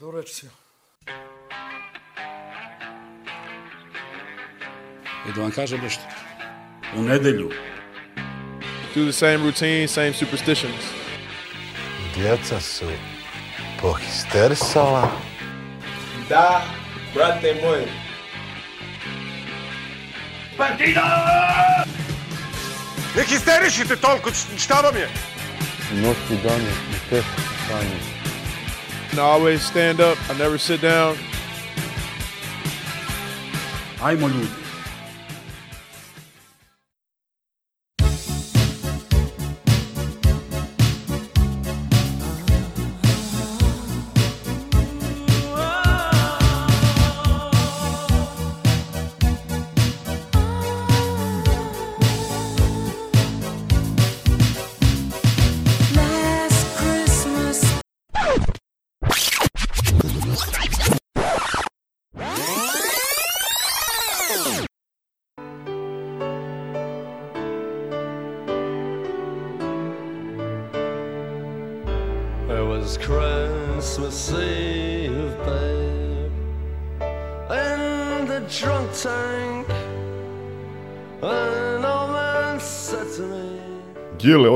До речи. И да вам кажа нещо. У неделю. Do the same routine, same superstitions. Djeca su pohisterisala. Da, brate moj. Партида! Не хистеришите толкова, щаба ми е! Нощи дани, не те, Таня. And I always stand up. I never sit down. Ajmo ljudi.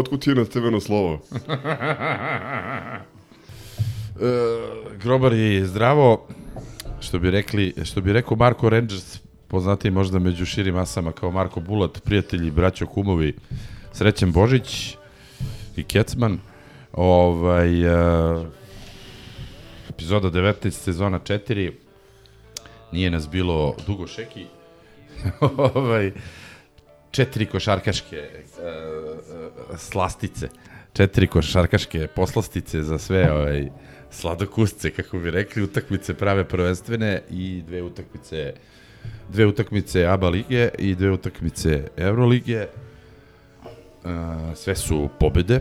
Otkud ti je na crveno slovo? E, grobar je zdravo, što bi rekli, što bi rekao Marko Rangers, poznati možda među širim masama kao Marko Bulat, prijatelji, braćo, kumovi, Srećen Božić i Kecman. Ovaj, e, epizoda 19, sezona 4. Nije nas bilo dugo šeki. ovaj, četiri košarkaške e, slastice. Četiri košarkaške poslastice za sve ovaj, sladokusce, kako bi rekli, utakmice prave prvenstvene i dve utakmice dve utakmice ABA lige i dve utakmice Eurolige. E, sve su pobede.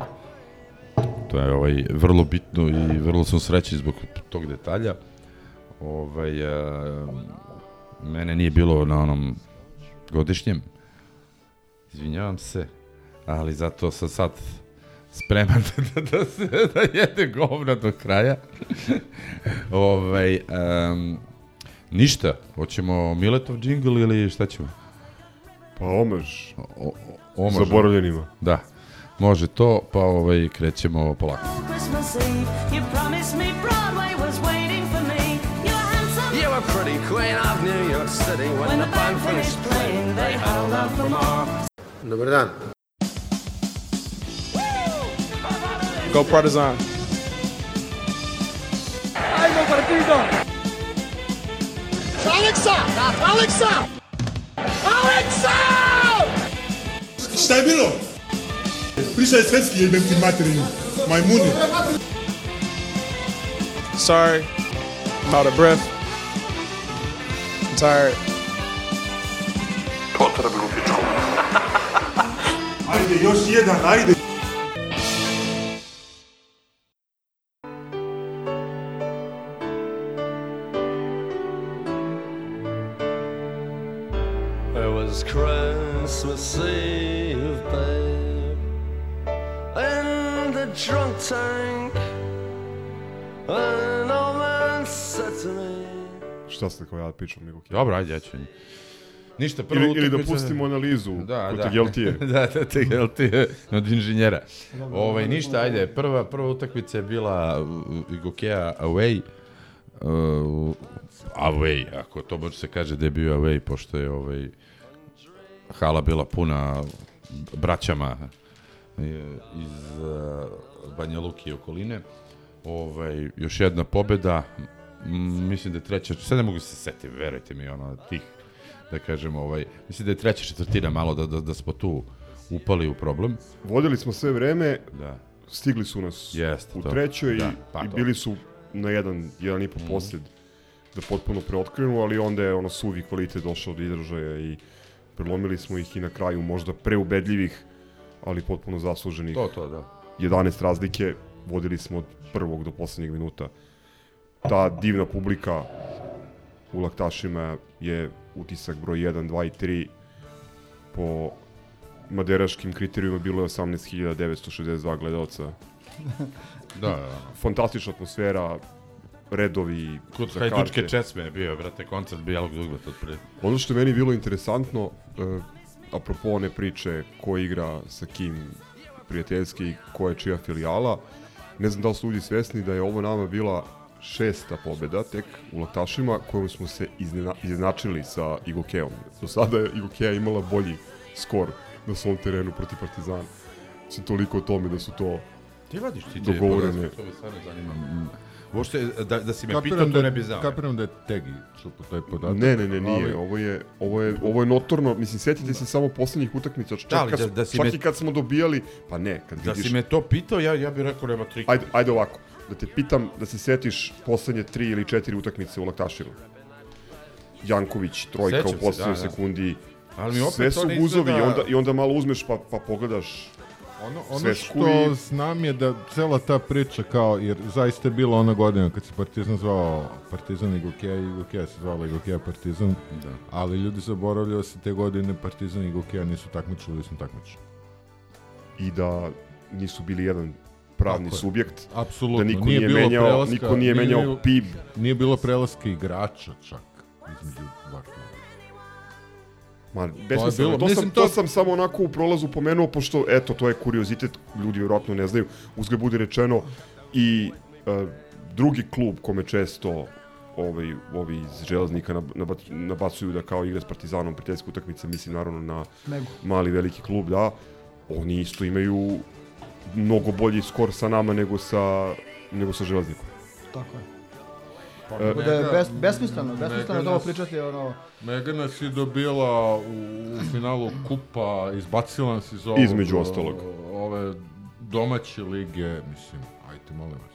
To je ovaj vrlo bitno i vrlo sam srećan zbog tog detalja. Ovaj e, mene nije bilo na onom godišnjem. Izvinjavam se, ali zato sam sad spreman da, da, da, se, da jede govna do kraja. ovaj, um, ništa, hoćemo Miletov džingl ili šta ćemo? Pa omaž O, o, omaž, zaboravljenima. Da, može to, pa ovaj, krećemo polako. You were pretty queen of New York City when, When the band finished playing. They held out for more. Dobar dan. Go Partizan. Šta je bilo? Prišao je svetski jebem ti materinu. Majmuni. Sorry. I'm out of breath. I'm tired. Ajde, još jedan, ajde. It was Christmas Eve, babe, in the drunk tank. An old man said to me. Šta ste kao ja nego kje? Dobro, ajde, ja ću. Ništa, prva Ili, ili da utakmica- pustimo analizu Da, kod da. Tegeltije. da, da, Tegeltije od inženjera. Ovaj, ništa, ajde, prva, prva utakmica je bila uh, Igokea away. Uh, away, ako to može se kaže da je bio away, pošto je ovaj, hala bila puna braćama je, iz uh, Banja Luki i okoline. Ovaj, još jedna pobeda, mislim da je treća, sad ne mogu se setiti, verujte mi, ono, tih, da kažem, ovaj, mislim da je treća četvrtina malo da, da, da smo tu upali u problem. Vodili smo sve vreme, Da. stigli su nas Jeste u to. trećoj Da, i, pa i to. bili su na jedan, jedan i po Mhm. posled da potpuno preotkrenu, ali onda je ono suvi kvalitet došao do izražaja i prelomili smo ih i na kraju možda preubedljivih, ali potpuno zasluženih To, to, da. 11 razlike, vodili smo od prvog do poslednjeg minuta. Ta divna publika u Laktašima je utisak broj 1, 2 i 3 po maderaškim kriterijuma bilo je 18.962 gledalca. Da, da. Fantastična atmosfera, redovi Kod za Hajdučke karte. česme je bio, brate, koncert Bijelog dugmeta otprilike. Ono što je meni bilo interesantno, uh, apropo one priče ko igra sa kim prijateljski ko je čija filijala, ne znam da li su ljudi svesni da je ovo nama bila šesta pobeda tek u Laktašima kojom smo se iznena, izjednačili sa Igokeom. Do sada je Igokeja imala bolji skor na svom terenu protiv Partizana. Znači, toliko o tome da su to Ti vadiš ti te dogovorene. podatke, to me stvarno zanima. Mm. Uopšte, da, da si me Kapiram pitao, da, to ne bi znao. Kapiram da je Tegi čupo taj podatak. Ne, ne, ne, nije. ali- Ovo je, ovo je, ovo je notorno. Mislim, setite se samo poslednjih utakmica. Čak, Da, da- da si čak me- i kad smo dobijali, pa ne, kad Da vidiš... si me to pitao, ja, ja bih rekao nema trika. Ajde, ajde ovako, da te pitam da se setiš poslednje tri ili četiri utakmice u Laktašinu. Janković, trojka Sećam u se, poslednjoj da, da. sekundi. Ali mi opet Sve su guzovi i izgleda- onda, i onda malo uzmeš pa, pa pogledaš Ono, ono svesku što i- znam je da cela ta priča kao, jer zaista je bila ona godina kad se Partizan zvao Partizan Igokeja i Igokeja se zvala Igokeja Partizan, Da. ali ljudi zaboravljaju da se te godine Partizan i Igokeja nisu takmičili, da smo takmičili. i da nisu bili jedan pravni Tako je. subjekt. Apsolutno. Da niko nije, bilo menjao, prelaska- niko nije menjao bilo- PIB. Nije bilo prelaska igrača čak između dva kluba. Ma, besmisleno. bilo- To, sam, to... to- sam samo onako u prolazu pomenuo, pošto, eto, to je kuriozitet, ljudi vjerojatno ne znaju, uzgled budi rečeno, i e, drugi klub kome često ovaj, ovi iz železnika nab- nabac- nabacuju da kao igra s Partizanom prijateljske utakmice, mislim naravno na mali veliki klub, da, oni isto imaju mnogo bolji skor sa nama nego sa, nego sa železnikom. Tako je. Pa, E, da je bes, besmisleno, besmisleno to ovo pričati, ono, Mega nas je dobila u, u finalu kupa, izbacila nas iz ovog, Između ostalog. ove domaće lige, mislim, ajte molim vas.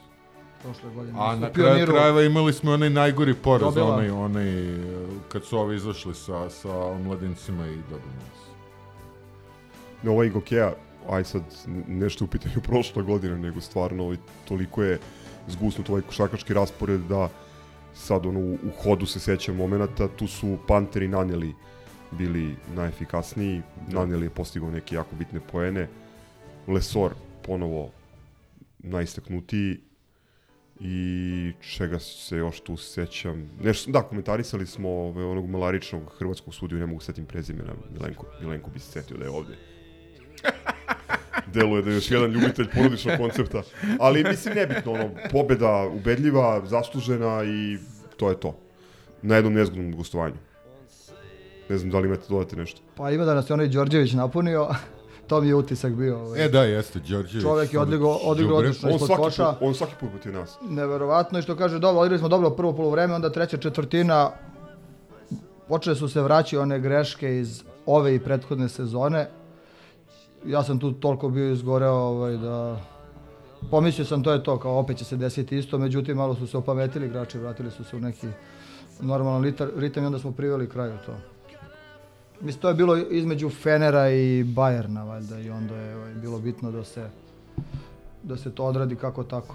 prošle godine. A na kraju Pioniru- krajeva imali smo onaj najgori poraz, Dobila. onaj, onaj, kad su ovi izašli sa, sa mladincima i dobili nas. na ovaj Gokeja, aj sad nešto u pitanju prošla godina, nego stvarno ovaj, toliko je zgusnut ovaj košarkaški raspored da sad ono, u, u hodu se sećam momenata, tu su Panteri naneli bili najefikasniji, naneli je postigao neke jako bitne poene, Lesor ponovo najistaknutiji i čega se još tu sećam. Nešto, da, komentarisali smo ove, onog malaričnog hrvatskog sudiju, ne mogu setim prezimena, Milenko, Milenko bi se setio da je ovde. Deluje da je još jedan ljubitelj porodičnog koncepta. Ali mislim nebitno, ono, pobeda ubedljiva, zaslužena i to je to. Na jednom nezgodnom gostovanju. Ne znam da li imate dodate nešto. Pa ima da nas je onaj Đorđević napunio, to mi je utisak bio. Ovaj. E da, jeste, Đorđević. Čovek je odigrao Đubre. odlično On ispod svaki, koša. put, on svaki put protiv nas. Neverovatno je što kaže, dobro, odigrali smo dobro prvo polovreme, onda treća četvrtina, počele su se vraći one greške iz ove i prethodne sezone. Ja sam tu toliko bio izgoreo ovaj, da pomislio sam to je to, kao opet će se desiti isto, međutim malo su se opametili igrači, vratili su se u neki normalan ritam i onda smo priveli kraju to. Mislim, to je bilo između Fenera i Bajerna, valjda, i onda je ovaj, bilo bitno da se, da se to odradi kako tako.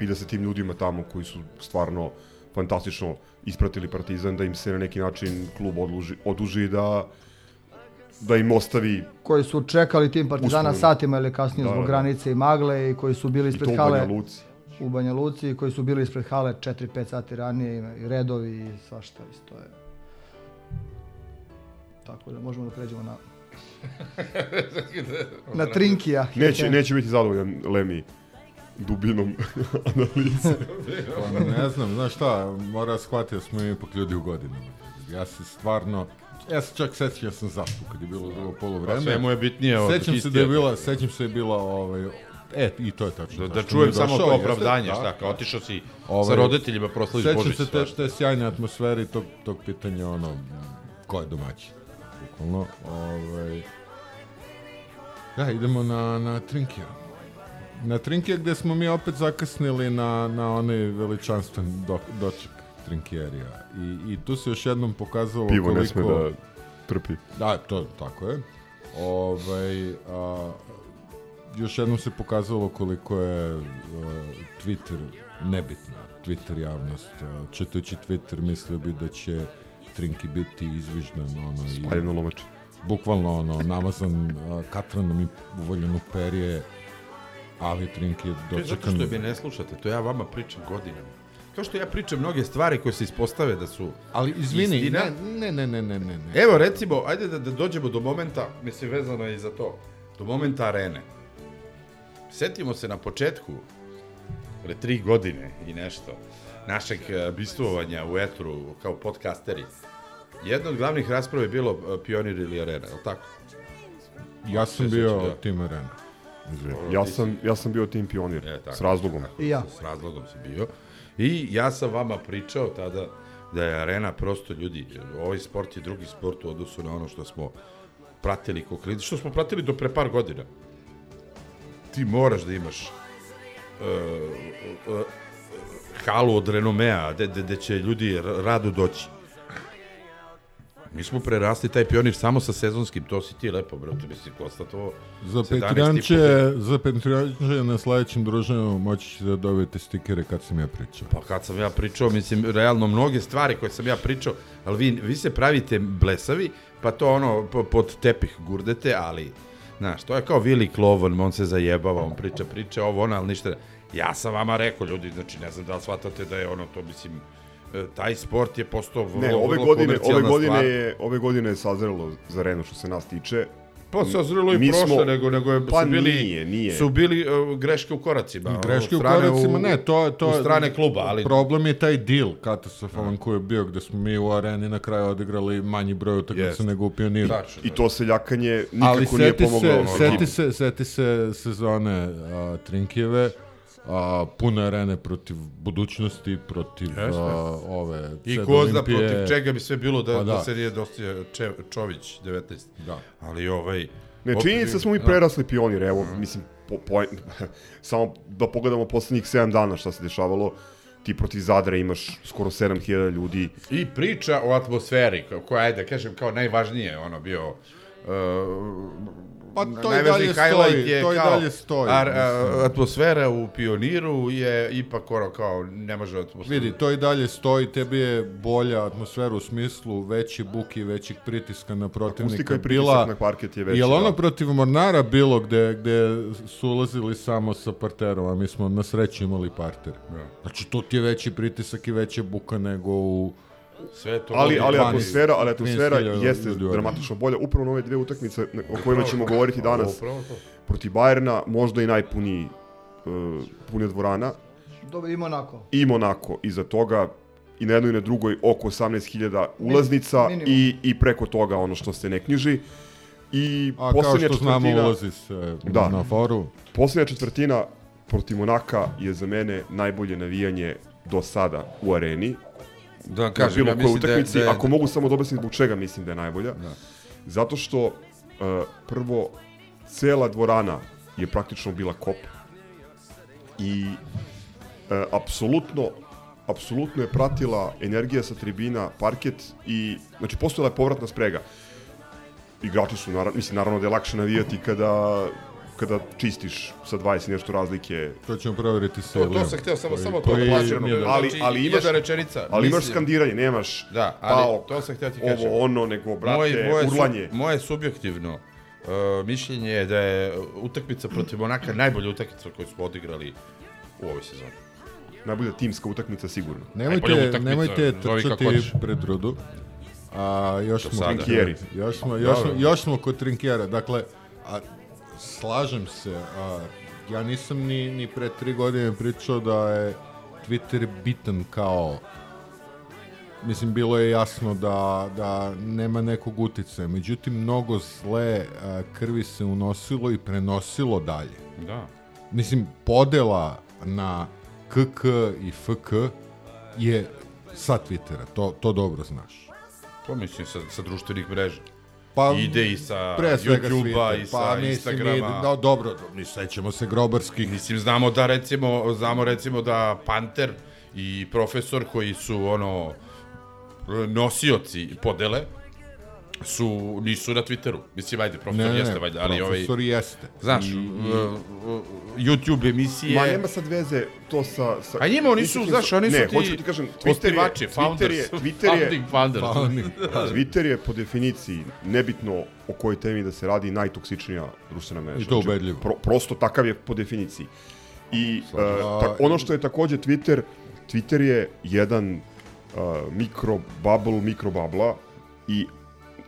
I da se tim ljudima tamo koji su stvarno fantastično ispratili Partizan, da im se na neki način klub odluži, oduži da da im ostavi koji su čekali tim Partizana Uslovno. satima ili kasnije Da, zbog da, da. granice i magle i koji su bili i to ispred u hale Banja Luci. u Banja Luci koji su bili ispred hale 4-5 sati ranije i redovi i svašta isto je. Tako da možemo da pređemo na na Trinkija. Neće, neće biti zadovoljan Lemi dubinom analize. Pa ne znam, znaš šta, mora shvatiti da smo ipak ljudi u godinama. Ja se stvarno, ja se čak sećam, ja sam zašao kad je bilo drugo polovreme. Pa sve mu je bitnije Sećam se da je bila, sećam se da je bila, ovaj, e, i to je tačno. Da, da čujem samo to jeste, opravdanje, da, šta, kao otišao si sa Ovaj, roditeljima proslaviš Sećam Božić. se te, te sjajne atmosfere i tog, tog pitanja, ono, ko je domaćin? Bukvalno, ovaj... Da, idemo na, na Trinkija. Na Trinkija gde smo mi opet zakasnili na, na onaj veličanstven do, doček Trinkjerija. I, I tu se još jednom pokazalo Pivo koliko... ne sme da trpi. Da, to tako je. Ovaj, a, još jednom se pokazalo koliko je a, Twitter nebitna, Twitter javnost. A, čitajući Twitter mislio bi da će Trinki biti izviždan ono, i Spaljen na lomač. bukvalno ono, namazan a, katranom i uvoljen u perje, ali Trinki je To je zato dočekan... što me ne slušate, to ja vama pričam godinama. Kao što ja pričam mnoge stvari koje se ispostave da su Ali izvini, istina. ne, ne, ne, ne, ne, ne. Evo recimo, ajde da, da dođemo do momenta, mislim vezano je i za to, do momenta arene. Setimo se na početku, pre tri godine i nešto, našeg e, bistvovanja u etru kao podcasteri. Jedna od glavnih rasprava je bilo e, Pionir ili Arena, je li tako? Ja sam Se bio da. tim arena. Ja sam, ja sam bio tim pionir, E, tako. s razlogom. I ja. S razlogom si bio. I ja sam vama pričao tada da je arena prosto ljudi, ovaj sport je drugi sport u odnosu na ono što smo pratili kao klinici, što smo pratili do pre par godina. Ti moraš da imaš uh, uh, halu od renomea, gde, gde, će ljudi rado doći. Mi smo prerasli taj pionir samo sa sezonskim, to si ti lepo, brate, mislim, konstatovao. Za 17 i po Petrijanče, za Petrijanče na sledećem druženju moći ćete da dobijete stikere kad sam ja pričao. Pa kad sam ja pričao, mislim, realno mnoge stvari koje sam ja pričao, ali vi, vi se pravite blesavi, pa to ono, po- pod tepih gurdete, ali, znaš, to je kao Vili Klovan, on se zajebava, on priča, priča, ovo, ono, ali ništa. Ja sam vama rekao, ljudi, znači, ne znam da li shvatate da je ono, to, mislim, taj sport je postao vrlo, Ne, ove vrlo godine, ove godine stvar. je, ove godine je sazrelo za Renu što se nas tiče. Pa se ozrelo i Mi prošle, smo- nego, nego je, Pa su bili, nije, nije. su bili uh, greške u koracima. Greške u strane koracima, ne, to, to u strane kluba, ali... Problem je taj deal katastrofalan koji je bio, gde smo mi u areni na kraju odigrali manji broj utakmica nego u pioniru. Tačno, I to seljakanje Ali nikako nije seti pomoglo. se, seti se, seti se sezone a, Trinkijeve, a, pune arene protiv budućnosti, protiv Jeste. a, ove I ko zna protiv čega bi sve bilo da, Pa da. da. se nije dostio Če, Čović 19. Da. Ali ovaj... Ne, činjenica smo mi da. prerasli pionir, evo, mislim, po, po, samo da pogledamo poslednjih 7 dana šta se dešavalo, ti protiv Zadra imaš skoro 7000 ljudi, I priča o atmosferi, kao- koja je, da kažem, kao najvažnije, ono, bio... Uh, Pa to i dalje stoji, je to i kao, dalje stoji, Ar, a, atmosfera u pioniru je ipak ono kao, ne može atmosfera. Vidi, to i dalje stoji, tebi je bolja atmosfera u smislu veći buki, većih pritiska na protivnika. Akustika i pritisak bila, na parket je veći, Jel ono da. protiv Mornara bilo gde, gde su ulazili samo sa parterom, a mi smo na sreću imali parter. Znači, to ti je veći pritisak i veća buka nego u... Sve to ali, ali 12, atmosfera, ali atmosfera 13.000 jeste ljudi dramatično bolja. Upravo na ove dve utakmice o kojima ćemo govoriti danas protiv Bajerna, možda i najpuniji uh, punija dvorana. Dobro, ima onako. i Monako iza toga i na jednoj i na drugoj oko 18.000 ulaznica minimum. i, i preko toga ono što se ne knjiži. I A kao što znamo, četvrtina, ulazi se Da. na foru. poslednja četvrtina protiv Monaka je za mene najbolje navijanje do sada u areni. Da Na kažem, bilo ja kojoj mislim da, utakmici, da, je- ako mogu samo da objasnim zbog čega mislim da je najbolja. Zato što uh, prvo cela dvorana je praktično bila kop i uh, apsolutno apsolutno je pratila energija sa tribina, parket i znači postojala je povratna sprega. Igrači su naravno, mislim naravno da je lakše navijati kada kada čistiš sa 20 i nešto razlike To ćemo proveriti sa To, to sam hteo samo, koji- samo to koji da nije plaćeno. dobro. ali, Znači, ali imaš, jedna rečenica. ali imaš mislim- skandiranje, nemaš Da, ali paok, to sam htio ti kažem. ovo ono, nego, brate, moje, urlanje. Su, moje subjektivno uh, mišljenje je da je utakmica protiv Monaka najbolja utakmica koju smo odigrali u ovoj sezoni. Najbolja timska utakmica sigurno. Nemojte, utakmica, nemojte trčati pred rudu. A još smo, još smo, još, smo, Dobro. još smo kod Trinkijera. Dakle, a, slažem se, a, ja nisam ni, ni pre tri godine pričao da je Twitter bitan kao Mislim, bilo je jasno da, da nema nekog uticaja. Međutim, mnogo zle a, krvi se unosilo i prenosilo dalje. Da. Mislim, podela na KK i FK je sa Twittera, to, to dobro znaš. To mislim sa, sa društvenih mreža. Pa, Ide i sa YouTube-a i sa pa, mislim, Instagrama. ide- no, dobro, mi sećamo se grobarskih. Mislim, znamo da recimo, znamo recimo da Panter i profesor koji su ono nosioci podele su, nisu na Twitteru. Mislim, ajde, profesor Ne, ne, jeste, ne, valjda, ali ovaj... profesor jeste. Znaš, I- uh, uh, YouTube emisije... Ma nema sad veze to sa... sa A njima oni su, nisu- znaš, oni su ne, ti hoću ti kažem, Twitter je, Twitter je, Twitter je, founding founders. Founding. Twitter je po definiciji, nebitno o kojoj temi da se radi, najtoksičnija društvena mreža. I to ubedljivo. Pro, prosto takav je po definiciji. I uh, Slažem. ta, ono što je takođe Twitter, Twitter je jedan uh, mikro bubble, mikro babla i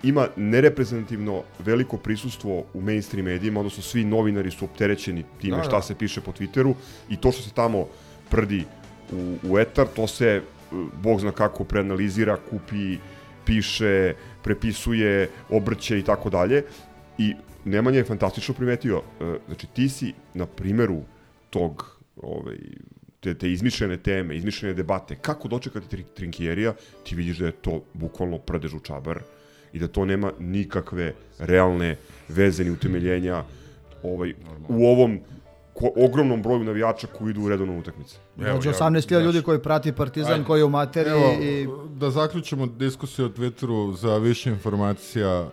ima nereprezentativno veliko prisustvo u mainstream medijima, odnosno svi novinari su opterećeni time Da, šta da. se piše po Twitteru i to što se tamo prdi u, u etar, to se, uh, bog zna kako, preanalizira, kupi, piše, prepisuje, obrće i tako dalje. I Nemanja je fantastično primetio, uh, znači ti si na primeru tog ovaj, te, te izmišljene teme, izmišljene debate, kako dočekati tri, Trinkjerija, ti vidiš da je to bukvalno prdež u čabar i da to nema nikakve realne veze ni utemeljenja ovaj, u ovom ko, ogromnom broju navijača koji idu u redovnu utakmicu. Među 18.000 ljudi koji prati Partizan, Ajde. koji je u materiji Evo, i da zaključimo diskusiju o Twitteru za više informacija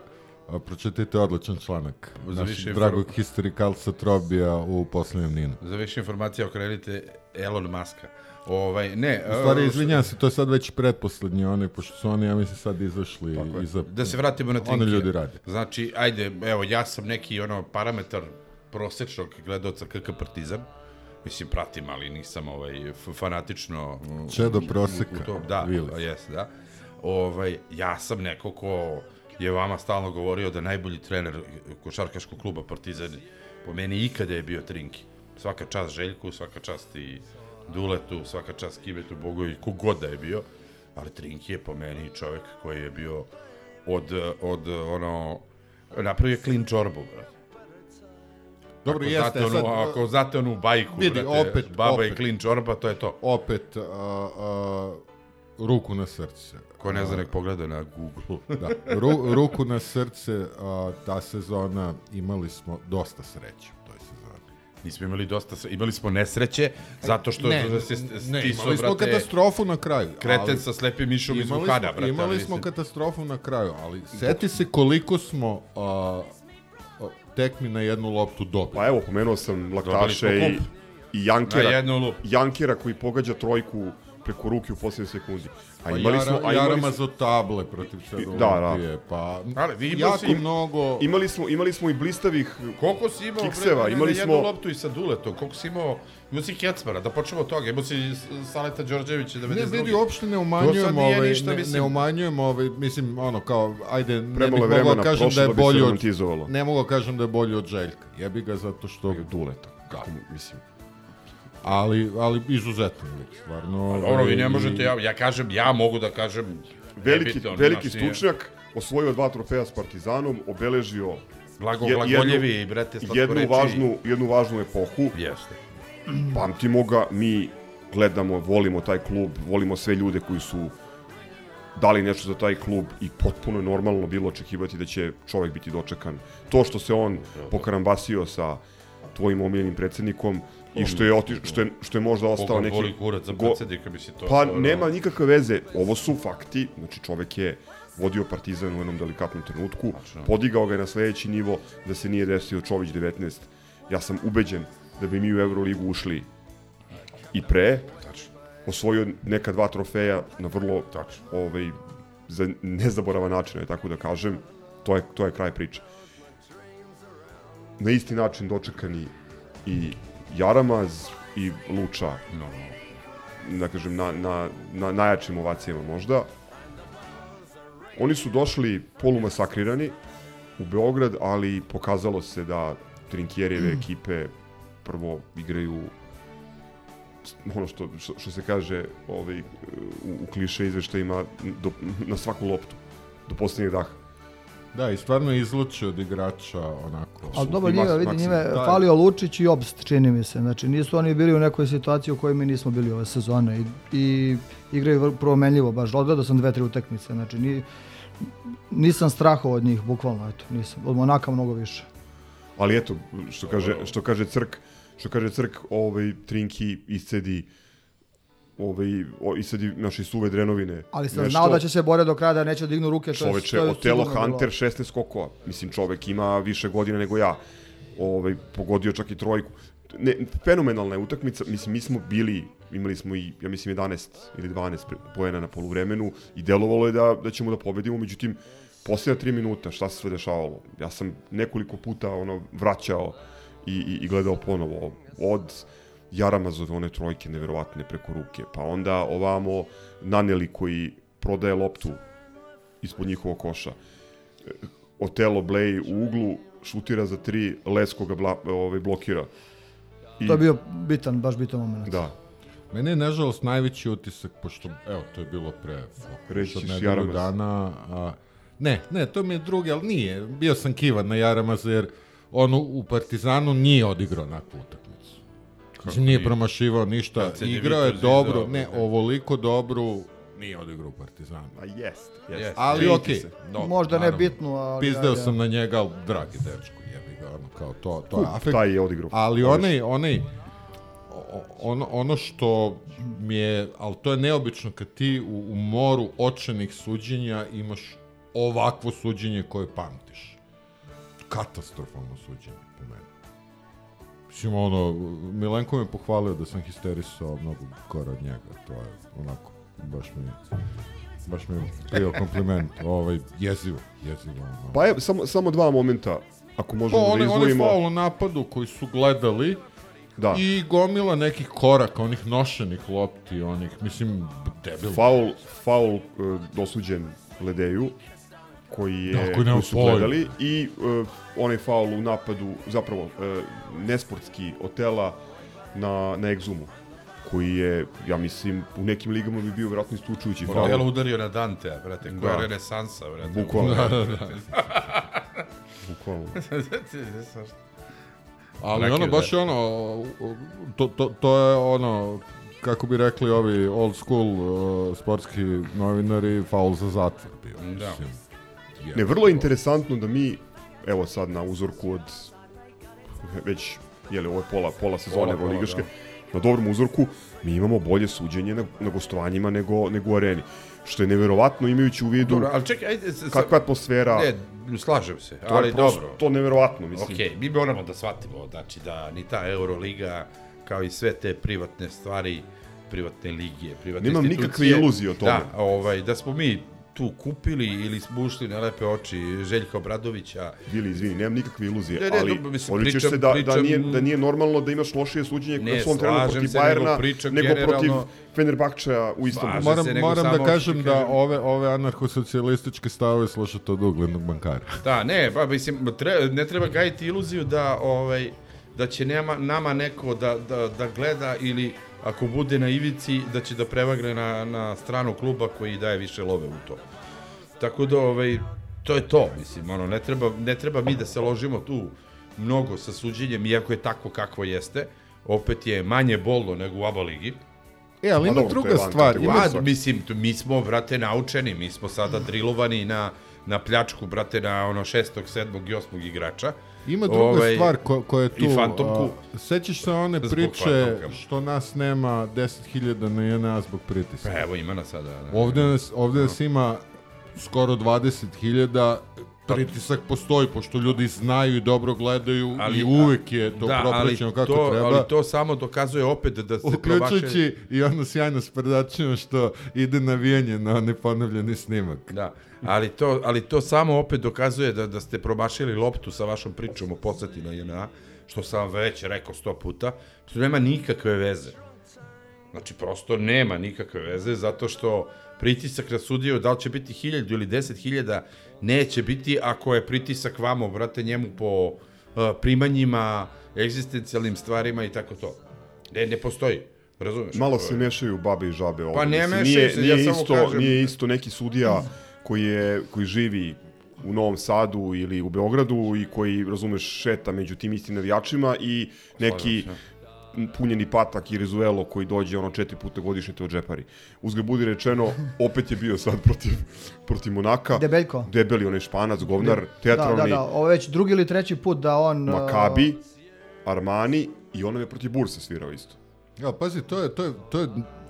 a, pročitajte odličan članak Za našeg više dragog historikalca Trobija u poslednjem Ninu. Za više informacija okrenite Elon Muska. Ovaj, ne, U stvari, e, izvinjam se, to je sad već pretposlednji onaj, pošto su oni, ja mislim, sad izašli iza... Da se vratimo na Oni Trinkija. ljudi rade. Znači, ajde, evo, ja sam neki ono parametar prosečnog gledaoca KK Partizan. Mislim, pratim, ali nisam ovaj, fanatično... u- Čedo u- u- proseka, u to, da, Vilis. jes, da. Ovaj, ja sam neko ko je vama stalno govorio da najbolji trener košarkaškog kluba Partizan po meni ikada je bio Trinki. Svaka čast Željku, svaka čast i Duletu, svaka čast Kibetu Bogović, kogod da je bio, ali Trinki je po meni čovjek koji je bio od, od ono, napravio je clean čorbu, brate. Dobro, ako jeste, onu, sad- ako znate onu bajku, Vidi, brate, opet, baba i opet. clean čorba, to je to. Opet, a, a, ruku na srce. Ko ne zna, nek pogleda na Google. da, ru, ruku na srce, a, ta sezona imali smo dosta sreće. Nismo imali dosta, imali smo nesreće, zato što ne, da se ne, stisao, imali smo brate, katastrofu na kraju. Kreten ali- sa slepim mišom iz Vuhana, smo- brate. Imali ali smo mislim- katastrofu na kraju, ali seti se koliko smo a, a, tekmi na jednu loptu dobili. Pa evo, pomenuo sam Laktaše i, i Jankera. Jankera koji pogađa trojku preko ruke u posljednjoj sekundi. A Pa imali smo, Jara, a imali Jarama smo, za table protiv Sad Da, da. Pa Ali vi imali jako si- mnogo... imali smo, imali smo i blistavih Koliko si imao kikseva, bre, imali na jednu smo loptu i sa Duletom, koliko si imao, imao si Kecmara, da počnemo od toga, imao si Saleta Đorđevića 92. Ne, vidi, uopšte ne umanjujem ovaj, ništa, ne, mislim. ne umanjujem ovaj, mislim, ono, kao, ajde, ne Premalo bih je mogao kažem prošlo da je da bi se bolji od, ne mogu kažem da je bolji od Željka, jebi ga zato što, Duleta. Kako, mislim, ali, ali izuzetno lik, stvarno. Dobro, vi ovaj, ne i- možete, ja, ja kažem, ja mogu da kažem, veliki, nebitno, veliki stručnjak, osvojio dva trofeja s Partizanom, obeležio Blago, je- glagoljevi, brate, jednu slatkoreči. važnu, jednu važnu epohu. Jeste. Pamtimo ga, mi gledamo, volimo taj klub, volimo sve ljude koji su dali nešto za taj klub i potpuno je normalno bilo očekivati da će čovek biti dočekan. To što se on pokarambasio sa tvojim omiljenim predsednikom i što je, oti, što je, što je možda ostao neki... boli kurac za go- predsjednika, misli to. Pa ono- nema nikakve veze, ovo su fakti, znači čovek je vodio Partizan u jednom delikatnom trenutku, podigao ga je na sledeći nivo, da se nije desio Čović 19. Ja sam ubeđen da bi mi u Euroligu ušli i pre, osvojio neka dva trofeja na vrlo ovaj, za nezaboravan način, tako da kažem, to je, to je kraj priče. Na isti način dočekani i Jaramaz i Luča, No, da kažem, na, na, na najjačim ovacijama možda. Oni su došli polumasakrirani u Beograd, ali pokazalo se da Trinkjereve ekipe prvo igraju ono što, što, što se kaže ovaj, u, u kliše izveštajima do, na svaku loptu, do posljednjeg daha. Da, i stvarno je izlučio od igrača onako. Ali dobro, njima, vidi, Maksim, njime da. falio Lučić i Obst, čini mi se. Znači, nisu oni bili u nekoj situaciji u kojoj mi nismo bili ove sezone. I, i igraju vrlo promenljivo baš. Odgledao sam dve, tri utakmice. Znači, ni, nisam strahao od njih, bukvalno, eto, nisam. Od Monaka mnogo više. Ali eto, što kaže, što kaže Crk, što kaže Crk, ovaj Trinki iscedi ovaj, o, iscedi naše suve drenovine. Ali sam Nešto- znao da će se bore do kraja, da neće dignu ruke. to je- Čoveče, to je Otelo. Hunter 16 skokova. Mislim, čovek ima više godina nego ja. Ovaj, pogodio čak i trojku. Ne, fenomenalna je utakmica. Mislim, mi smo bili, imali smo i, ja mislim, 11 ili 12 pre- poena na poluvremenu i delovalo je da, da ćemo da pobedimo, međutim, posljedna tri minuta, šta se sve dešavalo? Ja sam nekoliko puta ono vraćao i, i, i gledao ponovo. Od Jaramazove one trojke neverovatne preko ruke, pa onda ovamo Naneli koji prodaje loptu ispod njihovog koša. Otelo Blej u uglu, šutira za tri, Lesko ga bla, ovaj, blokira. I... To je bio bitan, baš bitan moment. Da. Mene je, nažalost, najveći utisak, pošto, evo, to je bilo pre Reći od ćeš Jaramaz. dana. A, ne, ne, to mi je drugi, ali nije. Bio sam kivan na Jaramaza, jer on u, u Partizanu nije odigrao onakvu utakmicu. Znači, nije promašivao ništa. Igrao je dobro, ne, ne. ovoliko dobru nije odigrao u Partizanu. A jest, jest. Jest. Ali okej. se. dobro, Možda ne naravno. bitno, ali... Pizdeo sam na njega, ali dragi dečko, jebi ga, ono, kao to, to je afekt. Taj je odigrao. Ali onaj, onaj, ono, ono što mi je, ali to je neobično kad ti u, u moru očenih suđenja imaš ovakvo suđenje koje pamtiš. Katastrofalno suđenje. Mislim, ono, Milenko me pohvalio da sam histerisao mnogo gore od njega, to je onako, baš mi baš mi je bio kompliment, ovaj, jezivo, jezivo. Ono. Pa je, samo, samo dva momenta, ako Pa možemo onaj, da onaj izdvojimo. faul u napadu koji su gledali Da. i gomila nekih koraka, onih nošenih lopti, onih, mislim, debil. Faul, faul uh, dosuđen Ledeju, koji je Da, koji su gledali i uh, onaj faul u napadu, zapravo uh, nesportski Otela na, na Exumu koji je, ja mislim, u nekim ligama bi bio vjerojatno isključujući faul. Modelo udario na Dantea, brate, koja Da. je renesansa, brate. Bukvalno. Da, da, da. Bukvalno. Ali Neki ono, je baš da. je ono, to, to, to je ono, kako bi rekli ovi old school uh, sportski novinari, faul za zatvor bio. Da. Mislim. Ne, vrlo je interesantno da mi, evo sad na uzorku od već, jeli, ovo je pola, pola sezone Pola, pola, Euroligaške, na dobrom uzorku, mi imamo bolje suđenje na, na gostovanjima nego, nego u areni. Što je neverovatno imajući u vidu Dobro, ali čekaj, ajde... s- s- kakva je atmosfera, Ne, slažem se, to ali je prosto dobro. to neverovatno, mislim. Okej, mi moramo da shvatimo, znači da ni ta Euroliga, kao i sve te privatne stvari, privatne ligije, privatne Nemam institucije, nikakve iluzije o tome. Da, ovaj, da smo mi tu kupili ili smo ušli na lepe oči Željka Obradovića. Bili, izvini, nemam nikakve iluzije, Ne, ne, ali dobro, mislim, pričam- se da, da, pričam- nije, da nije normalno da imaš lošije suđenje Ne, u svom trenutku slažem protiv nego Bajerna, pričam nego protiv Fenerbahčeja u istom. Slažem Moram, se, nego moram da samo kažem da ove, ove anarchosocijalističke stavove slušate od uglednog bankara. Da, ne, pa mislim, tre, ne treba gajiti iluziju da, ovaj, da će nema, nama neko da, da, da gleda ili ako bude na ivici, da će da prevagne na, na stranu kluba koji daje više love u to. Tako da, ovaj, to je to, mislim, ono, ne treba, ne treba mi da se ložimo tu mnogo sa suđenjem, iako je tako kakvo jeste, opet je manje bolno nego u ABA ligi. E, ali Pa ima druga stvar. Ima, svaki. mislim, mi smo, brate, naučeni, mi smo sada drilovani na, na pljačku, brate, na ono šestog, sedmog i osmog igrača. Ima druga Ovaj, stvar ko, koja je tu. i fantomku. a, sećaš se one Zbog priče što nas nema 10.000 na JNA zbog pritiska. Pa evo ima nas sada. Da. Ovde nas, ovde nas ima skoro 20.000, pritisak postoji, pošto ljudi znaju i dobro gledaju Ali- i uvek je to da, propraćeno kako to, treba. Ali to samo dokazuje opet da se. Uključujući i ono sjajno sprdačino što ide navijanje na neponovljeni snimak. Da, ali to, ali to samo opet dokazuje da, da ste promašili loptu sa vašom pričom o poseti na JNA, što sam već rekao sto puta, što nema nikakve veze. Znači, prosto nema nikakve veze, zato što pritisak na sudiju, da li će biti hiljadu ili deset hiljada, neće biti ako je pritisak vamo, brate, njemu po uh, primanjima, egzistencijalnim stvarima i tako to. Ne, ne postoji. Razumeš? Malo se mešaju babe i žabe ovdje. Pa ne mešaju nije, se, nije ja samo isto, kažem- Nije isto neki sudija koji, je, koji živi u Novom Sadu ili u Beogradu i koji, razumeš, šeta među tim istim navijačima i neki punjeni patak i Rizuelo koji dođe ono četiri puta godišnje te odžepari. Uzgled budi rečeno, opet je bio sad protiv, protiv Monaka. Debeljko. Debeli onaj španac, govnar, Da, teatralni, da, da, ovo je već drugi ili treći put da on... Makabi, Armani i ono je protiv Bursa svirao isto. Ja, pazi, to je, to je, to je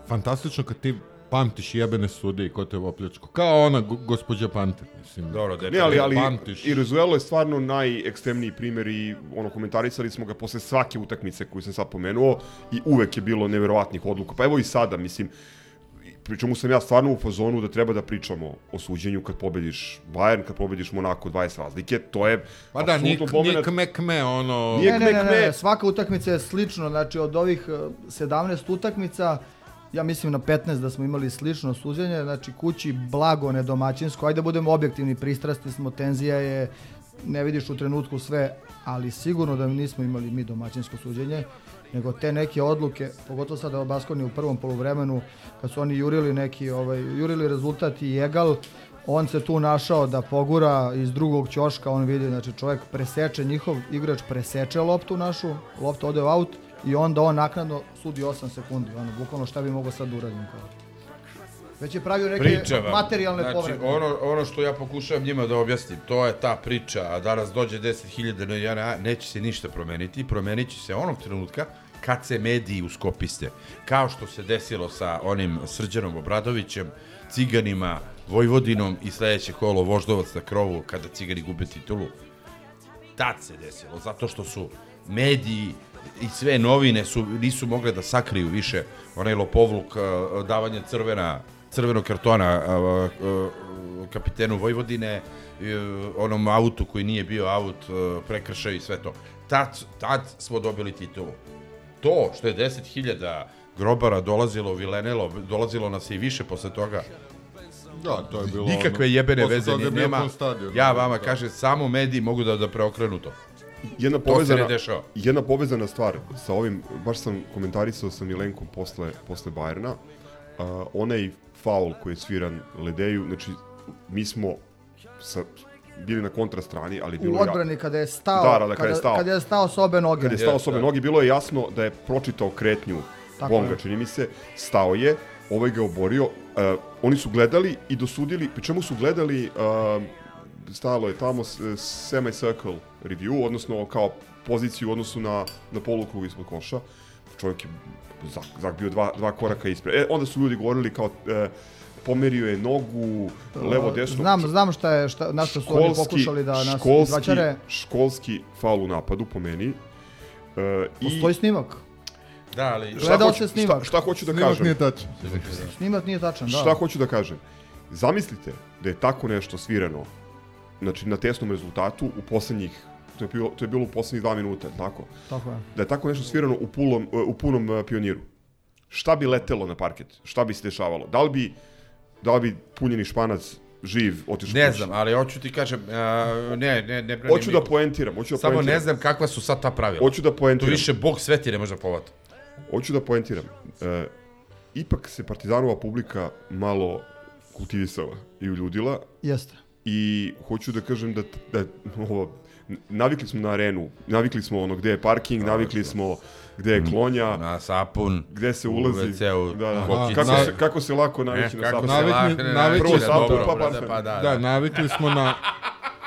fantastično kad ti pamtiš jebene sude i ko te opljačko. Kao ona go, gospođa Panter, mislim. Dobro, da Ne, ali, ali pamtiš. i Rizuelo je stvarno najekstremniji primjer i ono, komentarisali smo ga posle svake utakmice koju sam sad pomenuo i uvek je bilo neverovatnih odluka. Pa evo i sada, mislim, Pričemu sam ja stvarno u fazonu da treba da pričamo o suđenju kad pobediš Bayern, kad pobediš Monaco 20 razlike, to je Pa da, nik, pomenat- nik mekme, ono... Nije Ne, ne, ne, ne, svaka utakmica je slično, znači od ovih eh, 17 utakmica, ja mislim na 15 da smo imali slično suđenje, znači kući blago, nedomaćinsko, ajde da budemo objektivni, pristrasti smo, tenzija je, ne vidiš u trenutku sve, ali sigurno da nismo imali mi domaćinsko suđenje, nego te neke odluke, pogotovo sada Baskoni u prvom poluvremenu, kad su oni jurili neki, ovaj, jurili rezultat i egal, on se tu našao da pogura iz drugog ćoška, on vidi, znači čovjek preseče, njihov igrač preseče loptu našu, lopta ode u aut i onda on naknadno sudi 8 sekundi, ono, bukvalno šta bi mogao sad da uradim kao. Već je pravio neke Priča vam. materijalne znači, povrede. Ono, ono što ja pokušavam njima da objasnim, to je ta priča, a danas dođe 10.000 na jedna, neće se ništa promeniti, promenit će se onog trenutka kad se mediji uskopiste. Kao što se desilo sa onim Srđanom Obradovićem, Ciganima, Vojvodinom i sledeće kolo Voždovac na krovu kada Cigani gube titulu. Tad se desilo, zato što su mediji i sve novine su, nisu mogle da sakriju više onaj lopovluk uh, davanja crvena, crvenog kartona uh, uh, kapitenu Vojvodine, onom autu koji nije bio aut, prekršaj i sve to. Tad, tad smo dobili titulu. To što je 10.000 grobara dolazilo, vilenelo, dolazilo nas i više posle toga, Da, to je bilo... nikakve ono- jebene veze je nema. Ja da, vama da. kažem, samo mediji mogu da, da preokrenu to. Jedna povezana, jedna povezana stvar sa ovim, baš sam komentarisao sa Milenkom posle, posle Bajerna, uh, onaj faul koji je sviran Ledeju, znači mi smo sa, bili na kontrastrani, ali bilo U je ja- odbrani kada je stao, Da, da, da, kada kada, je stao. kada je stao s obe noge. kad je stao s obe noge, bilo je jasno da je pročitao kretnju Tako Bonga, je. čini mi se, stao je, ovaj ga oborio, uh, oni su gledali i dosudili, pri čemu su gledali, uh, stajalo je tamo semi-circle review, odnosno kao poziciju u odnosu na, na polukrug ispod koša. Čovjek je Zak, Zak bio dva, dva koraka ispred. E, onda su ljudi govorili kao e, pomerio je nogu levo desno. Znam, znam šta je, šta, na što su oni pokušali da nas školski, izvaćare. školski faul u napadu po meni. E, i Postoji snimak. Da, ali... šta Gledao se snimak. Šta, šta hoću da Snimak kažem? nije tačan. Snimak nije tačan, da. Šta hoću da kažem? Zamislite da je tako nešto svirano, znači na tesnom rezultatu u poslednjih, to je bilo, to je bilo u poslednjih dva minuta, tako? Tako je. Da je tako nešto svirano u, pulom, u punom uh, pioniru. Šta bi letelo na parket? Šta bi se dešavalo? Da li bi, da li bi punjeni španac živ otišao Ne znam, ali hoću ti kažem, a, ne, ne, ne branim Hoću da poentiram, hoću da Samo poentiram. ne znam kakva su sad ta pravila. Hoću da Tu poentiram. više Bog sveti ne može da povata. Hoću da poentiram. E, ipak se Partizanova publika malo kultivisala i uljudila Jeste. i hoću da kažem da, da ovo, navikli smo na arenu, navikli smo ono gde je parking, navikli smo gde je klonja, Na sapun, gde se u ulazi, WC-u, da, da. kokice. Kako, se, kako se lako navići na sapun. Navikli- ne navikli navići smo- na dobro, pa brate, parfem. pa da, Da, da. navikli smo na...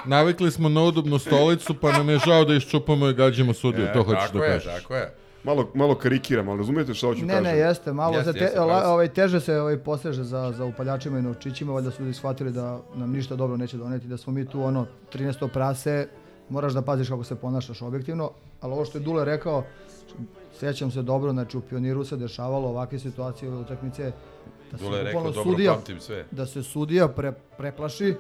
Navikli smo na udobnu stolicu, pa nam je žao da iščupamo i gađamo sudiju, E, to hoćeš tako da je, kažeš. Tako je. Malo, malo karikiram, ali razumijete šta hoću Ne, kažem? ne, jeste, malo Jeste, za te, jeste, la- pravo si. ovaj, teže se ovaj, poseže za, za upaljačima i novčićima, valjda su ljudi shvatili da nam ništa dobro neće doneti, da smo mi tu ono 13. prase, moraš da paziš kako se ponašaš objektivno, ali ovo što je Dule rekao, sjećam se dobro, znači u Pioniru se dešavalo ovakve situacije ove utakmice, da se Dule rekao, dobro sudija, sve. da se sudija pre, preplaši,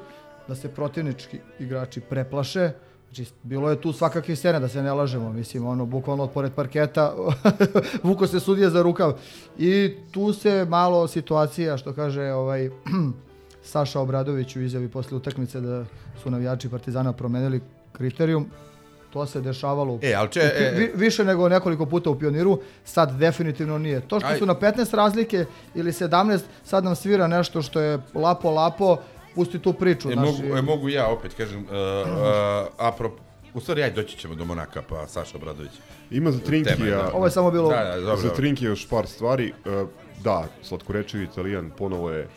da se protivnički igrači preplaše, Znači, bilo je tu svakakve scene, da se ne lažemo, mislim, ono, bukvalno pored parketa, vuko se sudija za rukav. I tu se malo situacija, što kaže ovaj, Saša Obradović u izjavi posle utakmice da su navijači Partizana promenili kriterijum, to se dešavalo E, ali če- e, e. vi- više nego nekoliko puta u Pioniru, sad definitivno nije. To što Aj. su na 15 razlike ili 17, sad nam svira nešto što je lapo, lapo, pusti tu priču. E, znači, mogu, e, mogu ja opet, kažem, uh, uh, aprop, u stvari, ajde, doći ćemo do Monaka, pa Saša Obradović. Ima za Tema Trinkija, da. Ovo je samo bilo... Da, da, dobro, za. Trinkija još par stvari. E, da, slatkorečivi italijan ponovo je,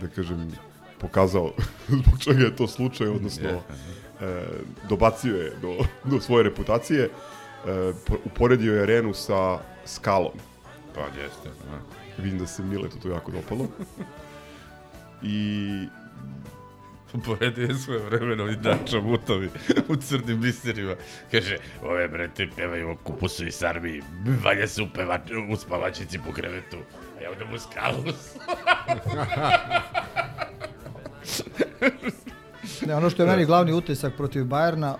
da kažem, pokazao zbog čega je to slučaj, odnosno e, dobacio je do, do svoje reputacije. E, po- uporedio je arenu sa skalom. Pa, jeste. a. Vidim da se Miletu to jako dopalo. I Poredio je svoje vremeno i Dača Mutovi u crnim biserima. Kaže, ove brete pevaju o kupusu i sarmi, valja se u, pevač, u spavačici po krevetu, a ja odem u skalus. Ne, ono što je meni glavni utisak protiv Bajerna,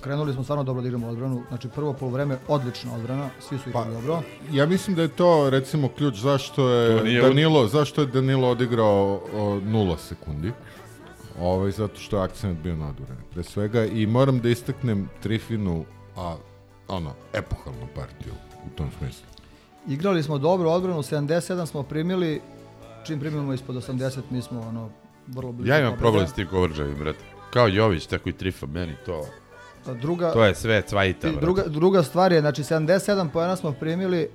krenuli smo stvarno dobro da igramo odbranu. Znači prvo polovreme odlična odbrana, svi su igrali dobro. Ja mislim da je to recimo ključ zašto To je Danilo, zašto je Danilo odigrao o, nula sekundi. Ovaj, zato što je akcent bio naduren. Pre svega i moram da istaknem Trifinu, a ono, epohalnu partiju u tom smislu. Igrali smo dobro odbranu, 77 smo primili, čim primimo ispod 80 mi smo ono, vrlo blizu. Ja imam pobede. problem s tim coverage brate. Kao Jović, tako i Trifa, meni to... A Druga, To je sve cvajita, brate. druga, druga stvar je, znači 77 pojena smo primili,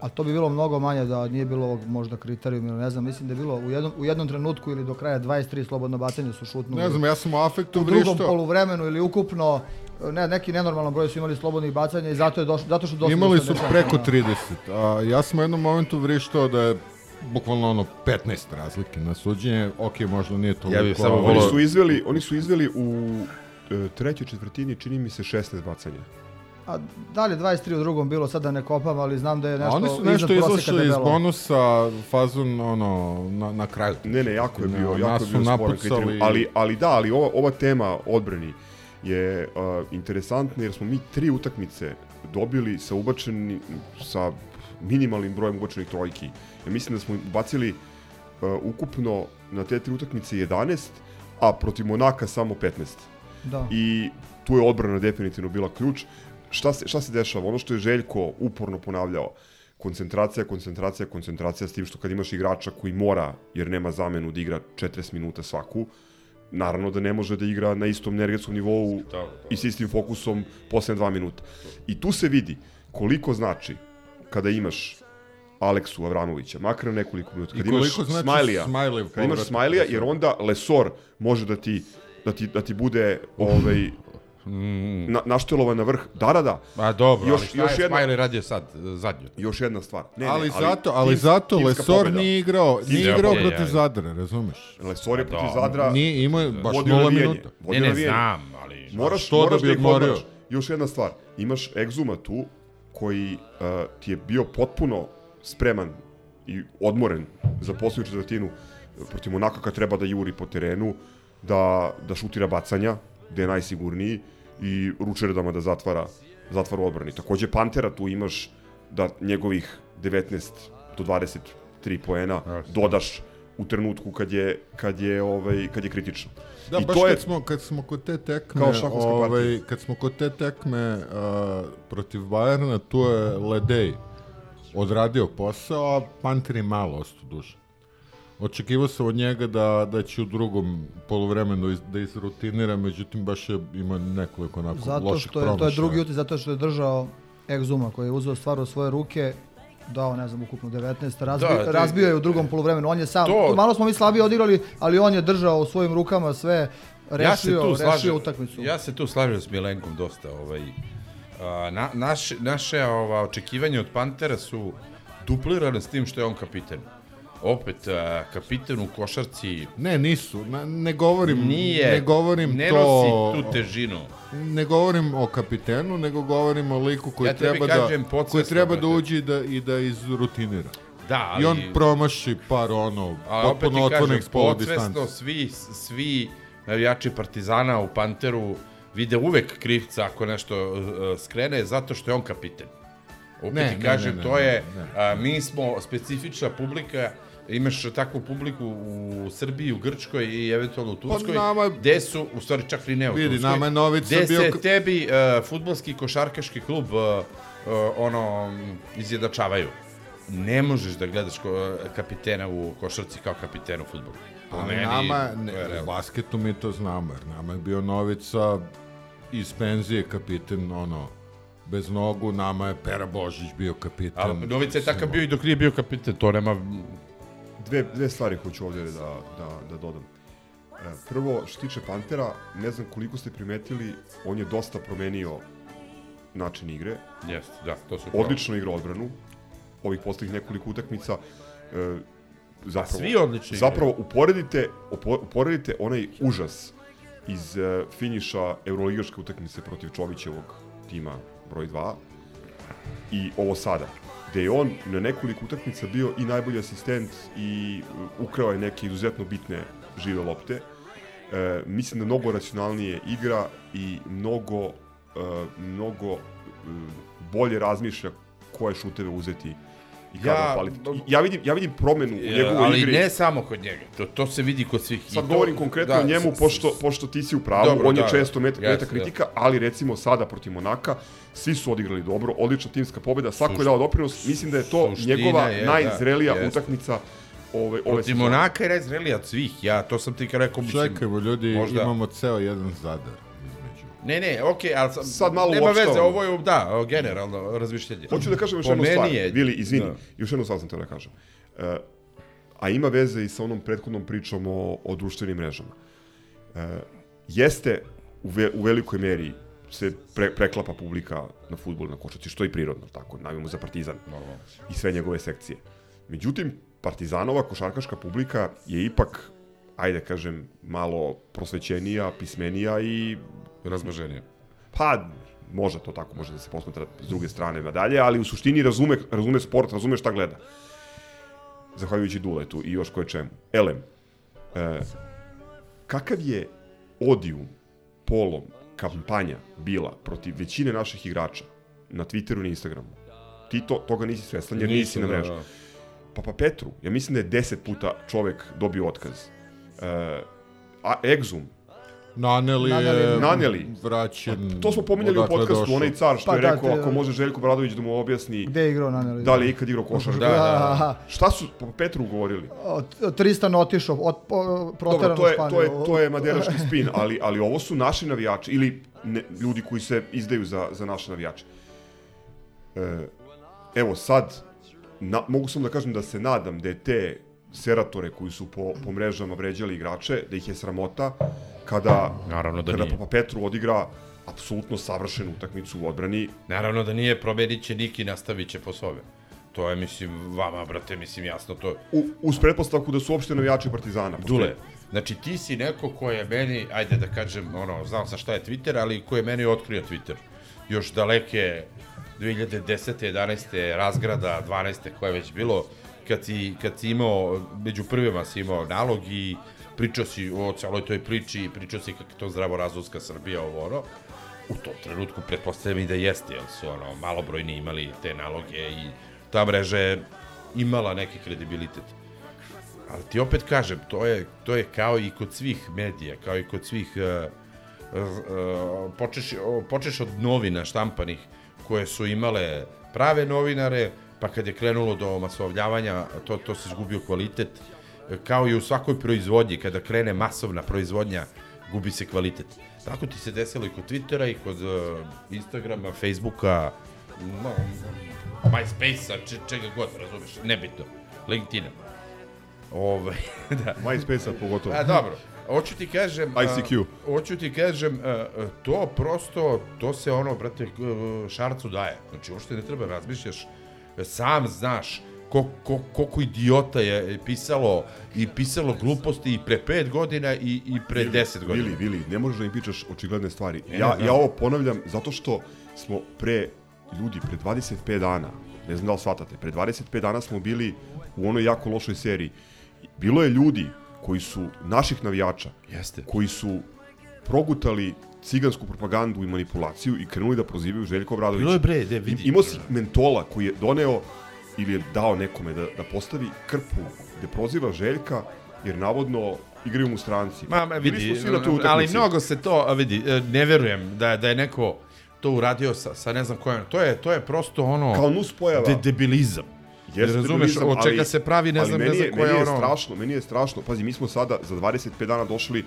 a to bi bilo mnogo manje da nije bilo ovog možda kriterijuma ili ne znam, mislim da je bilo u jednom, u jednom trenutku ili do kraja 23 slobodno bacanje su šutnuli. Ne znam, ja sam u afektu u drugom vrištao. poluvremenu ili ukupno ne, neki nenormalan broj su imali slobodnih bacanja i zato je došlo, zato što došlo Imali su 77 preko poena. 30. A, ja sam u jednom momentu vrištao da je bukvalno ono 15 razlike na suđenje. Ok, možda nije toliko. Ja bih samo ali- Oni su izveli, oni su izveli u e, trećoj četvrtini, čini mi se 16 bacanja. A da li je 23 u drugom bilo, sad da ne kopam, ali znam da je nešto oni su nešto proseka izašli iz bonusa fazon ono, na, na kraju. Ne, ne, jako je bio, Na- jako je bio sporan kriterijum. Ali, ali da, ali ova, ova tema odbrani je uh, interesantna jer smo mi tri utakmice dobili sa ubačeni, sa minimalnim brojem ubačenih trojki. Ja mislim da smo bacili uh, ukupno na te tri utakmice 11, a protiv Monaka samo 15. Da. I tu je odbrana definitivno bila ključ. Šta se, šta se dešava? Ono što je Željko uporno ponavljao, koncentracija, koncentracija, koncentracija s tim što kad imaš igrača koji mora, jer nema zamenu da igra 40 minuta svaku, naravno da ne može da igra na istom energetskom nivou i s istim fokusom posle dva minuta. I tu se vidi koliko znači kada imaš Aleksu Avramovića, makar na nekoliko minuta. Kad imaš znači Smajlija, kad imaš Smajlija, jer onda Lesor može da ti da ti, da ti bude ovaj, na, naštelovan na vrh. Da, da, da. Ma dobro, još, ali šta još je jedna, Smiley radio sad, e, zadnju? još jedna stvar. Ne, ali, ne, zato, ali tim- zato Lesor pobeda. nije igrao, nije igrao protiv ja. Zadra, razumeš? Lesor je protiv Da. Zadra. Nije imao baš vodio nula minuta. Ne, ne, znam, ali... Moraš, što da moraš bi da ih odmorio? Još jedna stvar. Imaš Egzuma tu, koji uh, ti je bio potpuno spreman i odmoren za posljednju četvrtinu protiv Monaka kad treba da juri po terenu, da, da šutira bacanja, gde je najsigurniji, i Ručerdama da zatvara, zatvara u odbrani. Takođe Pantera tu imaš da njegovih 19 do 23 poena dodaš u trenutku kad je kad je ovaj kad je kritično. Da, I baš to je kad smo, kad smo kod te tekme, Kao ovaj, partija. kad smo kod te tekme uh, protiv Bajerna, tu je Ledej odradio posao, a Panter je malo ostao duže. Očekivao sam od njega da, da će u drugom poluvremenu iz, da izrutinira, međutim baš je ima nekoliko onako Zato što je, to je drugi utis, zato što je držao Egzuma koji je uzeo stvar u svoje ruke, dao, ne znam, ukupno 19, razbio, Da, to je- razbio je u drugom poluvremenu, on je sam, To- malo smo mi slabije odigrali, ali on je držao u svojim rukama sve, ja rešio, tu rešio slažem, utakmicu. Ja se tu slažem s Milenkom dosta. Ovaj, a, na, naše, naše ova, očekivanja od Pantera su duplirane s tim što je on kapiten. Opet, a, kapiten u košarci Ne, nisu. Na, ne govorim, nije, ne govorim ne to... nosi tu težinu. Ne govorim o kapitenu, nego govorim o liku koji Ja treba da kažem koji podsvesno, treba da uđe i da i da izrutinira. Da, ali... I on promaši par ono potpuno polu podsvesno distance. svi, svi navijači Partizana u Panteru vide uvek krivca ako nešto uh, skrene, zato što je on kapiten. Opet Ne, ti ne, kažem, ne, ne, to ne, je, ne. a, mi smo specifična publika, imaš takvu publiku u Srbiji, u Grčkoj i eventualno u Turskoj, Pa nama- gde su, u stvari čak ni ne u Vidi, Turskoj, nama je Novica gde bio se tebi uh, futbolski košarkaški klub uh, uh, ono, m, izjednačavaju. Ne možeš da gledaš ko, kapitena u košarci kao kapitena u futbolu. Ali meni, nama, ne, u basketu mi to znamo, jer nama je bio Novica iz penzije kapiten, ono, bez nogu, nama je Pera Božić bio kapiten. Ali Novica je takav bio i dok nije bio kapiten, to nema... dve, dve stvari hoću ovdje da, da, da dodam. E, Prvo, što tiče Pantera, ne znam koliko ste primetili, on je dosta promenio način igre. Jeste, da, to su Odlično igra odbranu, ovih poslednjih nekoliko utakmica. E, zapravo, svi odlični zapravo uporedite, upo- uporedite onaj užas iz uh, finiša Euroligaške utakmice protiv Čovićevog tima broj 2 i ovo sada gde je on na nekoliko utakmica bio i najbolji asistent i uh, ukrao je neke izuzetno bitne žive lopte. E, mislim da mnogo racionalnije igra i mnogo, e, mnogo e, bolje razmišlja koje šuteve uzeti i kada Ja- ja, vidim, ja vidim promenu u njegovoj ali igri. ne samo kod njega, to, to se vidi kod svih. I Sad to- govorim konkretno da, o njemu, s- pošto, pošto ti si u pravu, Dobro, on je da, često met, jeste, meta kritika, ali recimo sada protiv Monaka, svi su odigrali dobro, odlična timska pobjeda, svako je dao doprinos, mislim da je to suština njegova je, da, najzrelija jeste. utakmica ove, ove Protiv. Monaka je najzrelija od svih, ja to sam ti kao rekao, mislim... Čekajmo, ljudi, možda- imamo ceo jedan zadar. Ne, ne, okej, ali sam, Sad malo nema veze, ovo je, da, generalno razmišljanje. Hoću da kažem još Po jednu stvar, je- Vili, izvini, da. još jednu stvar sam teo da kažem. E, a ima veze i sa onom prethodnom pričom o, o društvenim mrežama. E, jeste u, ve, u velikoj meri se pre, preklapa publika na futbol na košarci, što je prirodno, tako, navijamo za Partizan i sve njegove sekcije. Međutim, Partizanova košarkaška publika je ipak, ajde kažem, malo prosvećenija, pismenija i Razmaženije. Pa, može to tako, može da se posmatra s druge strane nadalje, ali u suštini razume, razume sport, razume šta gleda. Zahvaljujući Duletu i još koje čemu. Elem, e, kakav je odijum, polom, kampanja bila protiv većine naših igrača na Twitteru i na Instagramu? Ti to, toga nisi svestan jer nisi na da, mrežu. da. Pa pa Petru, ja mislim da je deset puta čovek dobio otkaz. E, a Exum, Naneli je Naneli. Vraćen. To smo pominjali u podcastu, onaj car što Pa je da, rekao te- ako može Željko Bradović da mu objasni Gde je igrao Naneli? da li je ikad igrao košarku. Da, da, da. Šta su po Petru govorili? Od- Tristan otišao, od, po, Dobro, proteran to u je, Španiju. to je, to je maderaški spin, ali, ali ovo su naši navijači, ili ne, ljudi koji se izdaju za, za naše navijače. E, evo sad, na, mogu samo da kažem da se nadam da je te seratore koji su po, po mrežama vređali igrače, da ih je sramota kada, Naravno da kada nije. Papa Petru odigra apsolutno savršenu utakmicu u odbrani, Naravno da nije, promenit će Niki, nastavit će po svome. To je, mislim, vama, brate, mislim, jasno to. u, uz pretpostavku da su uopšte navijači Partizana. pošto Dule, znači ti si neko ko je meni, ajde da kažem, ono, znao sam šta je Twitter, ali ko je meni otkrio Twitter. Još daleke 2010. 11. razgrada, 12. koje je već bilo, kad si, kad si imao, među prvima si imao nalog i pričao si o celoj toj priči, pričao si kako je to zdravorazumska Srbija, ovo ono. U tom trenutku pretpostavljam i da jeste, jer su ono, malobrojni imali te naloge i ta mreža je imala neki kredibilitet. Ali ti opet kažem, to je, to je kao i kod svih medija, kao i kod svih, uh, uh, počeš, počeš od novina štampanih koje su imale prave novinare, pa kad je krenulo do masovljavanja, to, to se izgubio kvalitet, kao i u svakoj proizvodnji, kada krene masovna proizvodnja, gubi se kvalitet. Tako ti se desilo i kod Twittera i kod uh, Instagrama, Facebooka, no, MySpace-a, če, čega god, razumeš, nebitno, LinkedIna. Ovaj, da. MySpace-a pogotovo. A, dobro. Hoću ti kažem... a, ICQ. Hoću ti kažem, a, to prosto, to se ono, brate, šarcu daje. Znači, uopšte ne treba razmišljaš, sam znaš ko, ko, koliko idiota je pisalo i pisalo gluposti i pre pet godina i, i pre deset godina. Vili, Vili, ne možeš da mi pričaš očigledne stvari. Ne, ja, ne, ja ovo ponavljam zato što smo pre, ljudi, pre 25 dana, ne znam da li shvatate, pre 25 dana smo bili u onoj jako lošoj seriji. Bilo je ljudi koji su, naših navijača, Jeste. koji su progutali cigansku propagandu i manipulaciju i krenuli da prozivaju Željko Obradovića. Bilo je bre, de, vidi. Imao si mentola koji je doneo ili je dao nekome da, da postavi krpu gde proziva Željka jer navodno igraju mu stranci. Ma, ma vidi, na ali mnogo se to, vidi, e, ne verujem da, da je neko to uradio sa, sa ne znam kojom, to je, to je prosto ono... Kao nus pojava. De, debilizam. Jeste razumeš, od čega se pravi, ne znam, ne znam je, koja meni je ono- strašno, meni je strašno. Pazi, mi smo sada za 25 dana došli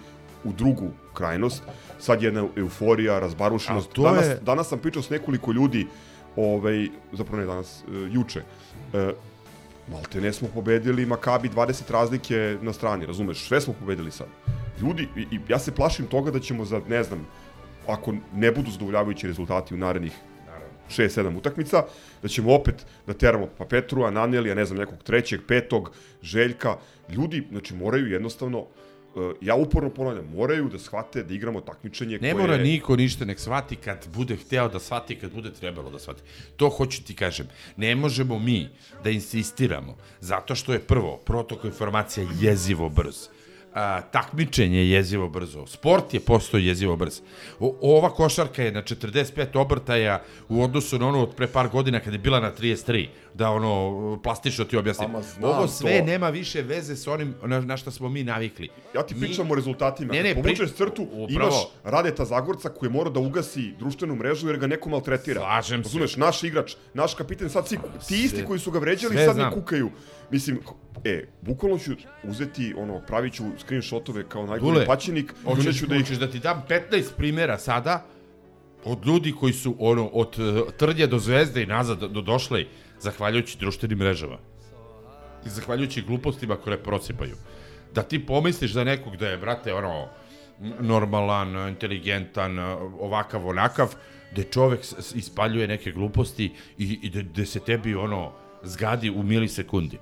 u drugu krajnost. Sad je jedna euforija, razbarušenost. Danas, je- danas sam pričao s nekoliko ljudi, ovaj, zapravo ne danas, e, juče. E, Malte ne smo pobedili Makabi 20 razlike na strani, razumeš? Sve smo pobedili sad. Ljudi, i, i ja se plašim toga da ćemo za, ne znam, ako ne budu zadovoljavajući rezultati u narednih 6-7 utakmica, da ćemo opet da teramo pa Petrua, Nanelija, ne znam, nekog trećeg, petog, Željka. Ljudi, znači, moraju jednostavno ja uporno ponavljam, moraju da shvate da igramo takmičenje Ne koje... mora niko ništa nek shvati kad bude hteo da shvati, kad bude trebalo da shvati. To hoću ti kažem. Ne možemo mi da insistiramo, zato što je prvo, protok informacija jezivo brz. A, takmičenje je jezivo brzo. Sport je postao jezivo brz. O, ova košarka je na 45 obrtaja u odnosu na ono od pre par godina kad je bila na 33. Da ono, plastično ti objasnim. Ovo sve to. nema više veze sa onim na, na što smo mi navikli. Ja ti pričam Mi- o rezultatima. Ne, ne, Kad pri- povučeš crtu, upravo. imaš Radeta Zagorca koji je mora da ugasi društvenu mrežu jer ga neko maltretira. Slažem se. Razumeš, naš igrač, naš kapiten, sad svi, ti isti Sve- koji su ga vređali, sad ne kukaju. Mislim, e, bukvalno ću uzeti, ono, pravit ću screenshotove kao najgori Dule, paćenik hoćeš, da ih... hoćeš da ti dam 15 primjera sada od ljudi koji su ono, od uh, Trdje do Zvezde i nazad do došli zahvaljujući društvenim mrežama. I zahvaljujući glupostima koje prosipaju. Da ti pomisliš za nekog da je, brate, ono, normalan, inteligentan, ovakav, onakav, da čovek ispaljuje neke gluposti i, i da, da se tebi, ono, zgadi u milisekundi.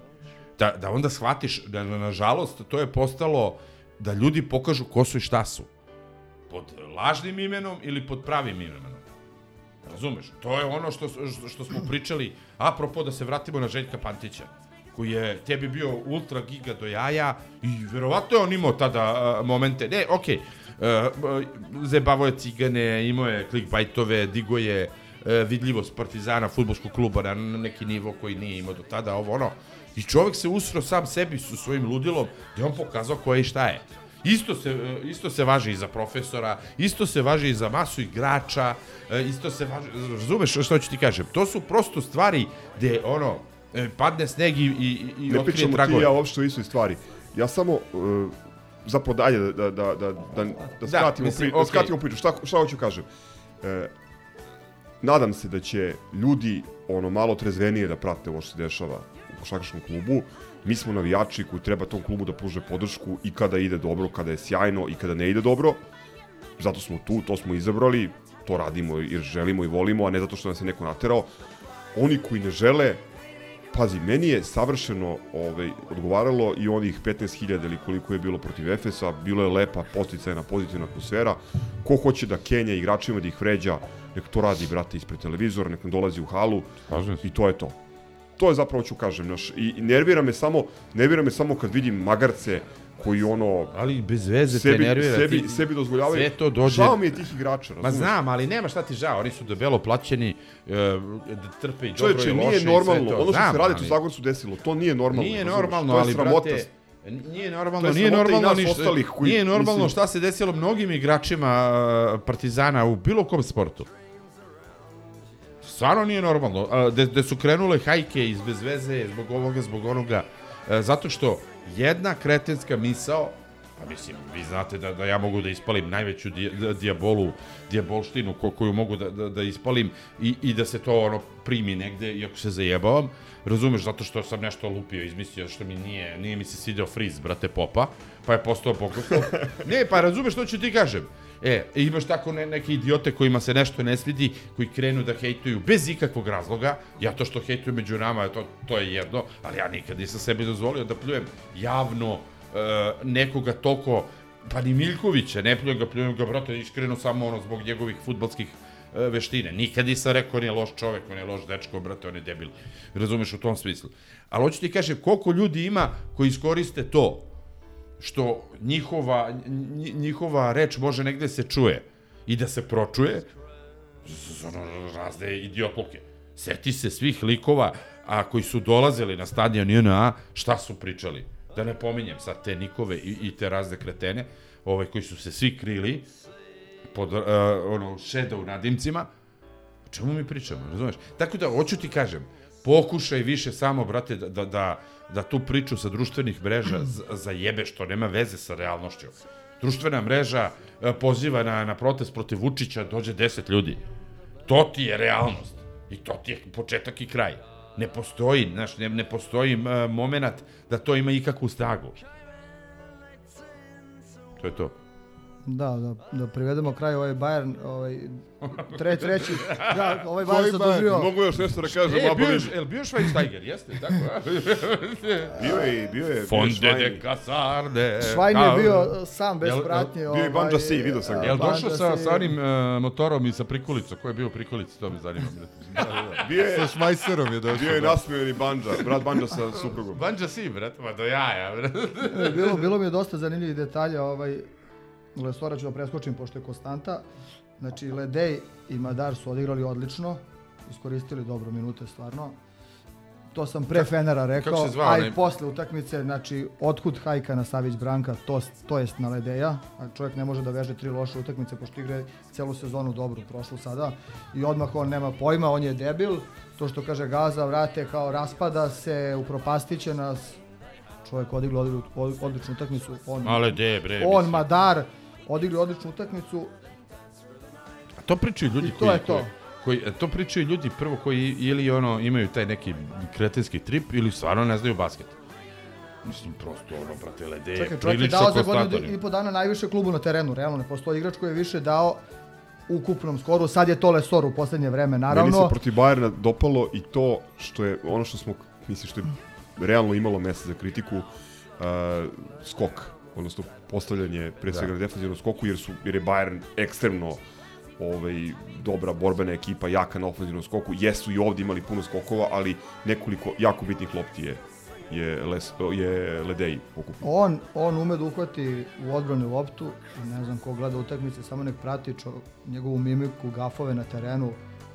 Da, da onda shvatiš da, na- nažalost, to je postalo da ljudi pokažu ko su i šta su. Pod lažnim imenom ili pod pravim imenom. Razumeš? To je ono što, što, što smo pričali, apropo da se vratimo na Željka Pantića koji je tebi bio ultra giga do jaja i verovatno je on imao tada a, momente, ne, okej, okay, zebavo je cigane, imao je clickbaitove, digo je a, vidljivost Partizana, futbolskog kluba na neki nivo koji nije imao do tada, ovo ono. I čovek se usro sam sebi su svojim ludilom gde on pokazao ko je i šta je. Isto se, e, isto se važi i za profesora, isto se važi i za masu igrača, e, isto se važi, razumeš što ću ti kažem? To su prosto stvari gde, ono, e, padne sneg i, i, i Ne otkrije pričamo ti i tragove. ja uopšte o istoj stvari. Ja samo, uh, zapravo dalje da, da, da, da, da, da skratimo, mislim, pri, da okej. skratimo priču. Šta, šta hoću kažem? E, nadam se da će ljudi ono malo trezvenije da prate ovo što se dešava košarkaškom klubu. Mi smo navijači koji treba tom klubu da pruže podršku i kada ide dobro, kada je sjajno i kada ne ide dobro. Zato smo tu, to smo izabrali, to radimo jer želimo i volimo, a ne zato što nas je neko naterao. Oni koji ne žele, pazi, meni je savršeno ovaj, odgovaralo i onih 15.000 ili koliko je bilo protiv Efesa, bilo je lepa posticajna pozitivna atmosfera. Ko hoće da kenja igračima, da ih vređa, nek to radi, brate, ispred televizora, nek nam dolazi u halu i to je to. To je zapravo ću kažem, naš, i, i nervira me samo, nervira me samo kad vidim magarce koji ono Ali bez veze sebi, te nervira. sebi, ti, sebi dozvoljavaju. Sve to dođe... Žao mi je tih igrača, Ma razumeš? znam, ali nema šta ti žao, oni su debelo plaćeni, e, da trpe i dobro Čovječe, i loše nije normalno. to. Ono što Znam, se radi u ali- Zagorcu desilo, to nije normalno. Nije normalno, to je ali sramota. brate, nije normalno, je nije normalno ništa. ostalih koji, nije normalno mislim- šta se desilo mnogim igračima a, Partizana u bilo kom sportu. Stvarno nije normalno. A, De, su krenule hajke iz bez veze, zbog ovoga, zbog onoga. E, zato što jedna kretenska misao, mislim, vi znate da, da ja mogu da ispalim najveću di, da, dijabolu, dijabolštinu ko, koju mogu da, da, da ispalim i, i da se to ono primi negde, iako se zajebavam. Razumeš, zato što sam nešto lupio, izmislio, što mi nije, nije mi se svideo friz, brate, popa, pa je postao bogoslov. ne, pa razumeš što ću ti kažem. E, imaš tako ne, neke idiote kojima se nešto ne svidi, koji krenu da hejtuju bez ikakvog razloga. Ja to što hejtuju među nama, to, to je jedno, ali ja nikad nisam sebi dozvolio da pljujem javno nekoga toliko, pa ni Miljkovića, ne pljujem ga, pljujem ga, brate, iskreno samo ono zbog njegovih futbalskih e, veštine. Nikad nisam rekao on je loš čovek, on je loš dečko, brate, on je debil. Razumeš u tom smislu. Ali hoću ti kažem, koliko ljudi ima koji iskoriste to, što njihova, nji- njihova reč može negde se čuje i da se pročuje razne idiotluke. Seti se svih likova a koji su dolazili na stadion JNA, šta su pričali. Da ne pominjem sad te Nikove i, i te razne kretene, ovaj, koji su se svi krili pod uh, ono, shadow nadimcima, o čemu mi pričamo, razumeš? Tako da, hoću ti kažem, pokušaj više samo, brate, da, da, da, da tu priču sa društvenih mreža zajebe što nema veze sa realnošću. Društvena mreža e, poziva na, na protest protiv Vučića, dođe 10 ljudi. To ti je realnost. I to ti je početak i kraj. Ne postoji, znaš, ne, ne postoji uh, moment da to ima ikakvu snagu. To je to. Da, da, da privedemo kraj ovaj Bayern, ovaj, tre, treći, da, ovaj Bayern se doživio. Mogu još nešto da kažem, E, bio jel bio Schweinsteiger, jeste, tako? a? Bio je, bio je. Fonde je de Casarde. Švajn je bio sam bez Jel- jel- pratnje. bio je Banja Si, vidio sam ga. Jel Banja došao sa, sa onim uh, motorom i sa prikolicom? Ko je bio u prikolici, to me zanima. Bio je, Sa Šmajserom je došao. bio je da. nasmejani Banja, brat Banja sa suprugom. Banja si, brate, ma do jaja, brate. E, bilo, bilo mi je dosta zanimljivih detalja, ovaj, Lesora ću da preskočim pošto je konstanta. Znači, Ledej i Madar su odigrali odlično, iskoristili dobro minute stvarno. To sam pre Fenera rekao, zvao a i posle utakmice, znači, otkud hajka na Savić Branka, to, to jest na Ledeja, a čovjek ne može da veže tri loše utakmice, pošto igre celu sezonu dobru, prošlu sada, i odmah on nema pojma, on je debil, to što kaže Gaza, vrate, kao raspada se, upropastiće nas, čovjek odigrao odličnu utakmicu, on, Ale de, bre. on, mislim. Madar, odigrali odličnu utakmicu, A to pričaju ljudi I to koji, je to. koji, koji, to pričaju ljudi prvo koji ili ono imaju taj neki kretenski trip ili stvarno ne znaju basket. Mislim, prosto ono, brate, lede, Čekaj, čovjek je dao za godinu i po dana najviše klubu na terenu, realno ne postoji igrač koji je više dao u ukupnom skoru, sad je to Lesor u poslednje vreme, Meni se naravno. protiv Bajerna dopalo i to što je, ono što smo, mislim, što je realno imalo mesta za kritiku, uh, skok, odnosno postavljanje pre svega na defensivnom skoku, jer, su, jer je Bayern ekstremno ovaj, dobra borbena ekipa, jaka na ofenzivnom skoku. Jesu i ovdje imali puno skokova, ali nekoliko jako bitnih lopti je, je, les, je Ledeji pokupio. On, on ume da uhvati u odbranu loptu, ne znam ko gleda utakmice, samo nek prati čo, njegovu mimiku, gafove na terenu,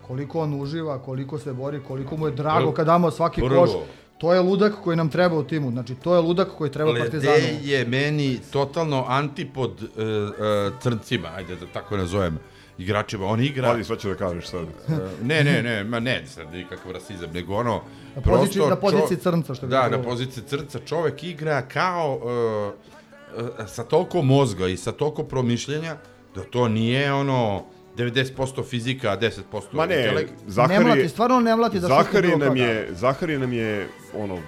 koliko on uživa, koliko se bori, koliko mu je drago kad damo svaki prvo- koš. To je ludak koji nam treba u timu, znači to je ludak koji treba Partizanu. Ledej je meni totalno antipod uh, uh, crncima, ajde da tako nazovem, igračima. On igra... Vadi, šta će da kažeš sad? Uh, ne, ne, ne, ma ne, sad nikakav rasizam, nego ono... Na poziciji- prosto na poziciji čo- crnca, što bi Da, na poziciji crnca čovek igra kao... Uh, uh, sa toliko mozga i sa toliko promišljenja, da to nije ono 90% fizika, a 10% Ma ne. Zahari, Ne mlati, stvarno ne mlati da Zahari nam je, Zahari nam je, ono,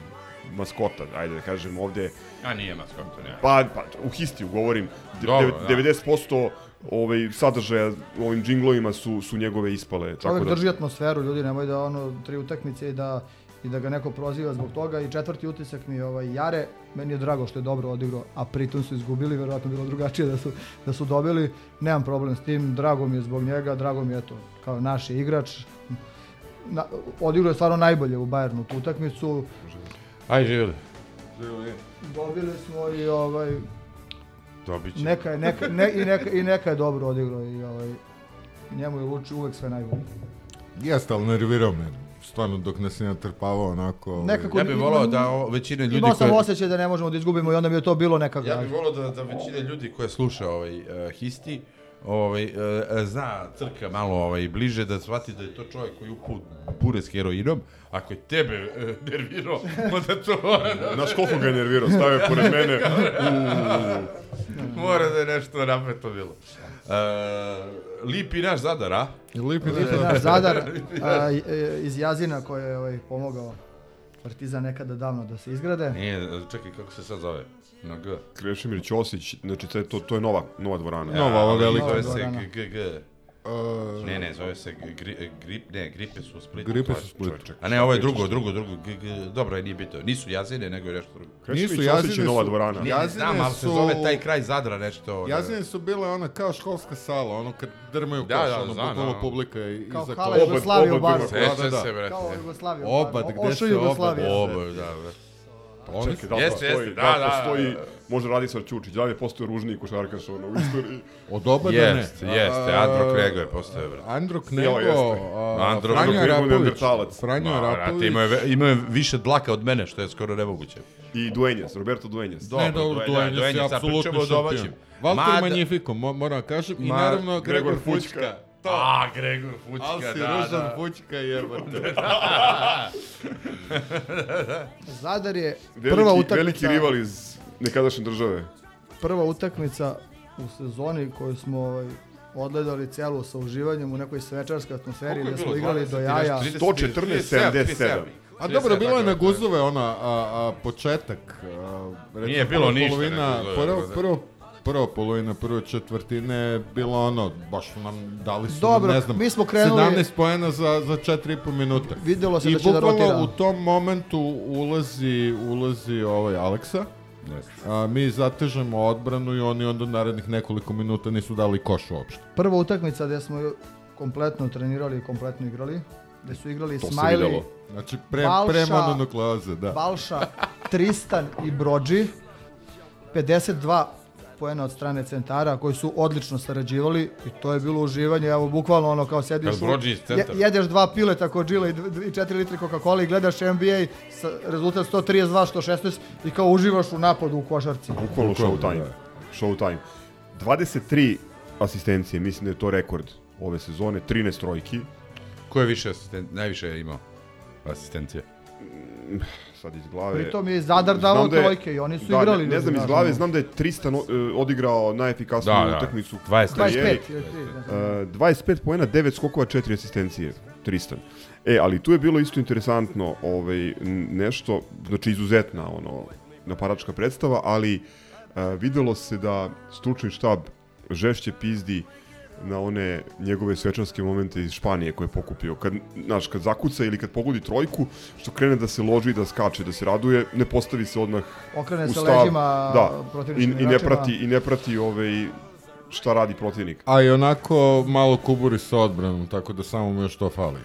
maskota, ajde da kažem ovde. A nije maskota, ne. Pa, pa u histiju govorim, de- Dobro, de- da. 90% ovaj, sadržaja u ovim džinglovima su, su njegove ispale. Čovjek tako da, drži atmosferu, ljudi, nemoj da ono tri utakmice i da i da ga neko proziva zbog toga i četvrti utisak mi je ovaj Jare, meni je drago što je dobro odigrao, a pritom su izgubili, verovatno bilo drugačije da su, da su dobili, nemam problem s tim, drago mi je zbog njega, drago mi je eto, kao naš je igrač, na, odigrao je stvarno najbolje u Bayernu tu utakmicu, Aj, živjeli. dobili smo i ovaj, Dobit će. neka je, neka, ne, i, neka, i neka je dobro odigrao i ovaj, njemu je Luči uvek sve najbolje. Jeste, ali nervirao me. Stvarno, dok nas je natrpavao onako... ovaj, Nekako Ja bih volao da o, većina ljudi Imao sam koje... osjećaj da ne možemo da izgubimo i onda je to bilo nekako. Ja bih volao da, da većina ljudi koja sluša ovaj, uh, Histi ovaj, uh, zna crka malo ovaj, bliže da shvati da je to čovjek koji upu bure s heroinom. Ako je tebe uh, nervirao, onda to da... Znaš koliko ga je nervirao, stavio pored mene. Mora da je nešto napeto bilo. Uh, lipi naš zadar, a? Lipi Naš Zadar a, e, iz Jazina koji je ovaj, pomogao Partizan nekada davno da se izgrade. Nije, čekaj, kako se sad zove? Na G. Krešimir Ćosić, znači to, to, je nova, nova dvorana. Nova, ova velika. Se dvorana. GG. Uh, Ne, ne, zove se gri, grip, ne, gripe su u Splitu. Gripe to je- su u Splitu. čovječe. A ne, ovo je drugo, drugo, drugo, g, g, dobro, je, nije bitno. Nisu jazine, nego je nešto drugo. Krešimir Nisu, Jazine je nova su- dvorana. Ne, ne Jazine znam, ali se su- zove taj kraj Zadra nešto. da- Jazine su bile ona kao školska sala, ono kad drmaju Da, koš, da, ono znam, bukvalno publika i Kao iza hala koša. Jugoslavije u obad baru. Seća Da, da, da. se, brate. Kao Jugoslavije u Obad, baru. gde Ošo se obad? Oba, da, brate. Oni Čekaj, da Jeste, postoji, jeste, da, da, da, postoji, da. može Radislav Ćučić, da li je postoji ružniji košarkaš ono, u istoriji? Od oba da ne. Jeste, jeste, Andro Krego je postao, brate. Andro Jo, Nego, jeste. a, Andro Franjo Nego Arapović. neandertalac. Franjo Arapović. imao je, ve- imao je više dlaka od mene, što je skoro nemoguće. I Duenjes, Roberto Duenjes. Dobro, Ne, dobro, Duenjes, Duenjes je Duenjes, sad apsolutni pričamo o domaćim. šampion. Walter Mada- Magnifico, mo- moram da kažem. I naravno Gregor Gregor Fućka. Fućka. A, Gregor Fućka, Ali si da, ružan da. Fućka jebate. Zadar je Veliki, prva veliki utakmica, rival iz nekadašnje države. prva utakmica u sezoni koju smo ovaj, odgledali celu sa uživanjem u nekoj svečarskoj atmosferi gdje smo igrali 20, do jaja. 30, 114, 77. A dobro, bilo je na guzove ona a, a, početak. A, recimo, Nije bilo ništa Polovina, prvo, prvo prva polovina prve četvrtine je bila ono, baš su nam dali su Dobro, nam, ne znam, mi smo krenuli- 17 poena za, za 4,5 minuta. Videlo se I da će da bukvalno rotira. u tom momentu ulazi, ulazi ovaj Aleksa, a, mi zatežemo odbranu i oni onda narednih nekoliko minuta nisu dali koš uopšte. Prva utakmica gde smo kompletno trenirali i kompletno igrali, gde su igrali To Smiley. Znači, pre, Balša- pre da. Balša, Tristan i Brođi, 52 poena od strane centara koji su odlično sarađivali i to je bilo uživanje, evo bukvalno ono kao sediš iz centra. jedeš dva pileta kod džila i, i 4 litri Coca-Cola i gledaš NBA sa rezultat 132 116 i kao uživaš u napadu u košarci. Bukvalno showtime. Showtime. 23 asistencije, mislim da je to rekord ove sezone, 13 trojki. Ko je više asistent, najviše je imao asistencije? Sad iz glave. Pritom je i Zadar davao Znam da je- trojke i oni su da, igrali. Ne, ne znam iz glave, znam da je Tristan uh, odigrao najefikasniju Da, da. utakmicu. 25. u karijeri. 25 ili tri, ne znam. Uh, 25 poena, 9 skokova, 4 asistencije. Tristan. E, ali tu je bilo isto interesantno ovaj, nešto, znači izuzetna ono, napadačka predstava, ali uh, videlo se da stručni štab žešće pizdi na one njegove svečanske momente iz Španije koje je pokupio. Kad, znaš, kad zakuca ili kad pogodi trojku, što krene da se loži, da skače, da se raduje, ne postavi se odmah Okrene u se stav. leđima da, i, i ne prati, i ne prati ovaj, šta radi protivnik. A i onako malo kuburi sa odbranom, tako da samo mu još to fali.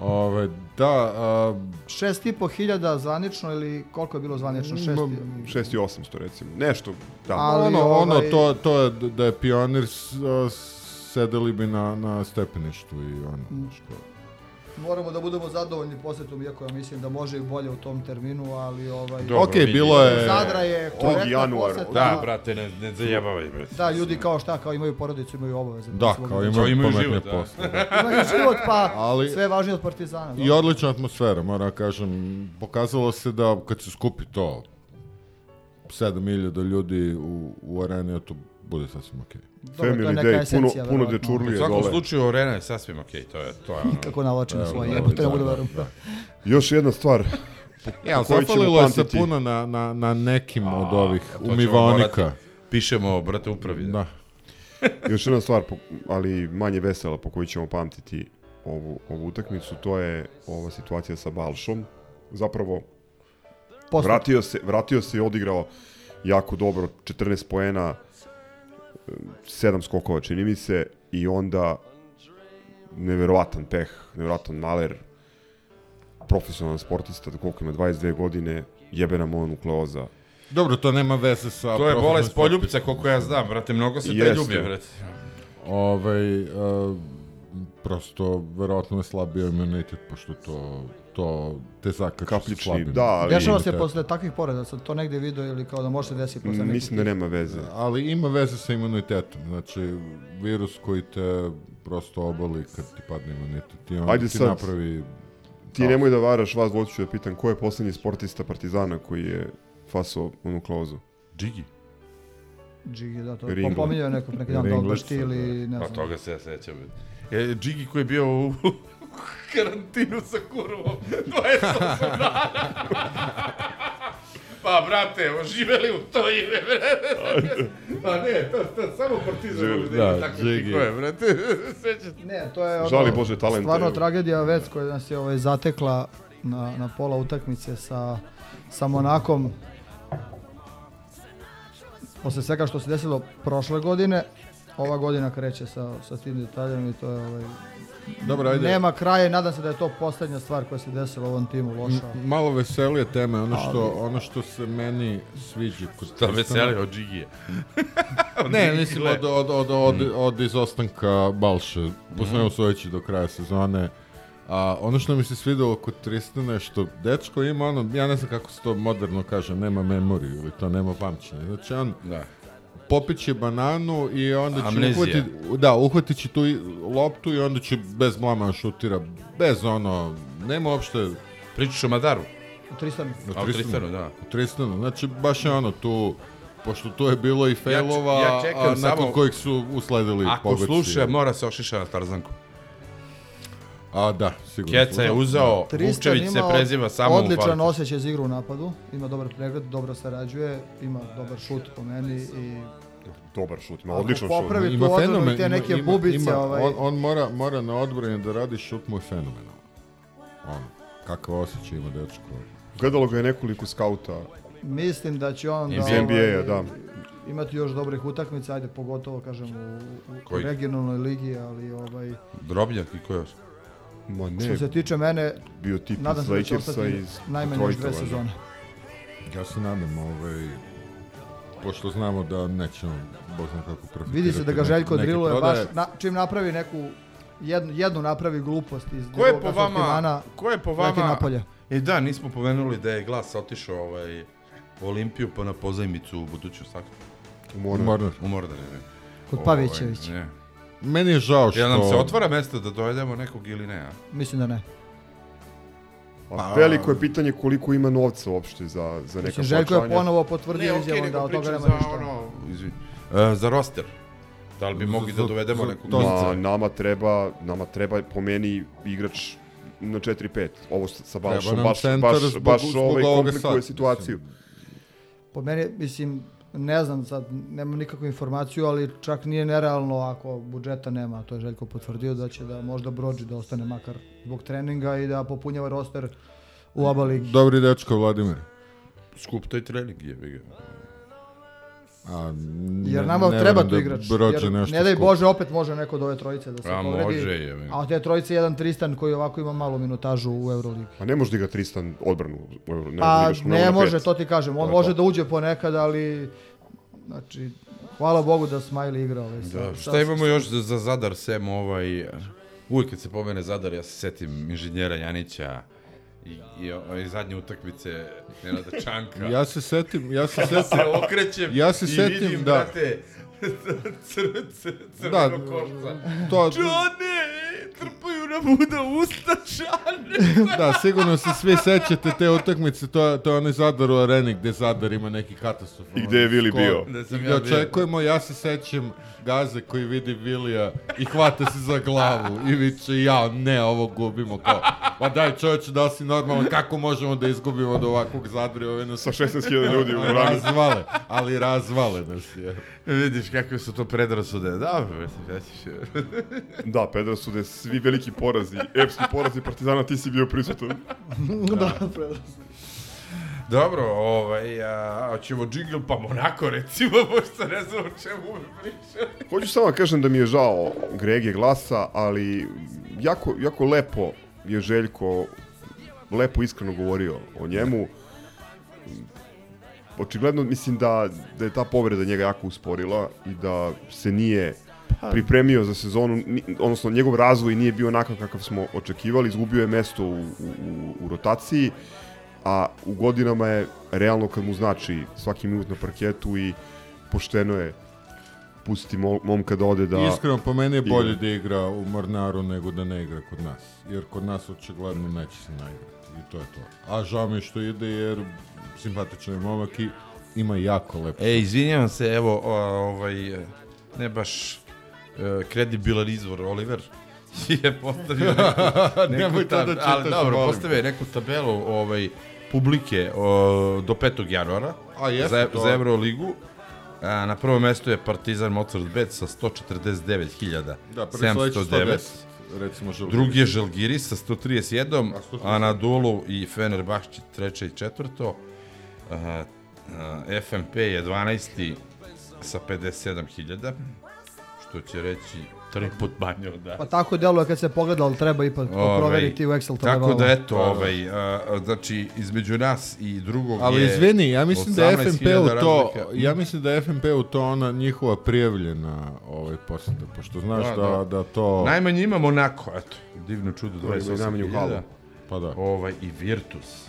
Ove, da, a, Šest i po hiljada zvanično ili koliko je bilo zvanično? Šest i... 6 i 800 recimo. Nešto, da. Ali ono, ono, ovaj- to, to je da je pionir sedeli bi na, na stepeništu i ono, što... Moramo da budemo zadovoljni posetom, iako ja mislim da može i bolje u tom terminu, ali ovaj... Dobro, ok, bilo je... Zadra je korektna januar. poseta. Da, brate, ne, ne zajebavaj, brate. Da, ljudi kao šta, kao imaju porodicu, imaju obaveze. Da, kao imaju imaju život, da. posle. Imaju život, pa Ali- sve je važnije od Partizana. I odlična atmosfera, moram da kažem. Pokazalo se da kad se skupi to 7000 ljudi u, u areni, to bude sasvim okej. Dobro, to je Family Day, puno, esencija, puno. U dečurlije svakom dole. slučaju, arena je sasvim okej, to je, to je ono. Kako navlače na Evo, svoje, da, jebote, ne da, mogu da da, verujem. da. Još jedna stvar. Ćemo zafalilo je se puno na, na, na nekim od ovih to umivaonika. morati. Pišemo, brate, upravi. Da. Još jedna stvar, ali manje vesela po kojoj ćemo pamtiti ovu, ovu utakmicu, to je ova situacija sa Balšom. Zapravo, Posle, vratio se, vratio se i odigrao jako dobro, 14 poena, 7 skokova čini mi se, i onda neverovatan peh, neverovatan maler, profesionalan sportista, da koliko ima 22 godine, jebena mononukleoza. Dobro, to nema veze sa... To je bolest poljubca, koliko ja znam, brate, mnogo se te Jeste. ljubje, brate. Ovaj, uh, prosto, verovatno je slabio imunitet, pošto to, to te zakače Kapljični, slabim. da, ali- Dešava se posle takvih povreda, sam to negde video ili kao da može se desiti posle nekih... Mislim da nema veze. Ali ima veze sa imunitetom, znači virus koji te prosto oboli kad ti padne imunitet i on Ajde ti sad. napravi... Ti nemoj da varaš, vas dvojicu ću da pitam, ko je poslednji sportista Partizana koji je fasao monoklozu? Džigi. Džigi, da, to Ringler. pominjao neko neki dan da ti ili ne Pa znam. toga se ja sećam. E, Džigi koji je bio u karantinu sa kurvom 28 dana. Pa, brate, oživeli u to ime, brate. Pa ne, to, to samo partizan može Da, da, Džigi. pikove, brate. Sećate? Ne, to je ono, Žali Bože talente. stvarno tragedija već koja nas je ovaj, zatekla na, na pola utakmice sa, sa Monakom. Posle svega što se desilo prošle godine, ova godina kreće sa, sa tim detaljima i to je ovaj, Dobro, ajde. nema kraja i nadam se da je to poslednja stvar koja se desila u ovom timu loša. Malo veselije teme, ono što, ono što se meni sviđa kod Ta Tristana- veseli od Džigije. Ne, mislim od, od, od, od, od izostanka Balše, poslednje osvojeći do kraja sezone. A ono što mi se svidelo kod Tristana je što dečko ima ono, ja ne znam kako se to moderno kaže, nema memoriju ili to nema pamćenja. Znači on Da. Popiće bananu i onda će Amnezija. uhvatiti, da, uhvatit će tu loptu i onda će bez blama šutira, bez ono, nema uopšte Pričaš o Madaru? U Tristanu. A, u Tristanu, da. U Tristanu, znači baš je ono tu, pošto tu je bilo i failova, ja čekam a, nakon samo- kojih su usledili Ako pogodci. sluša, mora se ošiša na Tarzanku. A da, sigurno. Keca je uzeo, Tristan Vukčević se ima preziva samo u odličan osjećaj za igru u napadu, ima dobar pregled, dobro sarađuje, ima dobar šut po meni i Dobar šut, ima odličan šut. popravi tu odbranu i te neke bubice, ovaj- on, on mora, mora na odbrani da radi šut mu je fenomenalan. On, kakav osjećaj ima dečko. Gledalo ga je nekoliko skauta. mislim da će on Iz da, NBA-a, da. imati još dobrih utakmica, ajde pogotovo kažem u, u regionalnoj ligi, ali ovaj Drobnjak i ko još? Ma ne, što se tiče mene, bio tip nadam iz se da će ostati iz najmanje još dve valjda. sezone. Ja se nadam, ovaj, pošto znamo da nećemo, bog zna kako profitirati. Vidi se da ga Željko driluje baš, prodaje. na, čim napravi neku, jednu, jednu napravi glupost iz Ko je po vama, asortimana, ko je po vama, napolje. E da, nismo pomenuli da je glas otišao ovaj, u Olimpiju pa na pozajmicu u budućnost, tako? Mora. Mornar. U Mordare, ne. Kod Ovaj, Pavićevića. Ne. Meni je žao što... Jel nam se otvara mesto da dovedemo nekog ili ne, a? Mislim da ne. A veliko je pitanje koliko ima novca uopšte za, za neka Mislim, Željko je plaćanja. ponovo potvrdio okej, izjavom nego da od toga pričam nema za ništa. ono, izvin, e, za roster. Da li bi mogli da za- dovedemo za- nekog to- novca? Ma, nama treba, nama treba po meni igrač na 4-5. Ovo sa, sa Balšom nam baš, centar baš, zbog- baš zbog ovaj ovoga komplikuje sad, situaciju. Po meni, mislim, ne znam sad, nemam nikakvu informaciju, ali čak nije nerealno ako budžeta nema, to je Željko potvrdio da će da možda Brođi da ostane makar zbog treninga i da popunjava roster u oba ligi. Dobri dečko, Vladimir. Skup taj trening je, ga. A, Jer ne- nama ne treba tu da igrač. Brođe Jer, ne daj skupi. Bože, opet može neko od ove trojice da se A, povredi. može, je, A od te trojice jedan Tristan koji ovako ima malu minutažu u Euroligi. A ne može da igra Tristan odbranu. Ne, da Pa ne može, pet. to ti kažem. On To može to. da uđe ponekad, ali znači hvala Bogu da Smiley igra ovaj Da, sa- šta imamo još za, za Zadar, sem ovaj... Uvijek kad se pomene Zadar, ja se setim inženjera Janića i, i, i zadnje utakmice Nenada Čanka. Ja se setim, ja se Ja setim, se okrećem ja se i setim, vidim, da. brate, cr, cr, Da, crveno košca. to, Džone, trpaju nam u da usta, Džane. da, sigurno se svi sećate te utakmice, to, to je onaj Zadar u areni gde Zadar ima neki katastrof. I gde je Vili bio. Gde I sam gde ja bio. očekujemo, ja se sećam Gaze koji vidi Vilija i hvata se za glavu i viče, ja, ne, ovo gubimo, kao, pa daj čovječe, da li si normalan, kako možemo da izgubimo od ovakvog Zadra, ove nas Sa 16.000 ljudi u ranu. razvale, ali razvale nas je. Vidiš kakve su to predrasude. Ćeš... Da, Pedrasude, svi veliki porazi, epski porazi Partizana, ti si bio prisutan. da, predas. Dobro, ovaj, a, hoćemo džingl pa Monako, recimo, pošto ne znam o čemu mi pričali. Hoću samo da kažem da mi je žao Grege glasa, ali jako, jako lepo je Željko lepo iskreno govorio o njemu. Očigledno mislim da, da je ta povreda njega jako usporila i da se nije pripremio za sezonu, odnosno njegov razvoj nije bio onakav kakav smo očekivali, izgubio je mesto u, u, u, rotaciji, a u godinama je realno kad mu znači svaki minut na parketu i pošteno je pustiti mo- momka da ode da... Iskreno, po meni je igra. bolje da igra u Mornaru nego da ne igra kod nas. Jer kod nas očigledno neće se naigrati. I to je to. A žao mi što ide jer simpatičan je momak i ima jako lepo. E, izvinjavam se, evo, o, ovaj, ne baš kredibilan izvor, Oliver, je postavio neku, neku da tab- ali čitaš, dobro, postavio je neku tabelu ovaj, publike o, do 5. januara A, jeste za, to. za Euroligu. A, na prvom mestu je Partizan Mozart Bet sa 149.709. Da, prvi sledeći 110, recimo Žalgiris. Drugi je Žalgiris sa 131, A, 137. Anadolu i Fenerbahče treće i četvrto. A, FMP je 12. sa 57.000, što će reći tri put manje od da. Pa tako deluje kad se pogleda, ali treba ipak to proveriti u Excel Tako tabelu. da eto, ovaj, a, znači između nas i drugog Ali je izvini, ja mislim da je 18.000 FNP u to, razlika. ja mislim da je FNP u to ona njihova prijavljena ovaj poseta, pošto znaš Da, da, da. da, to... Najmanje imamo Onako, eto, divno čudo, To je najmanju halu. 28.000. Pa da. Ovaj, i Virtus,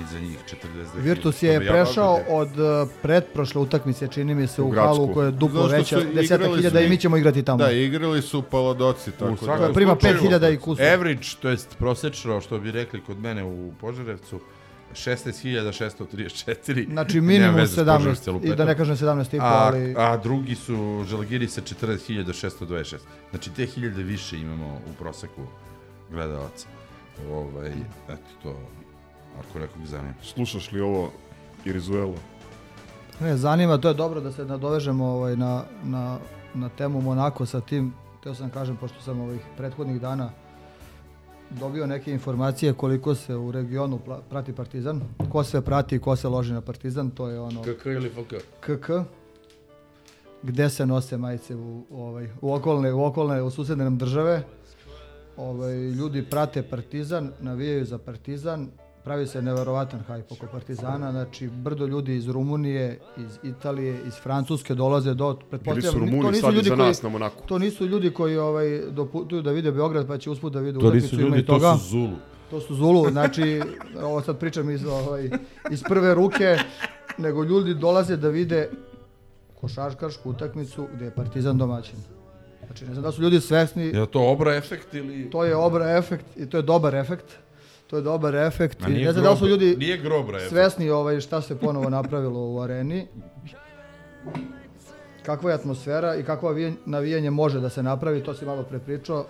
iza njih 42.000. Virtus je prešao da- od uh, pretprošle utakmice, čini mi se, u, U halu koja je duplo veća, desetak hiljada i mi ćemo igrati tamo. Da, igrali su Paladoci, tako svakom da... Prima slučaju, 5000 i kusur. Average, to jest prosečno, što bi rekli kod mene u Požarevcu, 16.634. Znači minimum veze s 17, Požarevcem, i da ne kažem 17 i po, A, ali... a drugi su Žalgiri sa 40.626. Znači te hiljade više imamo u proseku gledalaca. Ovaj, eto to, ako nekog zanima. Slušaš li ovo Irizuelo? Ne, zanima, to je dobro da se nadovežemo ovaj, na, na, na temu Monako sa tim, teo sam kažem, pošto sam ovih prethodnih dana dobio neke informacije koliko se u regionu prati Partizan, ko sve prati i ko se loži na Partizan, to je ono KK ili FK? KK, gde se nose majice u, ovaj, u okolne, u okolne, u susedne nam države. Ovaj, ljudi prate Partizan, navijaju za Partizan, pravi se neverovatan hajp oko Partizana, znači brdo ljudi iz Rumunije, iz Italije, iz Francuske dolaze do su to nisu ljudi za koji- nas na Monaku. To nisu ljudi koji ovaj doputuju da vide Beograd pa će usput da vide To nisu utakmicu, ima ljudi, i to toga. su Zulu. To su Zulu, znači ovo sad pričam iz ovaj iz prve ruke, nego ljudi dolaze da vide košarkašku utakmicu gde je Partizan domaćin. Znači ne znam da su ljudi svesni, Je to obra efekt ili... to je obra efekt i to je dobar efekt. To je dobar efekt i ne znam da li su ljudi nije grobra svesni ovaj šta se ponovo napravilo u areni. Kakva je atmosfera i kakvo navijanje može da se napravi, to si malo prepričao.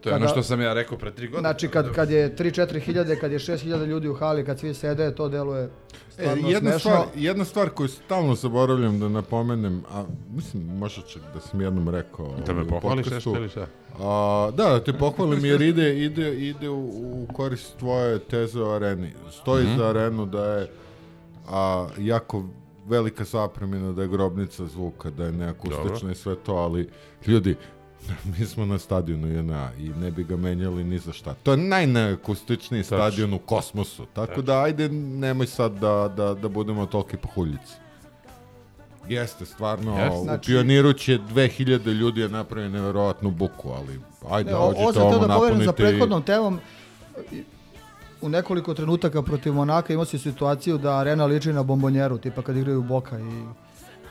To je ono Kada- što sam ja rekao pre tri godine. Znači kad, kad je 3-4 hiljade, kad je 6 hiljada ljudi u hali, kad svi sede, to deluje E, stvarno jedna, smešno. stvar, jedna stvar koju stalno zaboravljam da napomenem, a mislim možda čak da sam jednom rekao Da me pohvališ nešto ili šta? A, da, da te pohvalim jer ide, ide, ide u, u korist tvoje teze o areni. Stoji Mhm. za arenu da je a, jako velika zapremina da je grobnica zvuka, da je neakustična Dobro. i sve to, ali ljudi, mi smo na stadionu JNA i ne bi ga menjali ni za šta. To je najneakustičniji stadion u kosmosu, tako da ajde nemoj sad da, da, da budemo toliki pohuljici. Jeste, stvarno, Jeste. u Znači- Pioniru će 2000 ljudi je napravio neverovatnu buku, ali ajde, Ne, o- ovo dođite sam teo ovo da sa napunite i... prethodnom temom. U nekoliko trenutaka protiv Monaka imao si situaciju da arena liči na bombonjeru, tipa kad igraju Boka i,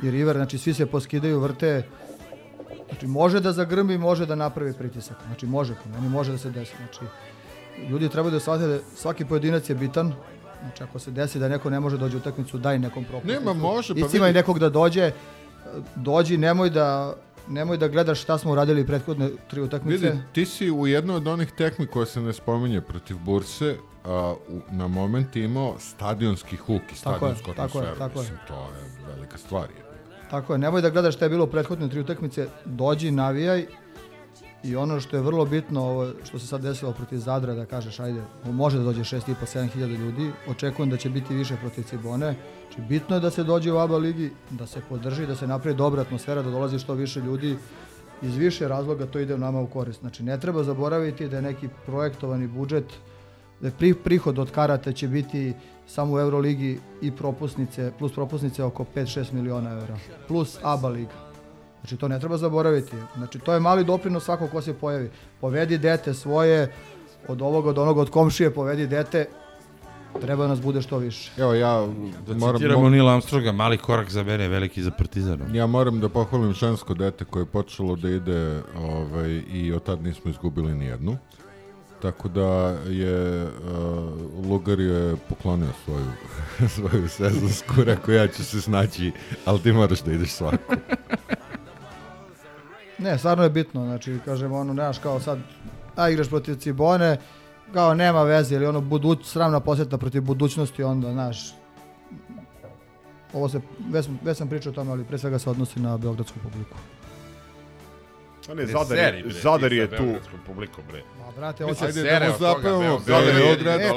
i River, znači svi se poskidaju, vrte. Znači može da zagrmi, može da napravi pritisak. Znači može, po meni može da se desi. Znači ljudi trebaju da shvate da svaki pojedinac je bitan. Znači ako se desi da neko ne može dođe u utakmicu, daj nekom propusnicu. Nema, može, pa vidi. nekog da dođe, dođi, nemoj da nemoj da gledaš šta smo uradili prethodne tri utakmice. Vidi, ti si u jednoj od onih tehnik koja se ne spominje protiv Burse, a, u, na moment imao stadionski huk i stadionsku tako je, atmosferu. tako je. Mislim, to je velika stvar. je. Tako je, nemoj da gledaš šta je bilo u prethodne tri utakmice, dođi, navijaj i ono što je vrlo bitno, ovo što se sad desilo protiv Zadra, da kažeš, ajde, može da dođe 6,5-7 hiljada ljudi, očekujem da će biti više protiv Cibone, znači bitno je da se dođe u ABA ligi, da se podrži, da se napravi dobra atmosfera, da dolazi što više ljudi, iz više razloga to ide nama u korist. Znači ne treba zaboraviti da je neki projektovani budžet, da je pri, prihod od karata će biti samo u Euroligi i propusnice, plus propusnice oko 5-6 miliona eura, plus ABA liga. Znači to ne treba zaboraviti. Znači to je mali doprinos svako ko se pojavi. Povedi dete svoje, od ovog, od onog, od komšije, povedi dete, treba nas bude što više. Evo ja Da moram, citiramo mo- Nila Armstronga, mali korak za mene, veliki za Partizanom. ja moram da pohvalim žensko dete koje je počelo da ide ovaj, i od tad nismo izgubili ni jednu. Tako da je uh, Lugar je poklonio svoju, svoju sezonsku, rekao ja ću se snaći, ali ti moraš da ideš svaku. Ne, stvarno je bitno, znači, kažem, ono, nemaš kao sad, a igraš protiv Cibone, kao nema veze, ili ono, buduć, sramna posjeta protiv budućnosti, onda, znaš, ovo se, već, već sam pričao o tome, ali pre svega se odnosi na beogradsku publiku. A ne, Zadar je, Zadar je tu, Publikom, bre. A, brate, hoće... se Ajde sere da mu od toga. Zadar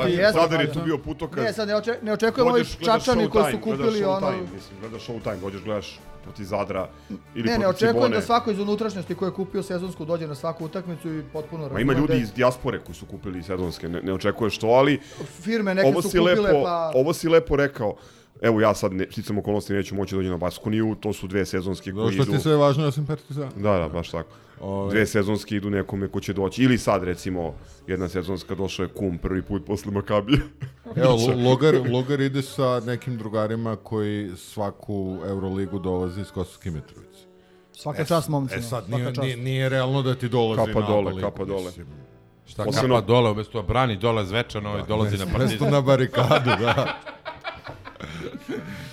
je- jesmo, Zadar je tu bio putokaz. Ne, sad ne, oče, ne očekujem ovih čačani koji su kupili gledaš ono... Showtime, mislim, gledaš Showtime, dođeš, gledaš protiv Zadra ili Ne, ne, očekujem Cibone. da svako iz unutrašnjosti ko je kupio sezonsku dođe na svaku utakmicu i potpuno Ma ima ljudi da iz dijaspore koji su kupili sezonske, ne, ne očekuješ to, ali firme neke su kupile lepo, pa... ovo si lepo rekao. Evo ja sad, ne, sticam okolnosti, neću moći dođi na Baskoniju, to su dve sezonske koje što idu... ti sve je važno, ja sam partizan. Da, da, baš tako. Ovaj. Dve sezonske idu nekome ko će doći. Ili sad, recimo, jedna sezonska došao je kum prvi put posle Makabija. Evo, Lugar, Lugar ide sa nekim drugarima koji svaku Euroligu dolaze iz Kosovske Mitrovice. Svaka čast momcima. E sad, nije, čast. nije, nije realno da ti dolazi Kapa na dole, ligu, kapa dole. mislim. Šta Posebno- kapa dole, umesto brani dole zvečano i dolazi na Mesto Partizan. na barikadu, da.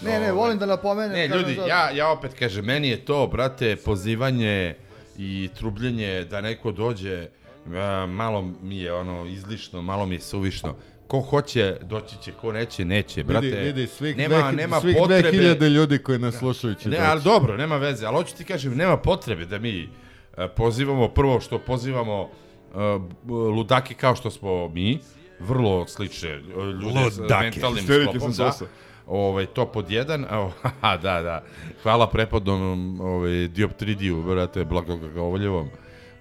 Ne, ne, volim da napomenem. Ne, ljudi, ja, ja opet kažem, meni je to, brate, pozivanje i trubljenje da neko dođe malo mi je ono izlišno, malo mi je suvišno. Ko hoće, doći će, ko neće, neće, brate. Vidi, vidi, svih, nema, dve, nema svih potrebe. 2000 ljudi koji nas slušaju će Ne, doći. ali dobro, nema veze, ali hoću ti kažem, nema potrebe da mi pozivamo, prvo što pozivamo ludake kao što smo mi, vrlo slične e, ljude sa Ludake. mentalnim sklopom, sam da. Ovaj, to pod jedan, a, haha, da, da. Hvala prepodnom ovaj, dioptridiju, brate, blagogovoljevom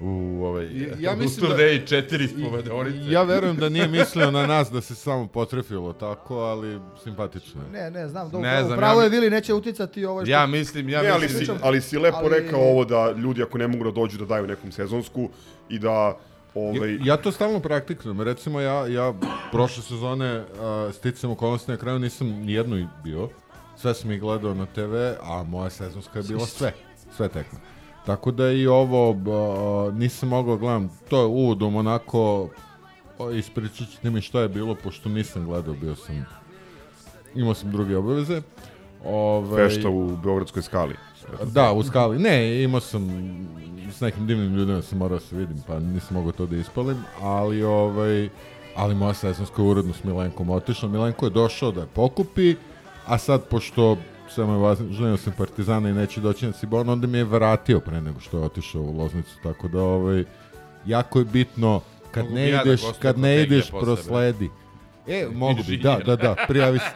u ovaj, ja u mislim da- turneji četiri spovedonice. Ja verujem da nije mislio na nas da se samo potrefilo tako, ali simpatično je. Ne, ne, znam, da Ne znam, pravo ja je Vili, neće uticati ovo što... Ja mislim, ja ne, ali mislim... si, ali si lepo ali- rekao ovo da ljudi ako ne mogu da dođu da daju nekom sezonsku i da ovaj, Ja, ja to stalno praktikujem. Recimo, ja, ja prošle sezone uh, sticam okolnosti na kraju nisam nijednu i bio. Sve sam ih gledao na TV, a moja sezonska je bila sve. Sve tekme. Tako da i ovo uh, nisam mogao da gledam. To je uvodom onako ispričat ćete mi šta je bilo, pošto nisam gledao, bio sam imao sam druge obaveze. Ove, fešta u Beogradskoj skali. Da, u skali. Ne, imao sam s nekim divnim ljudima sam morao da se vidim, pa nisam mogao to da ispalim, ali ovaj ali moja sezonska uredno s Milenkom otišla. Milenko je došao da je pokupi, a sad pošto samo je važno sam Partizana i neće doći na Cibon, onda mi je vratio pre nego što je otišao u Loznicu, tako da ovaj jako je bitno kad Mogu ne da ideš, kad ne ideš prosledi. E, mogu bi, da, da, da, prijavi se.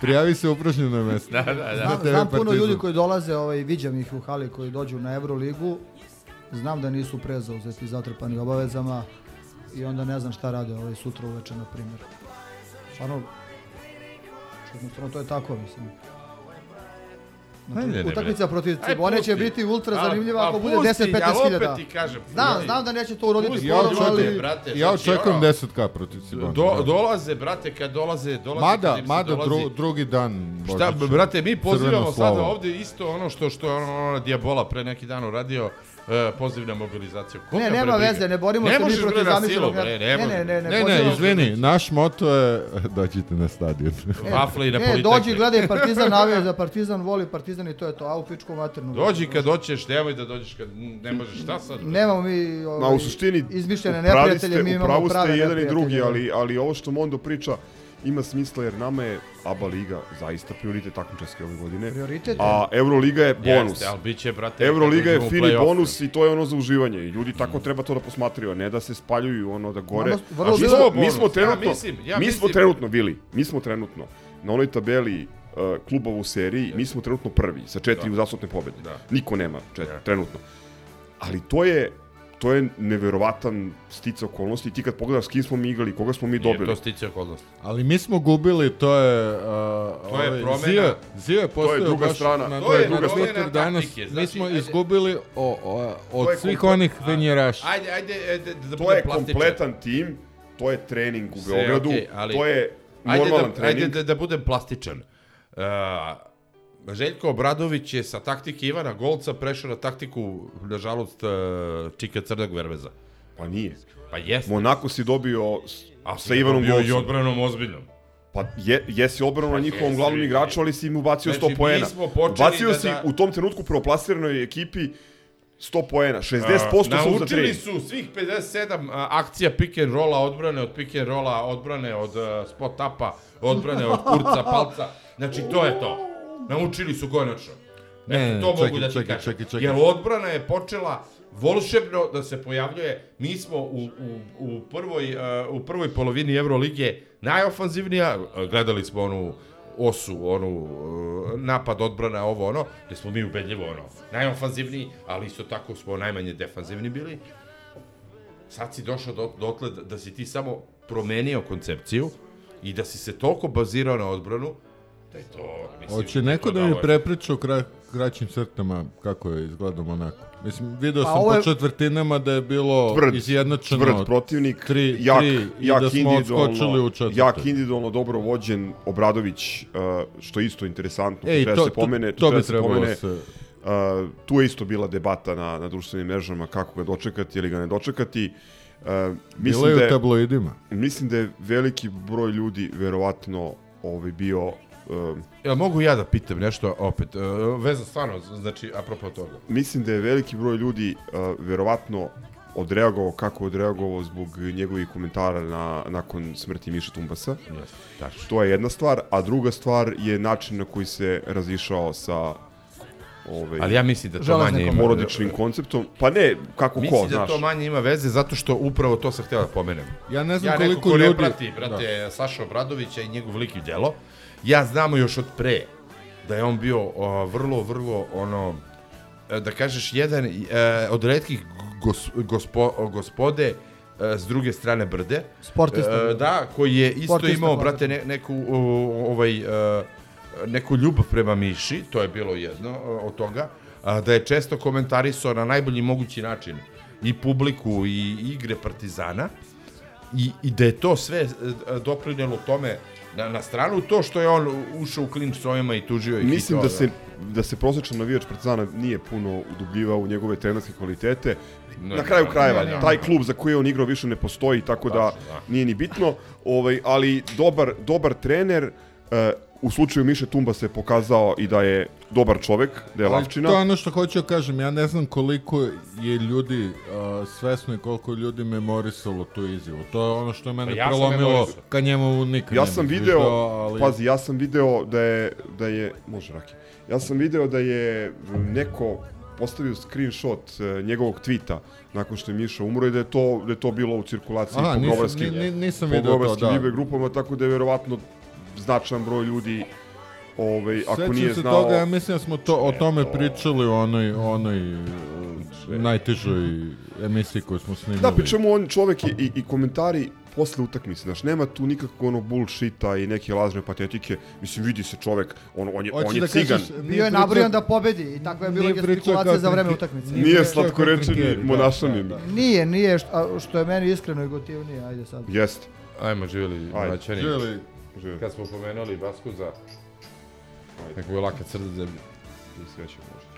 Prijavi se upražnjeno mesto. Da, da, da. Znam, znam puno ljudi koji dolaze, ovaj, viđam ih u hali koji dođu na Euroligu, znam da nisu prezauzeti zatrpani obavezama i onda ne znam šta rade ovaj sutra uveče, na primjer. Stvarno, to je tako, mislim. Ajde, utakmica protiv Cibone će biti ultra zanimljiva a ako bude pusti, 10-15 ali opet hiljada. ti kažem, Znam, znam da neće to uroditi Pusti, Ja ali... brate, ja znači, očekujem ono- 10k protiv Cibona. Do, dolaze, brate, kad dolaze, dolaze Mada, kad mada dolazi, dru, drugi dan Šta, brate, mi pozivamo sada ovde isto ono što što je ono, ono Diabola pre neki dan uradio, e, poziv na mobilizaciju. Koga Ne, nema briga? veze, ne borimo ne se mi protiv na zamišljenog ne- ne, ne, ne, ne, Ne, ne, izvini, naš moto je dođite na stadion. Wafle i na E, politekne. dođi, gledaj Partizan, navija za Partizan, voli Partizan i to je to, a u pičku maternu. Dođi kad hoćeš, nemoj da dođeš kad ne možeš, šta sad? Nemamo mi Ma ovaj, u suštini izmišljene neprijatelje, mi u imamo pravu prave ste jedan i drugi, neprijatelje. ali, ali ovo što Mondo priča ima smisla jer nama je ABA liga zaista prioritet takmičarske ove godine. Prioritet, A Euroliga je bonus. Jeste, ali bit će, brate, Euroliga je fini bonus i to je ono za uživanje. I ljudi tako treba to da posmatraju, a ne da se spaljuju ono da gore. Nama vrlo A mi, smo, mi smo Ja trenutno, mislim, ja mi smo trenutno bili, mi smo trenutno na onoj tabeli uh, klubova u seriji, mi smo trenutno prvi sa četiri uzastopne pobede. Da. Niko nema četiri, Da. trenutno. Ali to je to je neverovatan stica okolnosti i ti kad pogledaš s kim smo mi igrali, koga smo mi Nije dobili. to stiče okolnosti. Ali mi smo gubili, to je... Uh, To je promena. Zio, Zio je postavio druga baš strana. na, To je na druga strana danas. taktike, mi znači, smo ajde. izgubili o, o, od To je svih komplet- onih venjeraša. Ajde, ajde, ajde da To budem je plastičan. kompletan tim, to je trening u Sve, Beogradu, okej, ali- to je Ajde normalan da, trening. ajde da, da budem plastičan. Uh, Željko Obradović je sa taktike Ivana Golca prešao na taktiku, nažalost, uh, Čika Crnog Verveza. Pa nije. Pa jeste. Monako si dobio A sa Ivanom bio i Golcom. odbranom ozbiljnom. Pa je, jesi odbrano na njihovom jesi, glavnom igraču, ali si im ubacio Znači, 100 poena. Ubacio da- si da- u tom trenutku prvoplasiranoj ekipi 100 poena, 60% Uh, su za naučili tri. su svih 57 a, akcija pick and rolla, odbrane od pick and rolla, odbrane od uh, spot upa, odbrane od kurca, palca. Znači, to je to. Naučili su konačno. Ne, ne, to čekaj, mogu da ti čekaj, kažem. čekaj, čekaj. Jer odbrana je počela volšebno da se pojavljuje. Mi smo u, u, u, prvoj, uh, u prvoj polovini Evrolige najofanzivnija, gledali smo onu osu, onu uh, napad, odbrana, ovo ono, gde smo mi ubedljivo ono, najofanzivniji, ali isto tako smo najmanje defanzivni bili. Sad si došao do, dotle da, da si ti samo promenio koncepciju i da si se toliko bazirao na odbranu, da je to, mislim... Hoće neko da to mi dalo- prepriča u kra, kraćim crtama kako je izgledao Monako. Mislim, video Pa sam je- po četvrtinama da je bilo Tvrd, izjednačeno. tvrd protivnik, tri, jak, tri, i jak da smo individualno, odskočili u četvrtoj. jak individualno dobro vođen Obradović, uh, što je isto interesantno, Ej, treba to- se pomene, to- to treba bi se trebalo pomene, se- Uh, tu je isto bila debata na, na društvenim mrežama kako ga dočekati ili ga ne dočekati. Uh, Bilo mislim, je da u je, tabloidima. mislim da je veliki broj ljudi verovatno ovaj, bio uh, Ja mogu ja da pitam nešto opet, uh, veza stvarno, znači, apropo toga. mislim da je veliki broj ljudi uh, verovatno odreagovao kako je odreagovao zbog njegovih komentara na, nakon smrti Miše Tumbasa. Yes, tačno. To je jedna stvar, a druga stvar je način na koji se razišao sa ovaj, Ali ja mislim da to manje ima. porodičnim konceptom. Pa ne, kako Mislim ko, da znaš. to manje ima veze zato što upravo to sam htio da pomenem. Ja ne znam ja koliko neko ko ljudi... ne prati, brate, da. Saša Obradovića i njegov lik i djelo, ja znamo još od pre da je on bio o, vrlo, vrlo, ono, e, da kažeš, jedan e, od redkih gos, gospo, gospode e, s druge strane brde. Sportista. E, da, koji je isto Sportista, imao, brate, ne, neku, o, ovaj, e, neku ljubav prema Miši, to je bilo jedno e, od toga, a, da je često komentarisao na najbolji mogući način i publiku i igre Partizana i, i da je to sve e, doprinjelo tome na, na stranu to što je on ušao u klinč s ovima i tužio ih i Mislim to, da se da se prosječan navijač Partizana nije puno udubljivao u njegove trenerske kvalitete. Ne, na kraju ne, krajeva, ne, ne, taj klub za koji je on igrao više ne postoji, tako da Tačno, da. nije ni bitno. Ovaj, ali dobar, dobar trener, e, u slučaju Miše Tumba se pokazao i da je dobar čovek, da je lavčina. To je ono što hoću da kažem, ja ne znam koliko je ljudi uh, svesno i koliko je ljudi memorisalo tu izjavu. To je ono što je mene Pa ja prelomilo ka njemu nikad Ja sam video, ali... pazi, ja sam video da je, da je, može Raki, ja sam video da je neko postavio screenshot e, njegovog tvita nakon što je Miša umro i da je to, da je to bilo u cirkulaciji Aha, po nisam- grobarskim, ni- ni- nisam po video to, grobarskim da. Grupama, tako da je verovatno značajan broj ljudi ovaj, ako Sećam nije se znao... toga, ja mislim da smo to, o tome pričali u onoj, onoj najtežoj emisiji koju smo snimali. Da, pri čemu on čovek i, i, i komentari posle utakmice, znaš, nema tu nikakvog ono bullshita i neke lažne patetike, mislim, vidi se čovek, on, on je, Hoćeš on je da cigan. kažeš, Bio je nabrijan da pobedi i takva je pričao gestikulacija za vreme utakmice. Nije Nije slatkorečeni trinkeri, da, monašanin. da, da. Nije, nije, što, a, što je meni iskreno i gotivnije, ajde sad. Jeste. Ajmo, živjeli Ajde. Maćani. Živjeli. Kad smo pomenuli Baskuza, neko je laka crda I sreće može.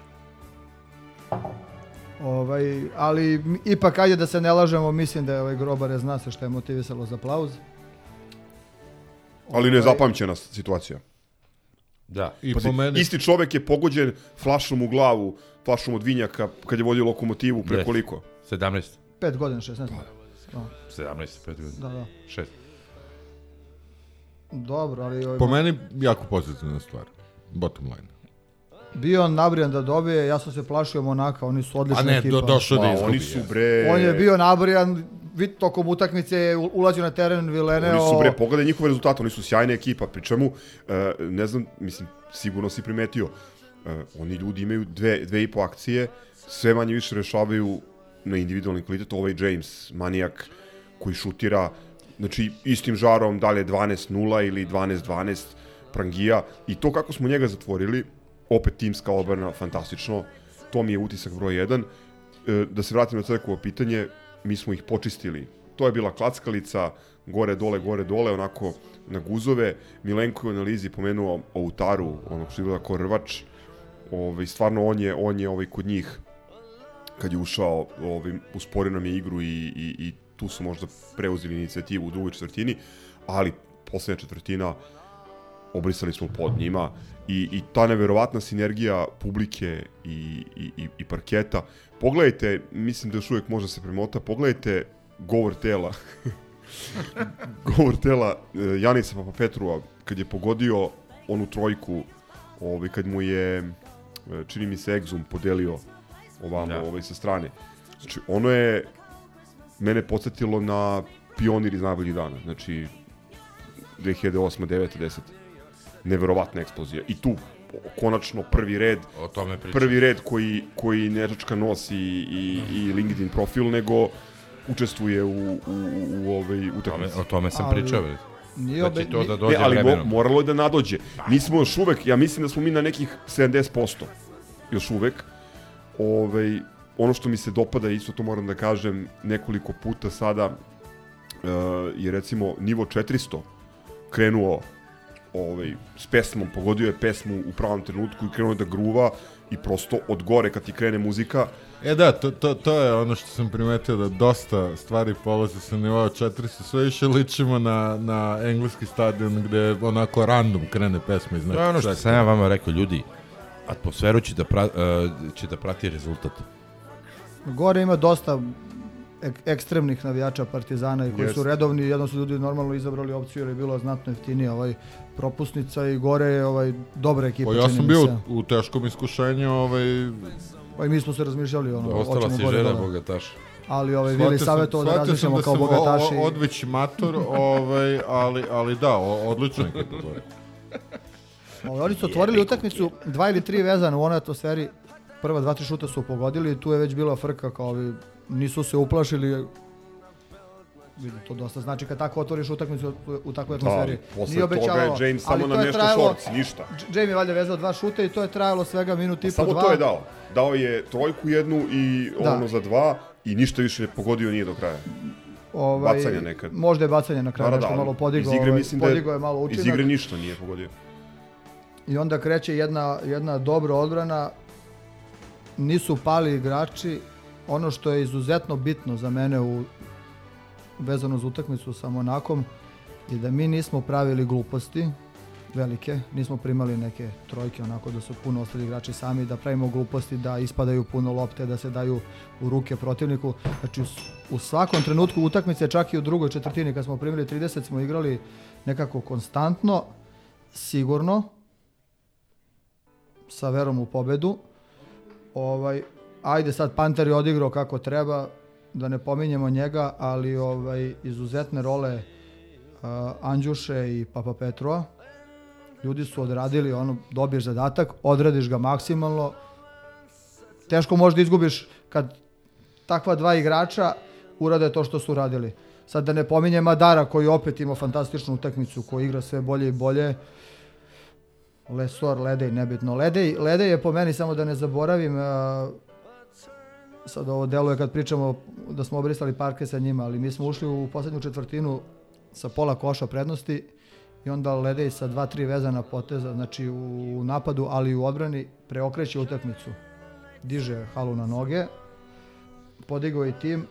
Ovaj, ali ipak, ajde da se ne lažemo, mislim da je ovaj grobare zna se što je motivisalo za aplauz. Ali nezapamćena situacija. Da. I Pazi, po meni... Isti čovek je pogođen flašom u glavu, flašom od vinjaka, kad je vodio lokomotivu pre koliko? 17. Pet godina, 16. Da, 17, 5 godina. da, da. 6. Dobro, ali ovaj, Po meni, jako pozitivna stvar. Bottom line. bio on nabrijan da dobije, ja sam se plašio Monaka, oni su odlična A ne, ekipa. do, došao da izgubi. oni su bre... On je bio nabrijan, vid tokom utakmice je ulazio na teren Vileneo. Oni su bre, pogledaj njihove rezultate, oni su sjajna ekipa, pri čemu, e, ne znam, mislim, sigurno si primetio, e, oni ljudi imaju dve, dve i po akcije, sve manje više rešavaju na individualni kvalitet, ovaj James, manijak, koji šutira, znači, istim žarom, dalje 12-0 ili 12-12, Prangija, i to kako smo njega zatvorili, opet timska obrana, fantastično, to mi je utisak broj 1. E, da se vratim na crkovo pitanje, mi smo ih počistili. To je bila klackalica, gore, dole, gore, dole, onako na guzove. Milenko je u analizi pomenuo Outaru, onog što izgleda kao rvač. Ovaj, stvarno, on je, on je ovaj, kod njih, kad je ušao, ovaj, usporio nam je igru i, i, i tu su možda preuzeli inicijativu u drugoj četvrtini, ali poslednja četvrtina obrisali smo pod njima i, i ta neverovatna sinergija publike i, i, i, parketa. Pogledajte, mislim da još uvijek može se premota, pogledajte govor tela. govor tela e, Janisa Papapetrua kad je pogodio onu trojku ovaj, kad mu je e, čini mi se Exum podelio ovamo Da. ovaj, sa strane. Znači, ono je mene podsjetilo na pionir iz najboljih dana. Znači, 2008. 9. 10. Neverovatna eksplozija. I tu konačno prvi red, O tome pričam. prvi red koji, koji ne čačka nos i, i, i LinkedIn profil, nego učestvuje u, u, u, u ovoj O tome, utakmici. o tome sam Ali- pričao. Nije Da obe- će to da dođe Ne, ali mo, moralo je da nadođe. Mi smo još uvek, ja mislim da smo mi na nekih 70%. Još uvek. Ovaj, ono što mi se dopada, isto to moram da kažem, nekoliko puta sada, uh, je recimo nivo 400 krenuo ovaj, s pesmom, pogodio je pesmu u pravom trenutku i krenuo je da gruva i prosto od gore kad ti krene muzika, E da, to, to, to je ono što sam primetio da dosta stvari polaze sa nivoa 400, sve više ličimo na, na engleski stadion gde onako random krene pesma iz nekog To je ono što sam ja vama rekao, ljudi, atmosferu će da, pra, uh, će da prati rezultat. Gore ima dosta ek, ekstremnih navijača Partizana i koji Jest. su redovni, jedno su ljudi normalno izabrali opciju jer je bilo znatno jeftinije ovaj propusnica i gore je ovaj dobra ekipa. Pa ja sam bio se. u teškom iskušenju, ovaj, Pa i mi smo se razmišljali ono, Ostala hoćemo si žena dole. bogataša. Ali ovaj sam- savjetovao da razmišljamo da kao bogataši. o- odveć mator, ovaj, ali, ali da, o, odlična ekipa gore. Ovaj, oni su otvorili utakmicu, dva ili tri vezana u onoj atmosferi. Prva dva, tri šuta su pogodili i tu je već bila frka kao ovi, nisu se uplašili. Vidim, to dosta znači kad tako otvoriš utakmicu u, takvoj Da, atmosferi. posle Nije toga je James samo to je namještao trajalo- šorc, ništa. J- Jamie je valjda vezao dva šuta i to je trajalo svega minut i po Samo dva. to je dao. Dao je trojku jednu i Da. ono za dva i ništa više pogodio nije do kraja. Ovaj, bacanja nekad. Možda je bacanje na kraju, Da, da, nešto malo podigao, iz igre ovaj, da je- je malo učinak. Iz igre ništa nije pogodio. I onda kreće jedna, jedna dobra odbrana, nisu pali igrači. Ono što je izuzetno bitno za mene u, vezano za utakmicu sa Monakom je da mi nismo pravili gluposti velike, nismo primali neke trojke onako da su puno ostali igrači sami, da pravimo gluposti, da ispadaju puno lopte, da se daju u ruke protivniku. Znači u, svakom trenutku utakmice, čak i u drugoj četvrtini kad smo primili 30 smo igrali nekako konstantno, sigurno, sa verom u pobedu. Ovaj, ajde sad Panter je odigrao kako treba, da ne pominjemo njega, ali ovaj izuzetne role uh, Andjuše i Papa Petrova. Ljudi su odradili ono, dobiješ zadatak, odradiš ga maksimalno. Teško možda izgubiš kad takva dva igrača urade to što su radili. Sad da ne pominjem Madara koji opet ima fantastičnu utakmicu, koji igra sve bolje i bolje. Lesor, Ledej, nebitno. Ledej, Ledej je po meni, samo da ne zaboravim, a, sad ovo deluje kad pričamo da smo obrisali parke sa njima, ali mi smo ušli u posljednju četvrtinu sa pola koša prednosti i onda Ledej sa dva, tri vezana poteza, znači u napadu, ali i u odbrani, preokreće utakmicu. Diže halu na noge, podigao i tim.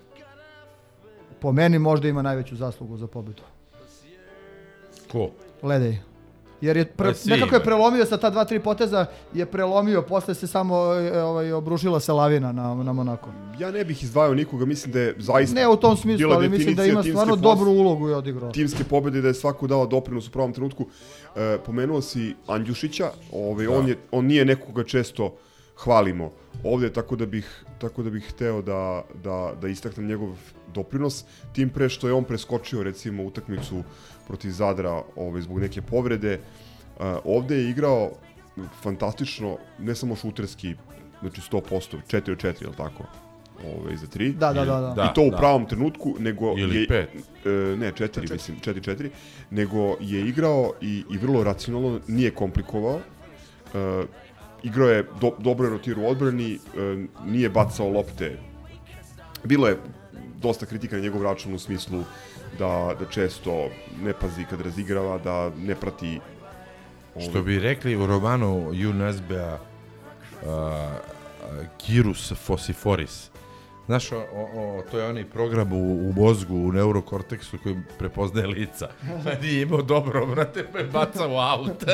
Po meni možda ima najveću zaslugu za pobedu. Ko? Ledej. Jer je pre, si nekako je prelomio sa ta dva, tri poteza, je prelomio, posle se samo e, ovaj, obrušila se lavina na, na Monako. Ja ne bih izdvajao nikoga, mislim da je zaista... Ne u tom smislu, ali mislim da ima stvarno pos- dobru ulogu i odigrao. Timske pobjede da je svako dao doprinos u pravom trenutku. E, pomenuo si Andjušića, ovaj, on, je, on nije nekoga često hvalimo ovdje, tako da bih, tako da bih hteo da, da, da istaknem njegov doprinos, tim pre što je on preskočio recimo utakmicu protiv Zadra ovaj, zbog neke povrede. Uh, ovde je igrao fantastično, ne samo šuterski, znači 100%, 4 od 4, je li tako? Ovaj, za 3. Da, da, da, da. Da, I to u da. pravom trenutku, nego Ili je, pet. e, ne, 4, mislim, 4-4, nego je igrao i, i vrlo racionalno, nije komplikovao. E, igrao je, do, dobro je rotirao u odbrani, e, nije bacao lopte. Bilo je dosta kritika na njegov račun u smislu da, da često ne pazi kad razigrava, da ne prati Što bi rekli u romanu UNSB-a uh, Kirus Fossiforis. Znaš, o, o, o, to je onaj program u, u mozgu, u neurokorteksu koji prepoznaje lica. Pa nije imao dobro, brate, pa je bacao u aut.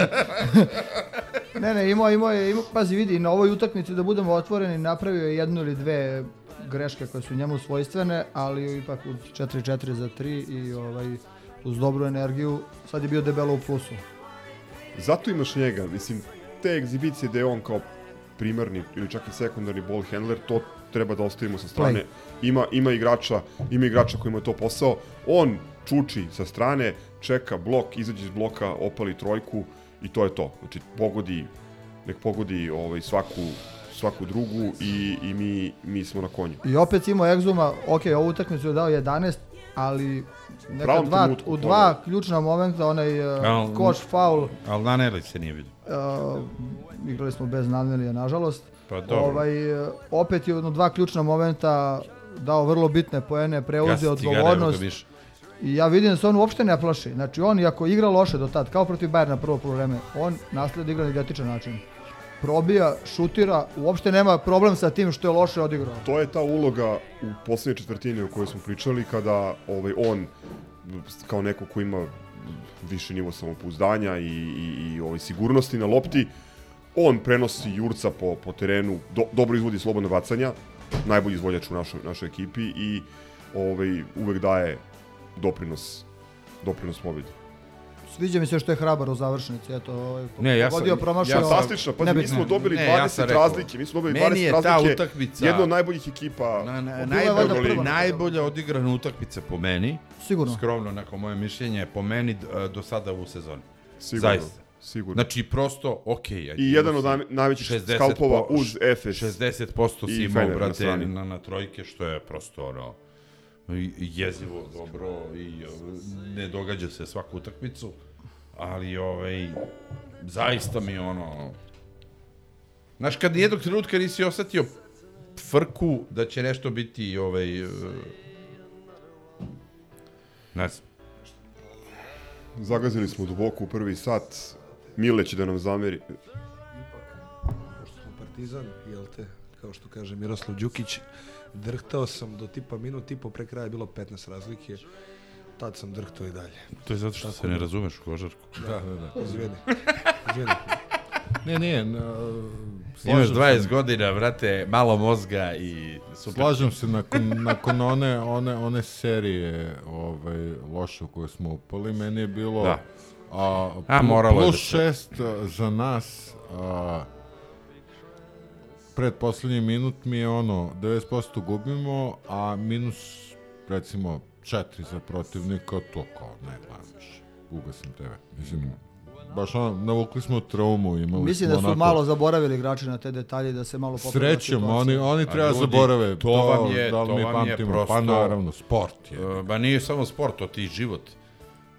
Ne, ne, imao, imao je, imao, pazi, vidi, na ovoj utakmici da budemo otvoreni, napravio je jednu ili dve greške koje su njemu svojstvene, ali ipak uz 4-4 za 3 i ovaj, uz dobru energiju, sad je bio debelo u plusu. Zato imaš njega, mislim, te egzibicije da je on kao primarni ili čak i sekundarni ball handler, to treba da ostavimo sa strane. Ima, ima igrača, ima igrača kojima je to posao. On čuči sa strane, čeka blok, izađe iz bloka, opali trojku i to je to. Znači, pogodi, nek pogodi ovaj, svaku, svaku drugu i, i mi, mi smo na konju. I opet imao Egzuma, ok, ovu utakmicu je dao 11, ali neka Pravom dva, trenutku, u dva ključna momenta, onaj uh, Al- koš, faul, Ali Naneli se nije vidio. uh, igrali smo bez Nanelija, nažalost. Pa dobro. Ovaj, uh, opet je u dva ključna momenta dao vrlo bitne poene, preuzeo cigare, odgovornost. I ja vidim da se on uopšte ne plaši. Znači on, iako igra loše do tad, kao protiv Bayerna prvo polovreme, on nastavlja da igra na identičan način. Probija, šutira, uopšte nema problem sa tim što je loše odigrao. To je ta uloga u poslednjoj četvrtini o kojoj smo pričali, kada ovaj, on, kao neko ko ima više nivo samopouzdanja i, i, i ovaj, sigurnosti na lopti, on prenosi Jurca po, po terenu, do, dobro izvodi slobodno bacanja, najbolji izvođač u našoj, našoj ekipi i ovaj, uvek daje doprinos, doprinos pobedi. Sviđa mi se što je hrabar u završnici, eto, ovaj, Ne, ja sam- pogodio, promašio. ja sam- Fantastično, pazi, mi smo dobili Ne, 20 ja razlike, mi smo dobili meni 20 je ta razlike, utakmica- jedna od najboljih ekipa. Na, na, najbolja, prva. najbolja odigrana utakmica po meni, Sigurno. skromno neko moje mišljenje, po meni d- do sada u sezoni. Sigurno, Zaista. sigurno. Znači, prosto, okej. Okay, I jedan od naj- najvećih skalpova uz Efes 60% si imao, brate, na, na trojke, što je prosto, ono, jezivo, dobro i o, ne događa se svaku utakmicu, ali, ovaj, zaista mi, ono, znaš, kad nijednog trenutka nisi osetio frku da će nešto biti, ovaj, e, ne znam. Zagazili smo duboko u prvi sat. Mile će da nam zameri. pošto smo partizan, jel te, kao što kaže Miroslav Đukić, drhtao sam do tipa minut i po pre kraja bilo 15 razlike, tad sam drhtao i dalje. To je zato što Tako se ne da- razumeš u košarku. Da, da, da. Izvini. Izvini. Ne, nije. na- Imaš slažem 20 se. godina, brate, malo mozga i super. Slažem se, nakon, nakon one, one, one serije ovaj, loše u koje smo upali, meni je bilo Da. a, A, plu- moralo je plus da se- šest za nas a, pred poslednji minut mi je ono 90% gubimo, a minus recimo 4 za protivnika, to kao ne gledam više. Ugasim TV. Mislim, baš ono, navukli smo traumu, imali Mislim smo da su onako... malo zaboravili igrači na te detalje da se malo popravila Srećom, oni, oni Pa treba ljudi, zaborave. to vam je- da to vam je pamtimo? prosto- Pa naravno, sport je. Uh, ba nije samo sport, to ti život.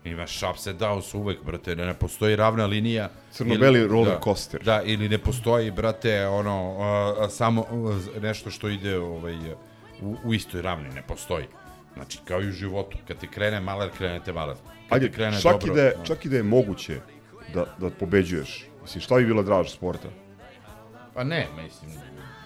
Imaš ups and downs uvek, brate, ne, ne postoji ravna linija. Crno-beli roller da, coaster. Da, ili ne postoji, brate, ono, uh, samo uh, nešto što ide ovaj, u, u istoj ravni, ne postoji. Znači, kao i u životu, kad ti krene maler, krenete maler. Kad Ajde, krene čak, dobro, i da je, no. čak i da je moguće da, da pobeđuješ. Mislim, šta bi bila draž sporta? Pa ne, mislim,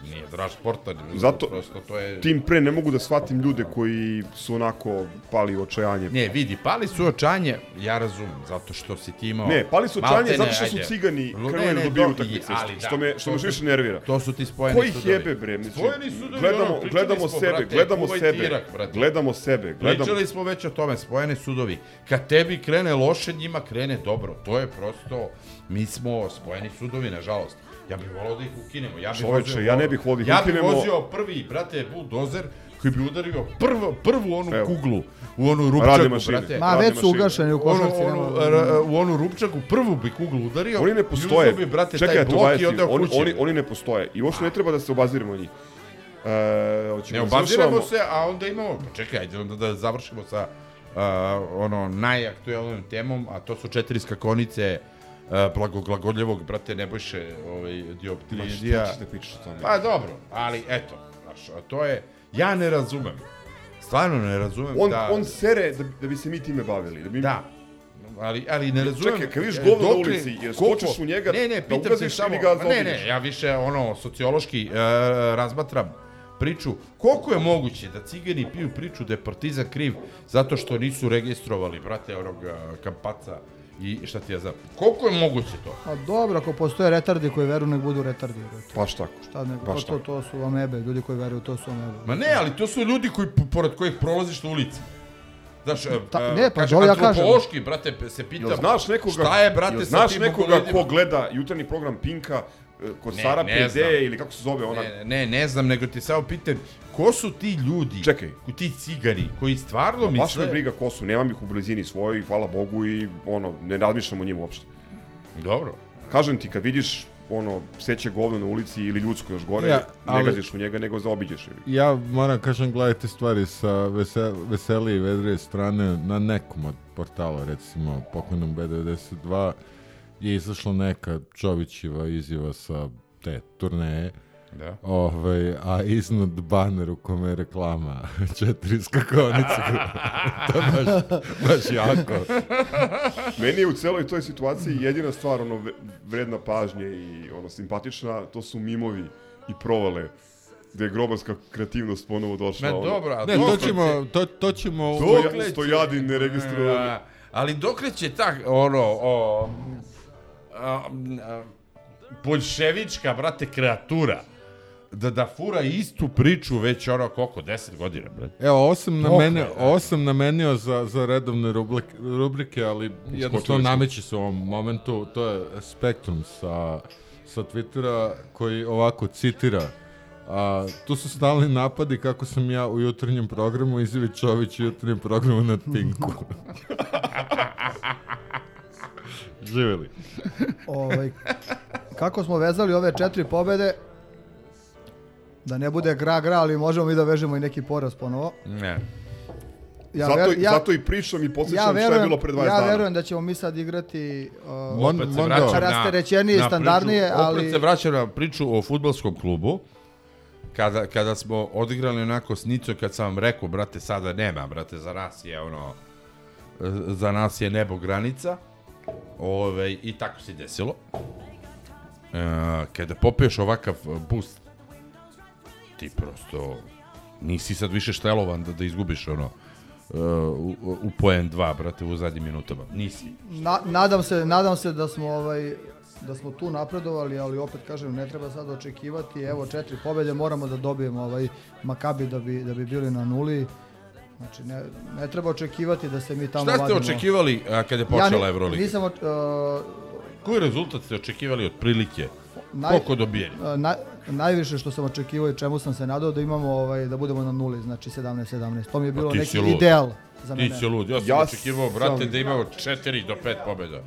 nije draž sporta, Zato, prosto to je... tim pre ne mogu da shvatim ljude koji su onako pali u očajanje. Ne, vidi, pali su očanje, ja razumem, zato što si ti imao... Ne, pali su očajanje zato što su cigani krenuli da dobiju do- utakmice, što da, me- što me više nervira. To su ti spojeni Koji sudovi. jebe, bre? Mislim, Spojeni sudovi, gledamo, ono, gledamo smo, sebe, brate, gledamo sebe, brate. gledamo sebe, gledamo... Pričali smo već o tome, spojeni sudovi. Kad tebi krene loše, njima krene dobro. To je prosto, mi smo spojeni sudovi, nažalost. Ja bih volao da ih ukinemo. Ja bih Čoveče, vozio- ja ne bih volao da ih Ja ukinemo. bih vozio prvi, brate, buldozer, koji bi udario prvu, prvu onu Evo. kuglu, u onu rupčaku, mašine. brate. Ma, već su ugašeni u Onu, košarci. nema- r- u onu rupčaku prvu bi kuglu udario. Oni ne postoje. bi, brate, Čekaj, taj to blok i odeo oni, oni, oni ne postoje. I uopšte ne treba da se obazirimo na njih. E, hoćemo Ne da obaziramo se, a onda imamo, pa čekaj, ajde onda da završimo sa uh, ono najaktuelnom temom, a to su četiri skakonice uh, blagoglagoljevog, brate, Nebojše ovaj, Dioptridija. šta ćeš da pričaš o tome? Pa dobro, ali eto, znaš, a to je, ja ne razumem, stvarno ne razumem On, da... on sere da, da bi se mi time bavili. Da, bi... Da, ali, ali ne razumem... Čekaj, kad vidiš e, govno na dokle- ulici, jer skočiš u njega, ne, ne, da ugaziš samo, ili ga ne, ne, ja više ono sociološki uh, razmatram priču, koliko je moguće da cigani piju priču da je Partizan kriv zato što nisu registrovali, brate, onog uh, kampaca i šta ti ja znam. Koliko je moguće to? A dobro, ako postoje retardi koji veruju, nek budu retardi. brate. Baš tako. Šta nego, Baš to, to, to su amebe, ljudi koji veruju, to su amebe. Ma ne, ali to su ljudi koji, pored kojih prolaziš na ulici. Znaš, Ta- uh, ne, pa kaže, ja kažem. antropološki, brate, se pitam, Jel znaš nekoga, šta je, brate, jel znaš nekoga ko gleda jutarnji program Pinka e, kod Ne, Sara ne PD znam. ili kako se zove ona? Ne, ne, ne znam, nego ti samo pitam, ko su ti ljudi, Čekaj. ko ti cigani, koji stvarno Baš me misle... briga ko su, nemam ih u blizini svojoj, hvala Bogu i ono, ne razmišljam o njima uopšte. Dobro. Kažem ti, kad vidiš ono, seće govno na ulici ili ljudsko još gore, Ja, ne ali- gaziš u njega, nego zaobiđeš. je. Ja moram kažem, gledajte stvari sa vese, veselije i vedrije strane na nekom od portala, recimo pokojnom B92, je izašla neka Čovićeva izjava sa te turneje, Da. Ovaj, a iznad baner u kome je reklama četiri skakonice. to je baš, baš jako. Meni je u celoj toj situaciji jedina stvar ono vredna pažnje i ono simpatična, to su mimovi i provale gde je grobarska kreativnost ponovo došla. Ma ono. dobro, a Ne, to ćemo, to, to ćemo... Dokle će- stojadin neregistrovani. A, Ali dokle će ta, ono, o, a, a, boljševička, brate, kreatura da, da fura istu priču već ono koliko, 10 godina, bre. Evo, osam na mene, osam namenio za, za redovne rubrike, rubrike ali jednostavno smo. nameće se u ovom momentu, to je Spektrum sa, sa Twittera koji ovako citira A, tu su stalni napadi kako sam ja u jutarnjem programu, Izjevi Čović u jutarnjem programu na Pinku. Živjeli. ovaj, kako smo vezali ove četiri pobede, da ne bude gra-gra, ali možemo mi da vežemo i neki poraz ponovo. Ne. Ja, zato, ver- ja, zato i pričam i podsjećam ja šta je verujem, bilo pre 20 ja dana. verujem da ćemo mi sad igrati uh, Mon- Opet se na, Rasterećenije, na standardnije, priču, ali- Opet se vraćam na priču o futbolskom klubu. Kada, kada smo odigrali onako s Nicom, kad sam vam rekao, brate, sada nema, brate, za nas je ono, za nas je nebo granica. Ove, I tako se desilo. E, kada popiješ ovakav boost, ti prosto nisi sad više štelovan da, da izgubiš ono e, u, u poen 2, brate, u zadnjim minutama. Nisi. Na, nadam se, nadam se da smo ovaj da smo tu napredovali, ali opet kažem ne treba sad očekivati. Evo četiri pobede moramo da dobijemo ovaj Makabi da bi da bi bili na nuli. Znači ne, ne treba očekivati da se mi tamo Šta ste vadimo. očekivali a, kada je počela ja, Euroliga? Nisam uh, Koji rezultat ste očekivali od prilike? Naj- Koliko dobijeni? uh, na, najviše što sam očekivao i čemu sam se nadao da imamo ovaj da budemo na nuli, znači 17 17. To mi je bilo Pa ti neki lud. ideal za Ti mene. si lud. Ja sam Ja očekivao, brate, sam- da imamo 4 do 5 pobjeda.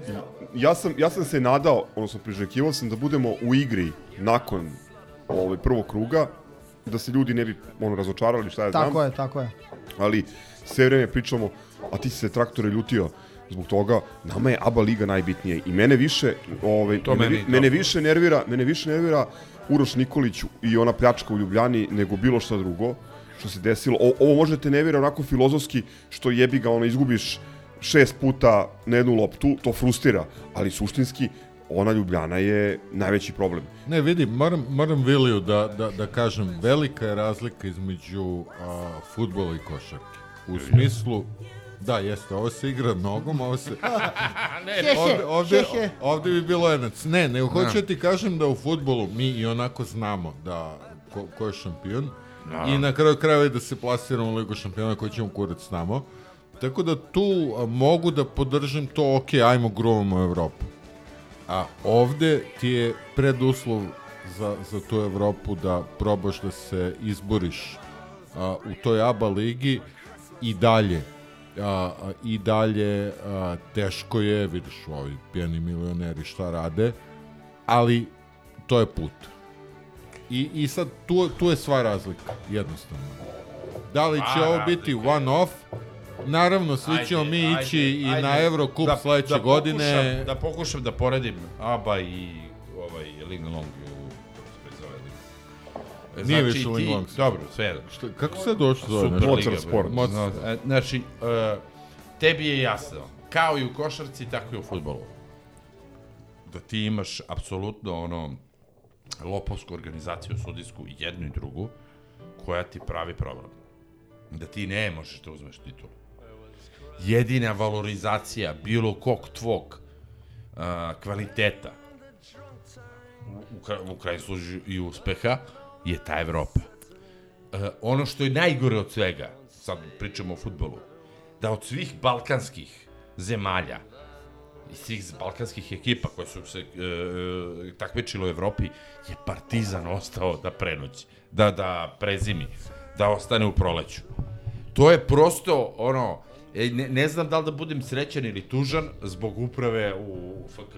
ja sam, ja sam se nadao, odnosno priželjkivao sam da budemo u igri nakon ovaj, prvog kruga, da se ljudi ne bi ono, razočarali, šta ja znam. Tako je, tako je. ali sve vreme pričamo, a ti si se traktore ljutio zbog toga, nama je ABA liga najbitnija i mene više, ovaj, To mene, da. mene više nervira, mene više nervira Uroš Nikolić i ona pljačka u Ljubljani nego bilo šta drugo što se desilo. O, ovo možete nervira onako filozofski što jebi ga ono izgubiš šest puta na jednu loptu, to frustrira, ali suštinski ona Ljubljana je najveći problem. Ne, vidi, moram, moram Viliju da, da, da kažem, velika je razlika između a, futbola i košarke. U smislu, da, jeste, ovo se igra nogom, ovo se... Hehe, ovde, ovde, ovde bi bilo enac. Ne, nego hoću da ti kažem da u futbolu mi i onako znamo da ko, ko je šampion i na kraju krajeva da se plasiramo u Ligu šampiona koji ćemo kurac znamo. Tako da tu a, mogu da podržim to, ok, ajmo gruvamo Evropu. A ovde ti je preduslov za, za tu Evropu da probaš da se izboriš a, u toj ABA ligi i dalje a, a, i dalje a, teško je, vidiš ovi pijani milioneri šta rade, ali to je put. I, i sad tu, tu je sva razlika, jednostavno. Da li će A, ovo biti je. one-off? Naravno, svi Ajde, ćemo mi ajde, ići i ajde. na Eurocup Da- sledeće da godine. Pokušam, da pokušam da poredim ABA i ovaj Ling Long liga. Nije više Ling Long. Dobro, sve jedno. Šta, kako se došlo zove? Super nešto? liga. Mozart Sport. e, znači, e, tebi je jasno, kao i u košarci, tako i u futbolu. Da ti imaš apsolutno ono lopovsku organizaciju sudijsku jednu i drugu koja ti pravi problem. Da ti ne možeš da uzmeš titulu. Jedina valorizacija bilo kog tvog a, kvaliteta u, u, kra- u krajnjem slučaju i uspeha je ta Evropa. E, ono što je najgore od svega, sad pričamo o futbolu, da od svih balkanskih zemalja i svih balkanskih ekipa koje su se e, e, takmičile u Evropi je Partizan ostao da prenoći, da, da prezimi, da ostane u proleću. To je prosto ono, e, ne, ne znam da li da budem srećan ili tužan zbog uprave u FK.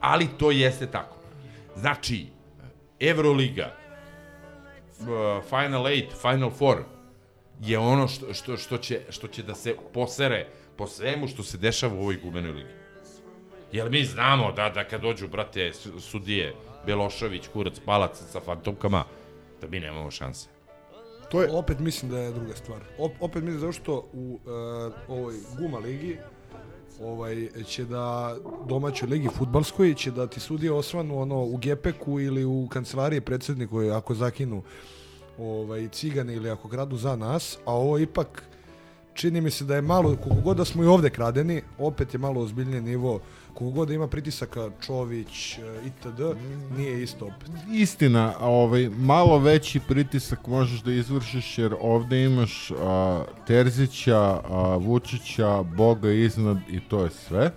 Ali to jeste tako. Znači, Euroliga, uh, Final 8, Final 4 je ono što, što, što, će, što će da se posere po svemu što se dešava u ovoj gumenoj ligi. Jer mi znamo da, da kad dođu, brate, su- sudije, Belošević, Kurac, Palac sa fantomkama, da mi nemamo šanse. To je, Opet mislim da je druga stvar. Op, opet mislim zato što u uh, ovoj Guma ligi ovaj, će da domaćoj ligi futbalskoj će da ti sudije osvanu ono u Gepeku ili u kancelariji predsjedniku ako zakinu ovaj, cigane ili ako gradu za nas, a ovo ipak čini mi se da je malo, koliko god da smo i ovde kradeni, opet je malo ozbiljniji nivo, koliko god da ima pritisaka Čović, e, itd., nije isto opet. Istina, a ovaj, malo veći pritisak možeš da izvršiš jer ovde imaš a, Terzića, a, Vučića, Boga iznad i to je sve.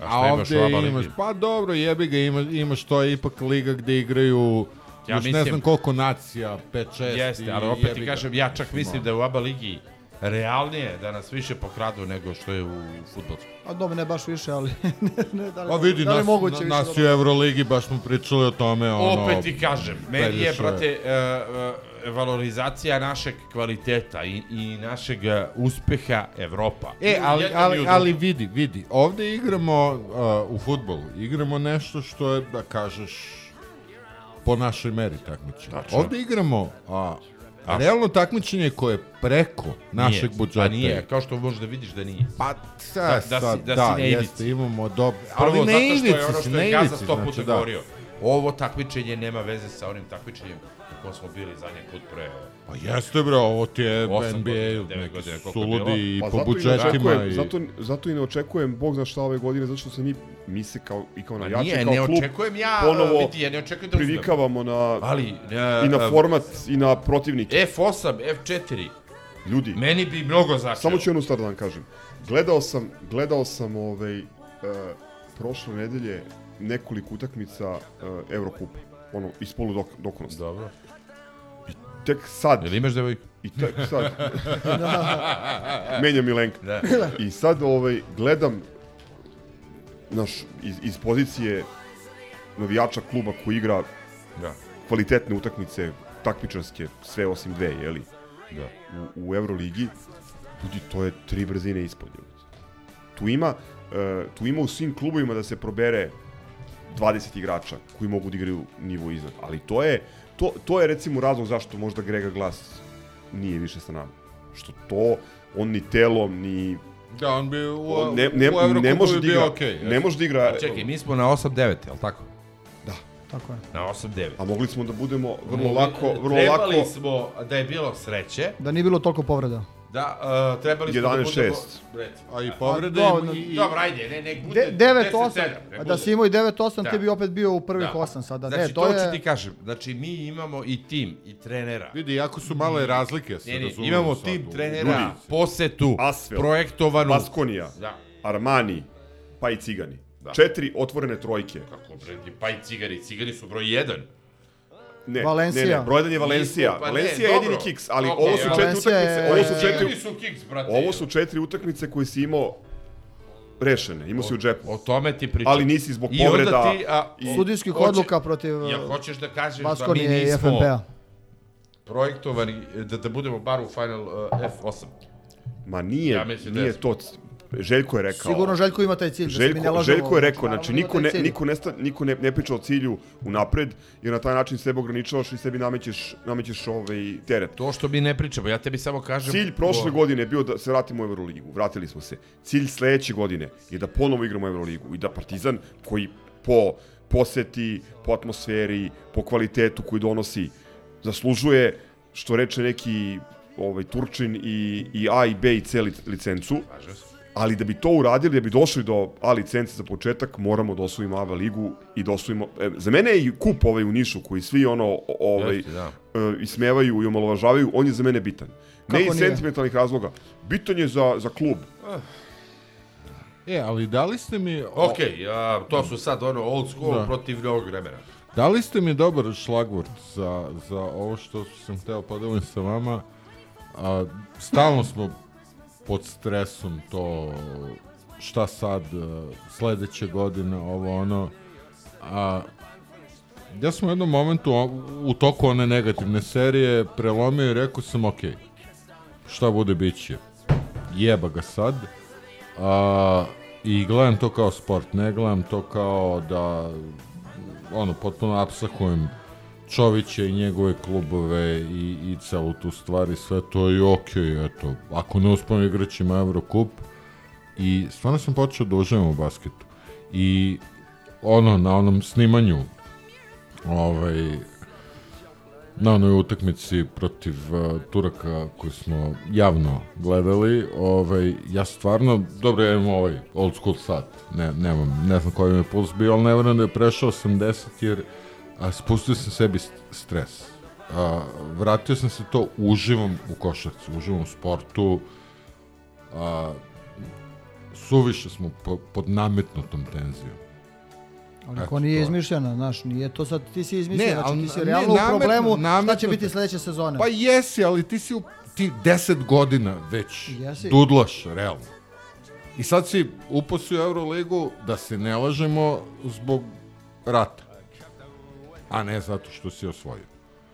A A, imaš ovde imaš, ligi? pa dobro, jebi ga, ima, imaš, to je ipak liga gde igraju Ja još ne mislim- znam koliko nacija, 5, 6 Jeste, ali opet ti kažem, ja čak mislim da je u ABA ligi realnije da nas više pokradu nego što je u futbolsku. A dobro, ne baš više, ali ne, ne, da li, A vidi, da li nas, moguće na, više nas dobro? i u Euroligi baš smo pričali o tome. Ono, Opet ti kažem, meni je, brate, uh, uh, valorizacija našeg kvaliteta i, i našeg uh, uspeha Evropa. E, ali, ali, ali vidi, vidi, ovde igramo uh, u futbolu, igramo nešto što je, da kažeš, po našoj meri takmičenja. Ovde igramo a, A- realno takmičenje koje je preko našeg Nije, budžeta. Pa nije, kao što možeš da vidiš da nije. Pa, Da- da, da sad, si- da da, si jeste, imamo dobro. Prvo, Ali na zato što je ono što je Gaza sto puta znači, da. govorio. Ovo takmičenje nema veze sa onim takmičenjem u kojem smo bili zadnji put pre... Pa jeste bre, ovo ti je NBA, suludi i Pa po ne budžetima. I... zato, zato i ne očekujem, Bog zna šta ove godine, zato što se mi, mi se kao, i kao Ma navijači, nije, kao ne klub, očekujem ja, ponovo vidi, ja ne očekujem da privikavamo na, Ali, i na e, format, i na protivnike. F8, F4, Ljudi, meni bi mnogo značilo. samo ću jednu stvar da vam kažem. Gledao sam, gledao sam ovaj, uh, prošle nedelje nekoliko utakmica uh, Evrokupa, ono, iz polu dok, dokonosti. Dobro. Tek sad, Jel imaš devojku? i tek sad, menja Milenka. Da. I sad ovaj, gledam naš, iz, iz pozicije navijača kluba koji igra Da. kvalitetne utakmice, takmičarske, sve osim dve, jeli, Da. u, u Euroligi, ljudi, to je tri brzine ispod. ljudi. Tu ima, uh, tu ima u svim klubovima da se probere 20 igrača koji mogu da igraju nivo iznad, ali to je, to, to je recimo razlog zašto možda Grega Glas nije više sa nama. Što to, on ni telom, ni Da, on bi u, on ne, ne, u Evrokupu ne može bi da bio okej, ne može da igra, Čekaj, mi smo na 8-9, je li tako? Tako je. Na 8-9. a mogli smo da budemo vrlo lako, vrlo trebali lako, smo da je bilo sreće, Da nije bilo toliko povreda. Da uh, trebali smo da 11-6. budemo... Recimo. A i povrede A, i, i, Dobro, ajde, ne, nek bude De, 9-8, 10-7, nek a da si imao i 9-8, Da. ti bi opet bio u prvih Da. 8 sada. Znači, ne, to, to, ću je... ti kažem. Znači, mi imamo i tim, i trenera. Vidi, jako su male razlike, se Ne, ne, imamo sad tim trenera, Ljudi. posetu, Asvel, projektovanu. Baskonija, Da. Armani, pa i Cigani. Da. Četiri otvorene trojke. Kako, bre, pa i cigari. Cigari su broj 1. Ne, Valencija. ne, ne, broj jedan je Valencija. Nismo, pa ne, Valencija je jedini dobro. kiks, ali Okej, ovo su četiri Valencija je- utakmice, ovo su četiri, su kiks, brate. ovo su četiri utakmice koje si imao rešene, imao si u džepu. O tome ti pričam. Ali nisi zbog I povreda ti, a, i- Sudijskih Hoće- odluka protiv Ja hoćeš da kažeš da mi nismo FNP-a. projektovani, da, da budemo bar u Final uh, F8. Ma nije, Ja mislim da nije je- to. Željko je rekao. Sigurno Željko ima taj cilj, da se mi ne Željko, lažemo. Željko je rekao, znači ima niko ne, niko ne, sta, niko ne, ne priča o cilju unapred, jer na taj način sebe ograničavaš i sebi namećeš, namećeš ovaj teret. To što mi ne pričamo, ja tebi samo kažem... Cilj prošle Go- godine je bio da se vratimo u Euroligu, vratili smo se. Cilj sledeće godine je da ponovo igramo u Euroligu i da Partizan koji po poseti, po atmosferi, po kvalitetu koji donosi, zaslužuje, što reče neki ovaj, Turčin i, i A i B i C lic- licencu, Slažem se. Ali da bi to uradili, da bi došli do A licence za početak, moramo da osvojimo ABA ligu i da osvojimo... E, za mene je i kup ovaj u Nišu, koji svi ono, ovaj, Jeste, da. e, ismevaju i omalovažavaju, on je za mene bitan. Ne Kako iz nije? sentimentalnih razloga. Bitan je za, za klub. E, ali da li ste mi... o- Okej, a, to su sad ono old school Da. protiv novog vremena. Da li ste mi dobar šlagvort za, za ovo što sam hteo podelim sa vama? A, stalno smo pod stresom to šta sad e, sledeće godine, ovo ono. A, ja sam u jednom momentu u toku one negativne serije prelomio i rekao sam ok, šta bude bit će. Jeba ga sad. A, I gledam to kao sport, ne gledam to kao da ono, potpuno apsahujem Čovića i njegove klubove i, i celu tu stvar i sve to i okej, eto, ako ne uspemo igrat ćemo Eurocup i stvarno sam počeo da uživam u basketu. I ono, na onom snimanju ovaj, na onoj utakmici protiv uh, Turaka koju smo javno gledali, ovaj, ja stvarno, dobro, ja imam ovaj old school sat, ne, nemam, ne znam koji mi je puls bio, ali ne verujem da je prešao 80 jer a, spustio sam sebi st- stres. A, vratio sam se to, uživam u košarci, uživam u sportu, a, suviše smo po, pod nametnutom tenzijom. Ali ko nije izmišljena, znaš, nije to sad, ti si izmišljena, znači ali ti si ne, realno u problemu, šta će biti sledeće sezone. Pa jesi, ali ti si u ti 10 godina već Jesi. dudlaš, realno. I sad si upao u Euroligu, da se ne lažemo, zbog rata. A ne zato što si osvojio.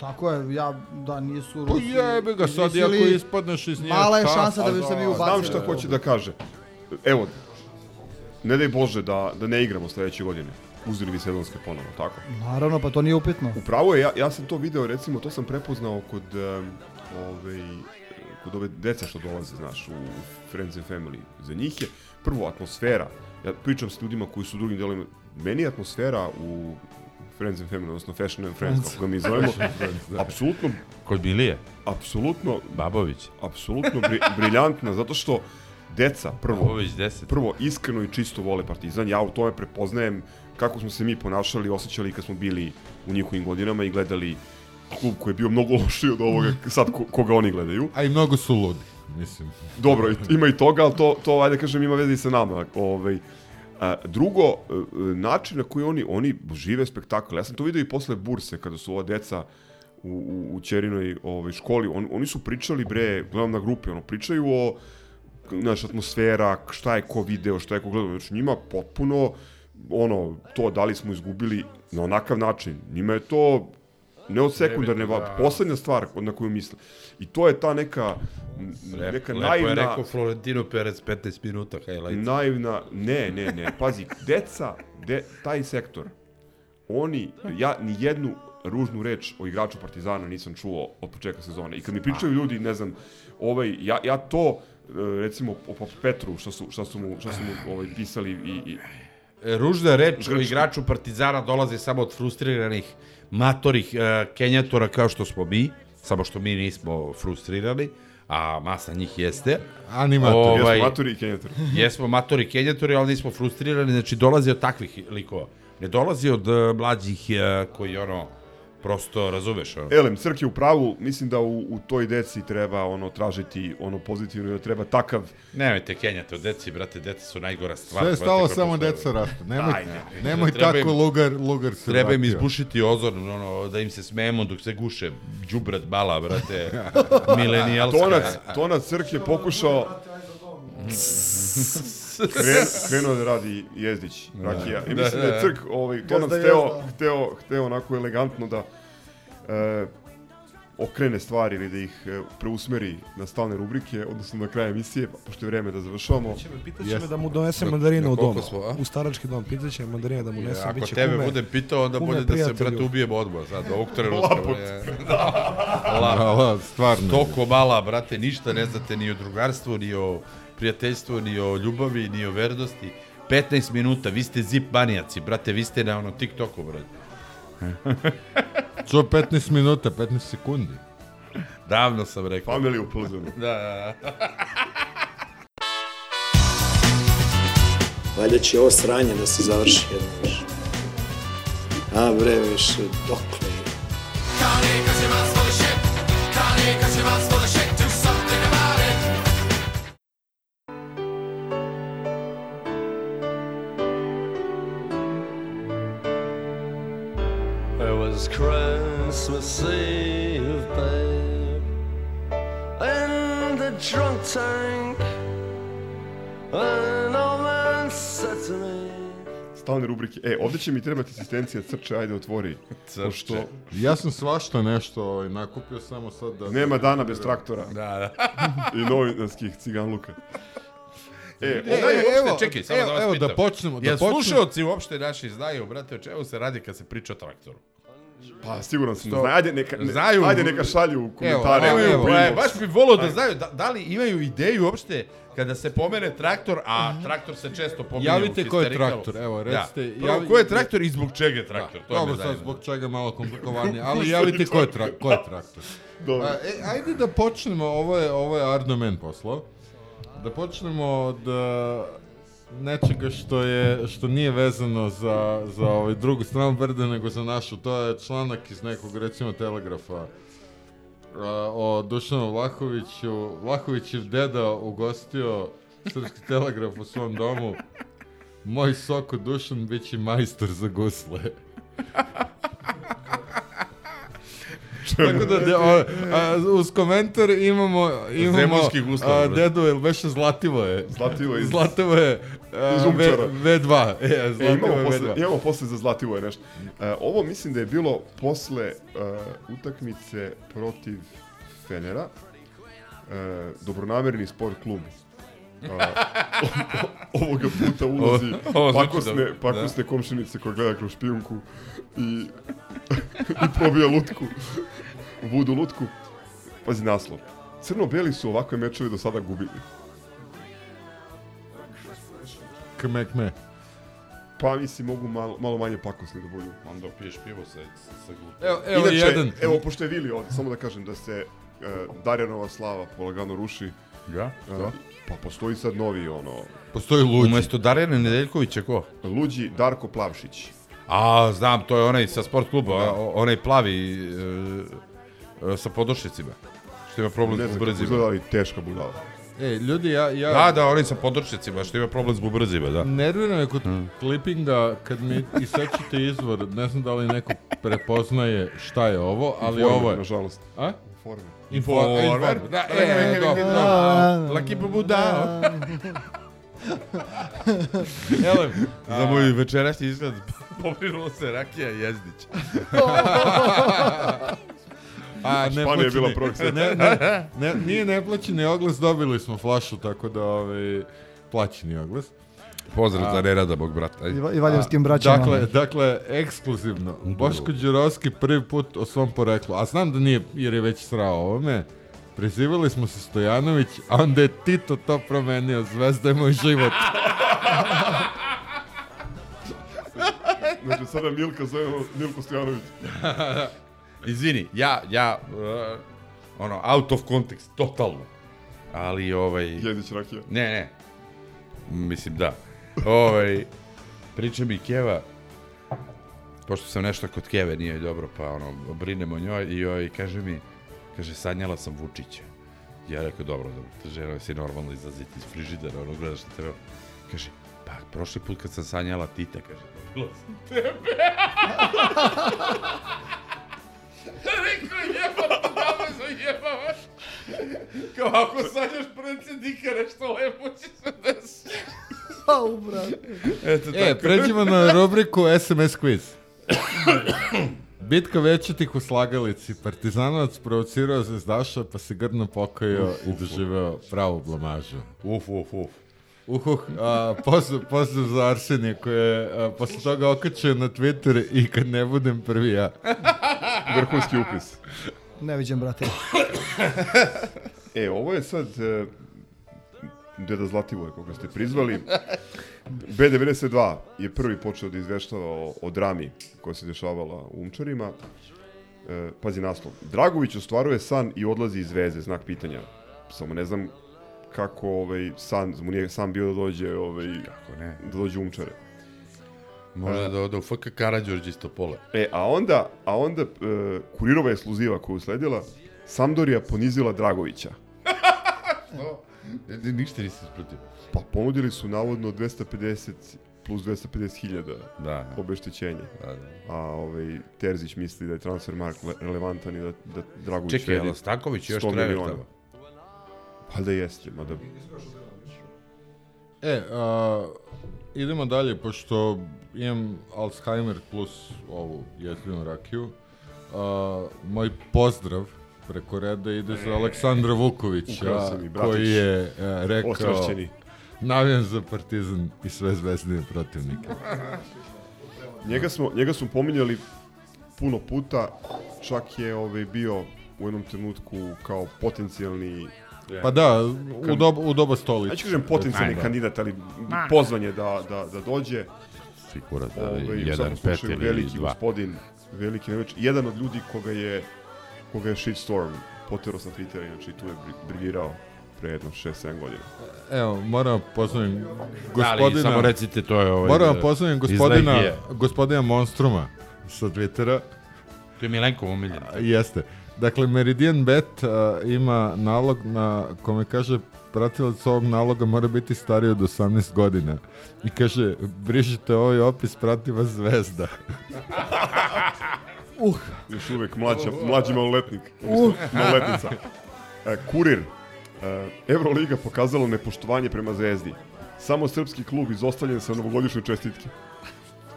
Tako je, ja, da nisu Pa Rusi jebe ga sad, iako ispadneš iz nje, Mala je šansa da bi se mi ubacili. Znam šta hoće da kaže. Evo, ne daj Bože da, da ne igramo sledeće godine. Uzeli bi sezonske ponovo, tako? Naravno, pa to nije upitno. Upravo je, ja, ja sam to video, recimo, to sam prepoznao kod, um, ovaj, kod ove deca što dolaze, znaš, u Friends and Family. Za njih je prvo atmosfera. Ja pričam s ljudima koji su u drugim delovima. Meni je atmosfera u Friends and Family, odnosno Fashion and Friends, kako ga mi zovemo, apsolutno, Kod Milije, apsolutno, Babović. apsolutno bri, briljantna, zato što deca, prvo, Babović 10. prvo iskreno i čisto vole Partizan. Ja u tome prepoznajem kako smo se mi ponašali, osjećali kad smo bili u njihovim godinama i gledali klub koji je bio mnogo lošiji od ovoga sad ko, koga oni gledaju. A i mnogo su ludi, mislim. Dobro, ima i toga, ali to, to ajde kažem, ima veze i sa nama. Ovaj, a, drugo, e, e, način na koji oni, oni žive spektakl. Ja sam to vidio i posle burse, kada su ova deca u, u, u Ćerinoj ovaj, školi. On, oni su pričali, bre, gledam na grupi, ono, pričaju o naš atmosfera, šta je ko video, šta je ko gledao. Znači, njima potpuno, ono, to da li smo izgubili na onakav način. Njima je to ne od sekundarne, Nebitno, va, da. poslednja stvar na koju misle. I to je ta neka, neka Lepo naivna... je rekao Florentino Perez 15 minuta, highlights. Naivna, ne, ne, ne, pazi, deca, de, taj sektor, oni, ja ni jednu ružnu reč o igraču Partizana nisam čuo od početka sezone. I kad mi pričaju ljudi, ne znam, ovaj, ja, ja to, e, recimo, o Petru, šta su, šta su mu, šta su mu ovaj, pisali i, i Ružna reč o igraču Partizana dolazi samo od frustriranih matorih e, kenjatora kao što smo mi, samo što mi nismo frustrirani, a masa njih jeste. Animatori. Ovaj, jesmo maturi i kenjatori. Jesmo matori kenjatori, ali nismo frustrirani, znači dolazi od takvih likova. Ne dolazi od e, mlađih e, koji ono, prosto razumeš. Ono. Elem, Crk je u pravu, mislim da u, u toj deci treba ono tražiti ono pozitivno, da treba takav Nemojte kenjate od deci, brate, deca su najgora stvar. Sve je stalo samo deca rastu. Nemoj, Ajde. nemoj Treba tako im- lugar, lugar se Treba im vratio. izbušiti ozon, ono, da im se smemo dok se guše. Đubrat bala, brate. Milenijalska. Tonac, Tonac Crk je pokušao kren, krenuo da radi Jezdić, Rakija. I mislim da je Crk, ovaj, Tonac Gazda hteo, hteo, hteo onako elegantno da e, okrene stvari ili da ih e, preusmeri na stalne rubrike, odnosno na kraj emisije, pa pošto je vreme da završavamo. Pitaće me Jeste. da mu donese mandarine u dom. smo, a? U starački dom. Pitaće me mandarine da mu nesem. Ako biće tebe kume. budem pitao, onda bolje da se, brate, ubijemo odmah sad, ovog trenutka. Laput. bre. Laput. Stvarno. Toko mala, brate, ništa ne znate ni o drugarstvu, ni o prijateljstvu, ni o ljubavi, ni o vernosti. 15 minuta, vi ste zip manijaci, brate, vi ste na ono TikToku, brate. Čo 15 minuta, 15 sekundi. Davno sam rekao. Family u Plzenu. Da, da, da. Valjda će ovo sranje da se završi jedno više. A bre, više, dokle je? It Christmas Eve, babe, in the drunk tank. An old man said to me, Stalne rubrike. E, ovde će mi trebati asistencija Crče, ajde otvori. Pošto Ja sam svašta nešto ovaj, nakupio samo sad da... nema dana bez traktora Da, da. i novinarskih ciganluka. E, E, e, evo, Uopšte, čekaj, samo evo, da vas evo, pitam. da počnemo, da Jel počnemo. slušalci uopšte naši znaju, brate, o čemu se radi kad se priča o traktoru? Pa siguran sam da znaju. Ajde neka, ne, znaju. ajde neka šalju u komentare. Evo, evo, inbox. e, baš bi volio da znaju da, da li imaju ideju uopšte kada se pomene traktor, a traktor se često pominje Javite u ko je traktor, evo, recite, Da. Prvo, javi- ko je traktor i zbog čega je traktor? Da, to dobro, sad zbog čega je malo komplikovanije, ali javite ko je, tra, ko je traktor. Dobro. A, e, ajde da počnemo, ovo je, ovo je Arno Men poslao, da počnemo od uh, nečega što je što nije vezano za, za ovaj drugu stranu brda nego za našu, to je članak iz nekog recimo telegrafa a, o Dušanu Vlahoviću. Vlahovićev deda ugostio Srpski telegraf u svom domu. Moj soko Dušan bit će majstor za gusle. Tako da, de, o, a, uz komentar imamo, imamo a, dedu, jel beše Zlativo je? Zlativo iz- Zlativo je a, iz v, Umčara. V2. E, E, Zlativo imamo, je posle, V2. imamo posle za Zlativo je nešto. E, ovo mislim da je bilo posle e, utakmice protiv Fenera. E, dobronamerni sport klub. A, ovoga puta ulazi Ovo- ovo pakosne, dobro, pakosne komšinice koja gleda kroz špijunku i, i probija lutku. Vudu lutku. Pazi naslov. Crno-beli su ovakve mečeve do sada gubili. Kmekme. Pa mislim mogu malo, malo manje pakosni da budu. Onda piješ pivo sa, sa glutom. Evo, evo Inače, jedan. evo, pošto je Vili ovdje, samo da kažem da se uh, Darjanova slava polagano ruši. Ja? Uh, pa postoji sad novi, ono, Postoji luđi. Umesto Darjana Nedeljkovića ko? luđi Darko Plavšić. A, znam, to je onaj sa sport kluba, a, onaj plavi e, e, sa podošicima. Što ima problem Ne s znam kako bubrzima. izgleda, ali teška budala. E, ljudi, ja... ja Da, da, onaj sa podošicima, što ima problem s bubrzima, da. Nervira me kod klipinga kad mi isečete izvor, ne znam da li neko prepoznaje šta je ovo, ali Informer, ovo je... nažalost. A? Informer. Informer. Informer. Da, e, e, dobro, dobro. Laki pobudao. Elem, Za moj večerašnji izgled pobrinulo se Rakija Jezdić. A, ne Španija je bila seta. ne, ne, ne, nije neplaćeni oglas, dobili smo flašu, tako da ovaj, plaćeni oglas. Pozdrav A- za Nerada, mog brata. I, i valjevskim braćama. Dakle, dakle, ekskluzivno. Boško Đurovski prvi put o svom poreklu. A znam da nije, jer je već srao ovome. Prezivali smo se Stojanović, a onda je Tito to promenio. Zvezda je moj život. Znači, sada Milka zovemo Milko Stojanović. Izvini, ja, ja, uh, ono, out of context, totalno. Ali, ovaj... Jedić Rakija. Ne, ne. Mislim, da. Ovaj, priča mi Keva, pošto sam nešto kod Keve nije dobro, pa ono, brinem o njoj i ovaj, kaže mi, kaže, sanjala sam Vučića. Ja rekao, dobro, dobro, te žena si normalno izlaziti iz frižidera, ono, gledaš na tebe. Kaže, pa, prošli put kad sam sanjala Tita, kaže, dobila sam tebe. Rekao, jebate, dama zajebavaš. Kao, ako sanjaš predsjednika, nešto lepo će se desiti. Au, brate. Eto, E, tako. pređemo na rubriku SMS quiz. Bitka večetih u slagalici. Partizanovac provocirao zvezdaša, pa se grdno pokajao i doživeo pravu blamažu. Uf, uf, uf. Uhuh, a, pozdrav, pozdrav za Arsenije koje je a, posle toga okačio na Twitter i kad ne budem prvi ja. Vrhunski upis. Ne viđem, brate. E, ovo je sad e, Deda Zlativoje, koga ste prizvali. B92 je prvi počeo da izveštava o, o drami koja se dešavala u Umčarima. E, pazi naslov. Dragović ostvaruje san i odlazi iz veze, znak pitanja. Samo ne znam kako ovaj, san, mu nije sam bio da dođe, ovaj, Kako ne? da dođe Umčare. Može da ode u FK Karadžorđ iz Topole. E, a onda, a onda e, kurirova je sluziva koju sledila, Sampdoria ponizila Dragovića. Ne, ništa nisi ispratio. Pa ponudili su navodno 250 plus 250 hiljada Da. obeštećenje. Da, da. A ovaj, Terzić misli da je transfer mark le- relevantan i da, da Dragović Čekaj, vredi jel Stanković još 100 trener miliona. tamo? Pa da jeste, mada... E, a, idemo dalje, pošto imam Alzheimer plus ovu jezdinu rakiju. A, moj pozdrav preko reda ide za Aleksandra Vukovića, Ukrao si mi, koji je a, rekao Ostrašćeni. navijam za Partizan i sve zvezdine protivnike. Njega smo, njega smo pominjali puno puta, čak je ovaj, bio u jednom trenutku kao potencijalni Pa da, u doba, u doba stolice. Ja ću kažem potencijalni Da. kandidat, ali pozvan je da, da, da dođe. Siguran da Ovaj, u jedan, pet ili veliki dva. gospodin, veliki neveč, jedan od ljudi koga je, koga je shitstorm potero sa Twittera, znači tu je bri- briljirao pre jedno 6-7 godina. Evo, moram pozdravim Da, ali gospodina... samo recite, to je ovaj, Moram pozdravim iz gospodina, gospodina Monstruma sa Twittera. To je Milenkov omiljen. Jeste. Dakle, Meridian Bet a, ima nalog na kome kaže pratilac ovog naloga mora biti stariji od 18 godina. I kaže, brižite ovaj opis, prati vas zvezda. Uh. Još uvek mlađa, mlađi maloletnik. Uh. Maloletnica. E, kurir. E, Euroliga pokazala nepoštovanje prema zvezdi. Samo srpski klub izostavljen sa novogodišnje čestitke.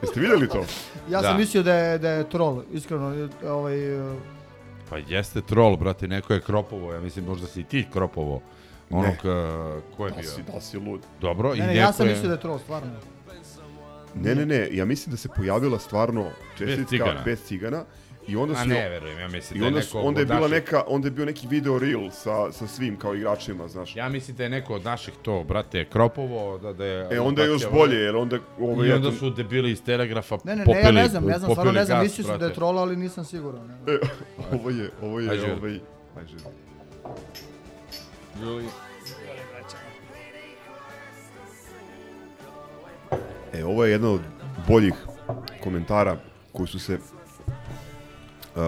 Jeste vidjeli to? Ja Da. sam mislio da je, da je troll, iskreno, ovaj, uh, Pa jeste troll, brate, neko je kropovo, ja mislim možda si i ti kropovo. Onog, Ne. uh, ko je Da bio? si, da si lud. Dobro, i ne, ne, neko ja sam je... mislio da je troll, stvarno. Ne, ne, ne, ja mislim da se pojavila stvarno čestitka cigana. bez cigana i onda A su ne verujem, ja mislim da je onda, neko onda je bila naših- neka onda je bio neki video reel sa, sa svim kao igračima, znaš. Ja mislim da je neko od naših to, brate, kropovo, da, da je... E onda je još bolje, jer onda ovaj I onda su debili iz Telegrafa Ne, ne, ne, popili, ja ne znam, ne znam, stvarno ne znam, mislio sam da je troll, ali nisam siguran. Ne. E, ovo je, ovo je, Ajde, Željko. ovaj... Ajde, Željko. E, ovo je jedan od boljih komentara koji su se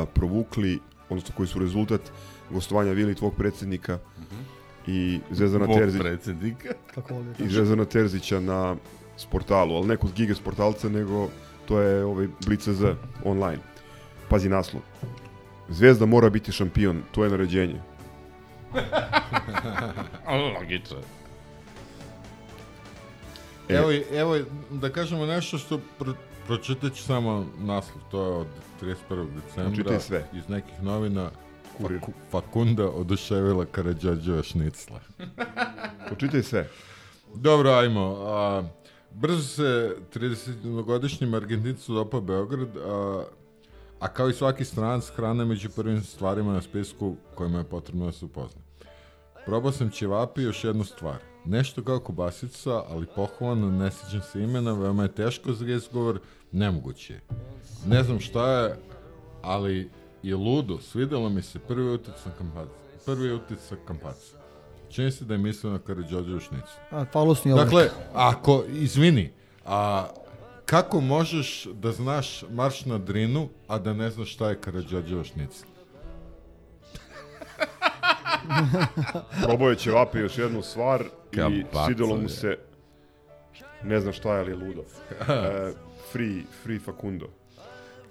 provukli, odnosno koji su rezultat gostovanja Vili, tvog predsjednika i Zvezdana Mog Terzića. predsjednika. Kako voli. I Zvezdana Terzića na sportalu, ali neko s Gige sportalca, nego to je ovaj Blic.z online. Pazi naslov. Zvezda mora biti šampion, to je naređenje. Logično. E. Evo, i- evo, i da kažemo nešto što pročitat ću samo naslov, to je od 31. decembra. Pročitaj sve. Iz nekih novina. Kurir. Faku, Fakunda oduševila Karadžađeva šnicla. Pročitaj sve. Dobro, ajmo. A, brzo se 30-godišnjem Argentincu dopao Beograd, a, a kao i svaki stranac, hrana je među prvim stvarima na spisku kojima je potrebno da se upozna. Probao sam ćevapi i još jednu stvar. Nešto kao kobasica, ali pohovano, ne sjećam se imena, veoma je teško za izgovor, nemoguće je. Ne znam šta je, ali je ludo, svidelo mi se prvi utisak kampaca. Prvi utisak kampaca. Čini se da je mislio na Karadžođevu šnicu. A, falusni oblik. Dakle, ako, izvini, a kako možeš da znaš marš na Drinu, a da ne znaš šta je Karadžođeva šnica? Probao je ćevapi još jednu stvar i Kampaca, svidelo mu se ne znam šta je, ali je ludo. E, free, free Facundo.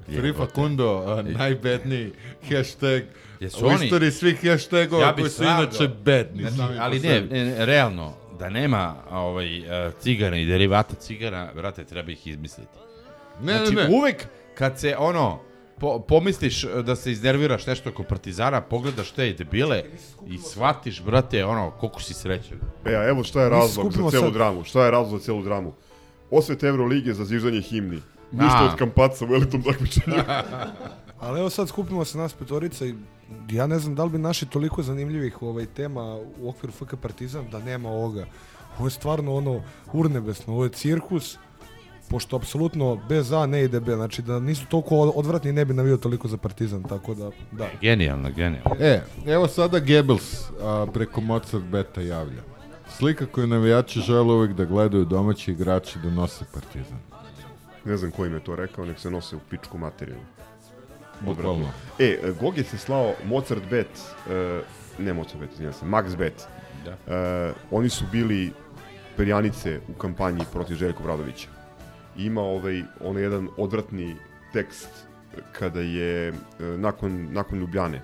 Free Facundo, a, najbedniji hashtag Jesu u oni- istoriji svih hashtagova Ja koji su inače bedni. Znači, ali ne, ne, ne, realno, da nema ovaj, uh, cigana i derivata cigana, brate, treba ih izmisliti. Ne, znači, ne, ne. uvek kad se ono, po, pomisliš da se iznerviraš nešto oko partizana, pogledaš te debile i shvatiš, brate, ono, koliko si srećan. E, a evo šta je razlog za celu sad- dramu. Šta je razlog za celu dramu? Osvet Evrolige za zviždanje himni. Ništa A. od kampaca u elitom takmičenju. Ali evo sad skupimo se nas petorica i ja ne znam da li bi naši toliko zanimljivih ovaj tema u okviru FK Partizan da nema ovoga. Ovo je stvarno ono urnebesno, ovo je cirkus, pošto apsolutno bez A ne ide B, znači da nisu toliko odvratni ne bi navio toliko za Partizan, tako da, da. Genijalno, genijalno. E, evo sada Goebbels a, preko Mozart Beta javlja. Slika koju navijači žele uvijek da gledaju domaći igrači da nose partizan. ne znam ko im je to rekao, nek se nose u pičku materiju. Bukvalno. E, Gog je se slao Mozart Bet, e, ne Mozart Bet, izvinjam se, Max Bet. Da. E, oni su bili perjanice u kampanji protiv Željka Bradovića. Ima ovaj, onaj jedan odvratni tekst kada je e, nakon, nakon Ljubljane,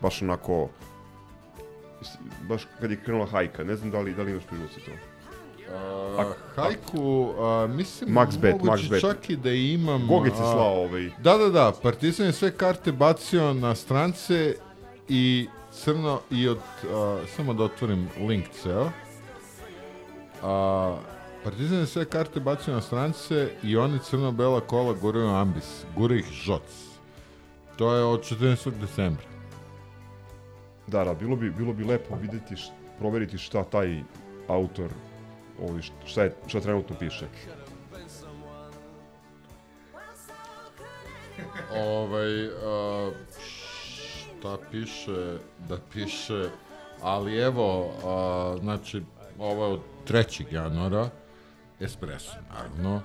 baš onako, baš kad je krenula hajka, ne znam da li, da li imaš priluci to. A, hajku, a, mislim, Max bet, moguće Max bet. čak i da imam... Gogec je slao ovaj... Da, da, da, Partizan je sve karte bacio na strance i crno i od, a, samo da otvorim link ceo. A, Partizan je sve karte bacio na strance i oni crno-bela kola guraju ambis, gura ih žoc. To je od 14. decembra. Da, da, bilo bi, bilo bi lepo videti, š, proveriti šta taj autor, ovaj, š- šta, je, šta trenutno piše. ovaj, a, šta piše, da piše, ali evo, a, znači, ovo je od 3. januara, Espresso, naravno,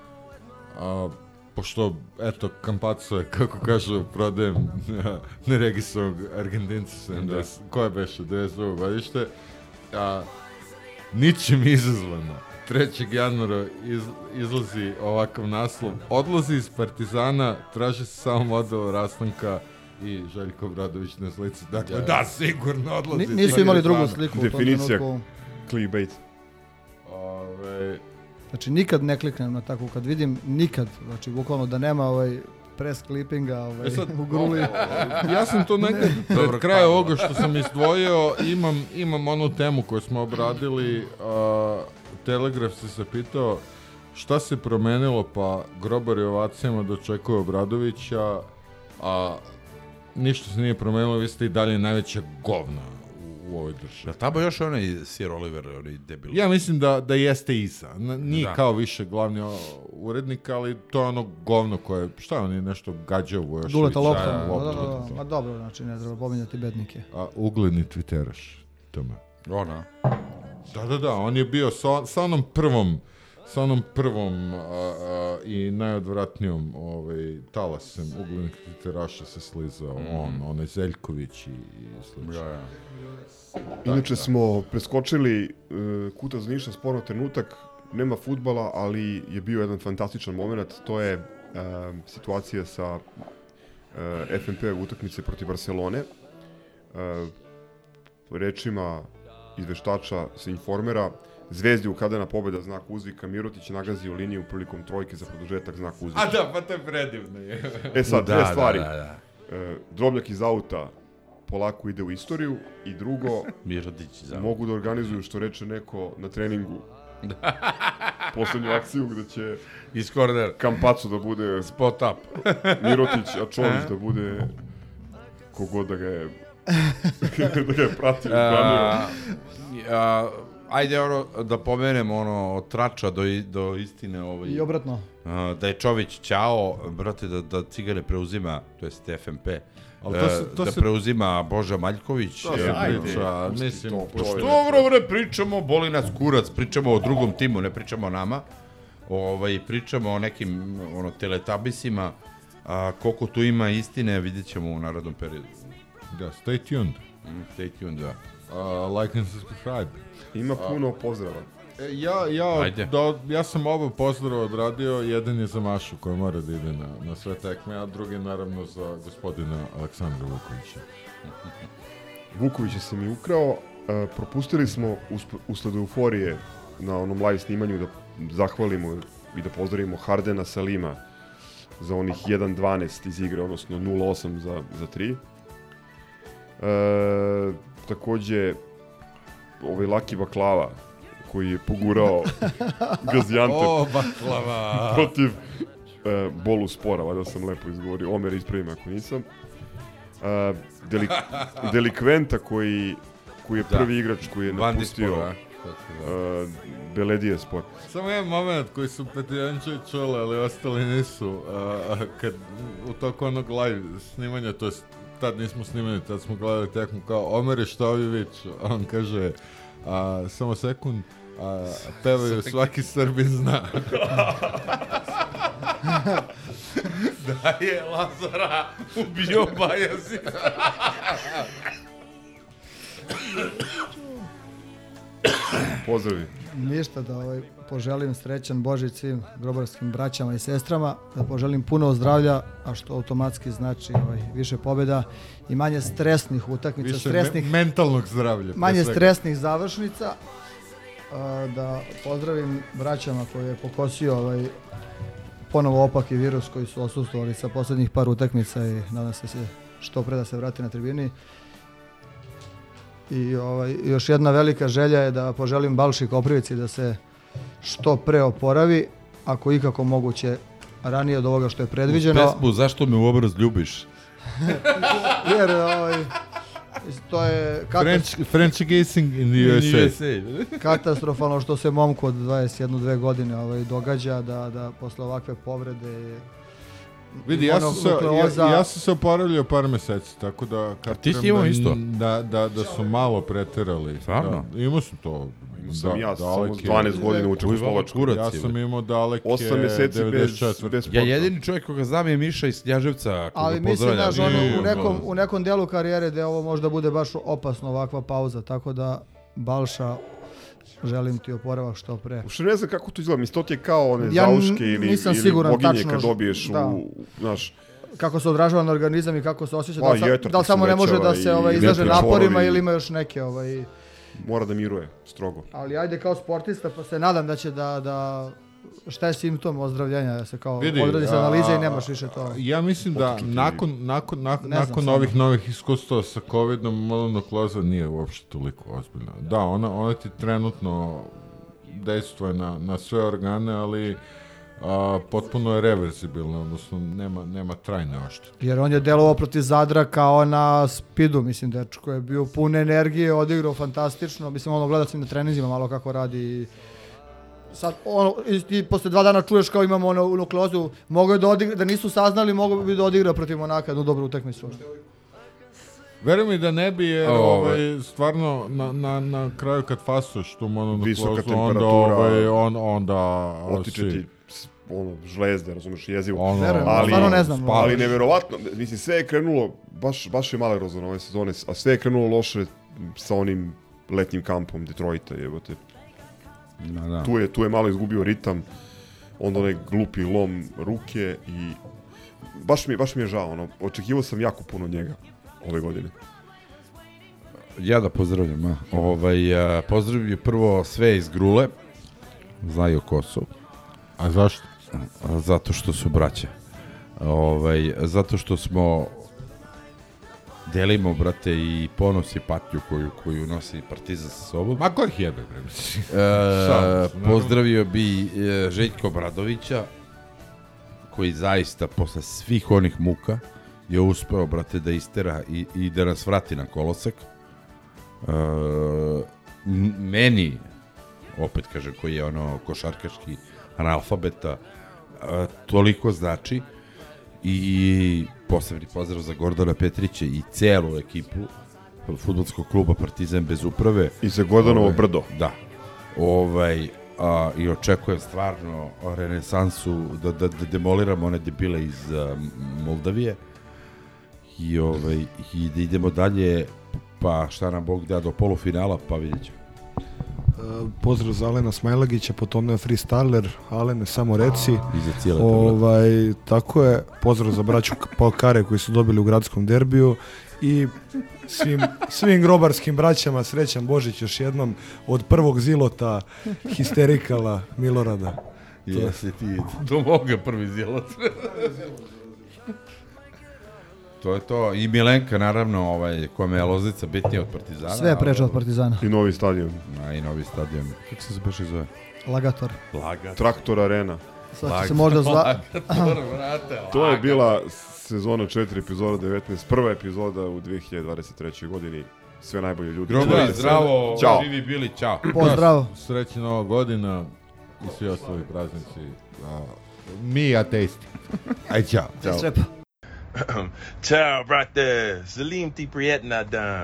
a, pošto, eto, Kampaco je, kako kažu, prodajem neregistrovanog Argentinca 70, koje beše, 92. godište, a, ničim izazvano. 3. januara iz, izlazi ovakav naslov. Odlazi iz Partizana, traži se samo model rastanka i Željko Obradović na slici. Dakle, da, sigurno odlazi Ni- nisu imali drugu sliku Definicija clickbait. Ove, Znači nikad ne kliknem na takvu, kad vidim nikad, znači bukvalno da nema ovaj press clippinga ovaj, E sad, u gruli. ja sam to nekad pred Dobro, kraj kako? ovoga što sam izdvojio, imam, imam onu temu koju smo obradili, a, Telegraf se zapitao šta se promenilo pa grobar i ovacijama dočekuju Obradovića, a ništa se nije promenilo, vi ste i dalje najveća govna u, ovoj državi. Jel tamo još onaj Sir Oliver, onaj debil? Ja mislim da, da jeste Isa. N- Nije Da. kao više glavni urednik, ali to je ono govno koje, šta je, on je nešto gađao u još. Duleta lopta. Da, Da, da, da, da, da. Ma dobro, znači ne treba pominjati bednike. A ugledni twitteraš, tome. Ona. Da, da, da, on je bio sa, sa onom prvom sa onom prvom a, a, i najodvratnijom ovaj, talasem uglednih twitteraša se slizao on, onaj Zeljković i, i slično. Ja, ja. Inače smo preskočili uh, Kuta za Niša sporno trenutak, nema futbala, ali je bio jedan fantastičan moment, to je uh, situacija sa uh, FNP utakmice protiv Barcelone. Uh, rečima izveštača sa informera, Zvezdi ukadena pobeda znak uzvika, Mirotić nagazio liniju prilikom trojke za produžetak znak uzvika. A da, pa to je predivno. je. E sad, Da, dve da, stvari. da, da. E, drobnjak iz auta polako ide u istoriju i drugo, Mirotić za. mogu da organizuju što reče neko na treningu poslednju akciju gde će Iz kornera. Kampacu da bude Spot up. Mirotić, a Čolić da bude kogod da ga je da ga je pratio, a, a, ajde ono, da pomenem ono, od trača do, do istine ovaj, I obratno. a, da je Čović ćao, brate, da, da Cigane preuzima, to jest FMP, Ali to se- e, to da se- preuzima Boža Maljković. To se ajde. mislim, to, pošto- čovječe. Dobro, bre, pričamo, boli nas kurac, pričamo o drugom timu, ne pričamo o nama. Ovaj, pričamo o nekim ono, teletabisima, a koliko tu ima istine, vidjet ćemo u narodnom periodu. Da, stay tuned. Mm, Stay tuned, da. Uh, like and subscribe. Ima puno pozdrava. E, Ja, ja, Ajde. da, ja sam oba pozdrava odradio, jedan je za Mašu koja mora da ide na, na sve tekme, a drugi naravno za gospodina Aleksandra Vukovića. Vuković je se mi ukrao, e, propustili smo usp- usled euforije na onom live snimanju da zahvalimo i da pozdravimo Hardena Salima za onih 1.12 iz igre, odnosno 0.8 za, za 3. E, takođe, ovaj Laki Baklava, koji je pogurao Gaziantep O, baklava! protiv e, Bolu Spora, valjda sam lepo izgovorio, Omer ispravim ako nisam. E, delik, delikventa koji, koji je Da. prvi igrač koji je Van napustio kako se zove. e, Beledije spor. Samo jedan moment koji su Petijančevi čuli, ali ostali nisu. A, kad u toku onog live snimanja, to jest tad nismo snimali, tad smo gledali tekmu kao Omer Štovivić, on kaže a, samo sekund, a, pevaju svaki Srbin zna. da je Lazara ubio Bajazin. Pozdravi. Ništa da ovaj, poželim srećan Božić svim grobarskim braćama i sestrama, da poželim puno zdravlja, a što automatski znači ovaj, više pobjeda i manje stresnih utakmica, Više stresnih, me- mentalnog zdravlja. manje svega. stresnih završnica. A, da pozdravim braćama koje je pokosio ovaj, ponovo opaki virus koji su osustovali sa poslednjih par utakmica i nadam se da se što pre da se vrati na tribini. I ovaj, još jedna velika želja je da poželim Balši Koprivici da se što pre oporavi, ako ikako moguće ranije od ovoga što je predviđeno. Pesmu Zašto me u obraz ljubiš? Jer, ovaj, to je French, French gazing in the USA. katastrofalno što se momku od 21-2 godine ovaj, događa da, da posle ovakve povrede Vidi, ja sam, se, ja, ja sam se oporavljao par meseci, tako da... ti si imao da, isto? Da, da, da su malo preterali. Stvarno? Da, imao sam to. Imao sam da, ja, samo daleke- 12 godina u kurac Ja sam imao daleke Osam meseci bez, 94. bez Ja sporta. jedini čovjek koga znam je Miša iz Knjaževca. koga Ali mislim, znaš, ono, u, nekom, u nekom delu karijere gde ovo možda bude baš opasno ovakva pauza, tako da Balša, želim ti oporavak što pre. Uopšte ne znam kako to izgleda, mislim, to ti je kao one Ja zauške ili, nisam ili siguran boginje tačno kad dobiješ da. u, znaš, Kako se odražava na organizam i kako se osjeća, Pa, da, li, jetra da li samo ne može da se ovaj, izlaže naporima ili ima još neke ovaj, mora da miruje, strogo. ali ajde kao sportista pa se nadam da će da, da šta je simptom ozdravljenja, da se kao Vidi, odradi se analize i nemaš više to. Ja mislim da nakon, nakon, nakon, znam nakon ovih novih iskustava sa covidom, mononukleoza nije uopšte toliko ozbiljna. Da, ona, ona ti trenutno dejstvuje na, na sve organe, ali a, potpuno je reverzibilna, odnosno nema, nema trajne ošte. Jer on je delovao protiv Zadra kao na spidu, mislim, dečko je bio pun energije, odigrao fantastično, mislim, ono, gledao sam na treninzima malo kako radi i sad, ono, i ti posle dva dana čuješ kao imamo ono, nukleozu, mogo je da odigra, da nisu saznali, mogo bi da odigra protiv Monaka, jednu dobru utakmicu. Veruj mi da ne bi, jer ovaj, stvarno na, na, na kraju kad fasuješ tu mononukleozu, Visoka onda, temperatura. ovaj, on, onda Otiče si- ti ono, žlezde, razumeš, jezivo. Ono, Verujem, ali, stvarno ne znam. Ali neverovatno, mislim, sve je krenulo, baš, baš je male rozano ove sezone, a sve je krenulo loše sa onim letnjim kampom Detroita, jebote. Da, da. Tu je, tu je malo izgubio ritam, onda onaj glupi lom ruke i baš mi, baš mi je žao, ono, očekivao sam jako puno od njega ove godine. Ja da pozdravljam, a. Ovaj, a, pozdravljam prvo sve iz Grule, znaju ko su, A zašto? a, zato što su braća. Ovaj, zato što smo delimo, brate, i ponos i patnju koju, koju nosi Partizan sa sobom. Ma ko ih jebe, bre? E, pozdravio bi e, Željko Bradovića, koji zaista posle svih onih muka je uspeo, brate, da istera i, i da nas vrati na kolosek. E, meni, opet kažem, koji je ono košarkaški analfabeta, e, toliko znači i posebni pozdrav za Gordona Petrića i celu ekipu futbolskog kluba Partizan bez uprave. I za Gordanovo Ovaj, brdo. Da. Ovaj, a, I očekujem stvarno renesansu da, da, da demoliramo one debile iz a, Moldavije i, ovaj, i da idemo dalje pa šta nam Bog da do polufinala pa vidjet ćemo. Pozdrav za Alena Smajlagića, potom je freestyler, Alene samo reci. I za cijele tablet. Ovaj, tako je, pozdrav za braću K- Palkare koji su dobili u gradskom derbiju i svim, svim grobarskim braćama srećan Božić još jednom od prvog zilota histerikala Milorada. Jesi ti do moga prvi zjelot. to je to. I Milenka, naravno, ovaj, kome je Loznica bitnija od Partizana. Sve je preče od Partizana. I novi stadion. A, i novi stadion. Kako se baš zove? Lagator. Laga. Traktor Arena. Sad će se možda zva... Lagator, brate, To je bila sezona 4, epizoda 19, prva epizoda u 2023. godini. Sve najbolje ljudi. Se. zdravo, Ćao. živi bili, čao. Pozdrav. Srećna nova godina i svi ostali praznici. A, mi ateisti. Aj, čao. Ćao. Ciao, brate. Salim ti prijetna dan.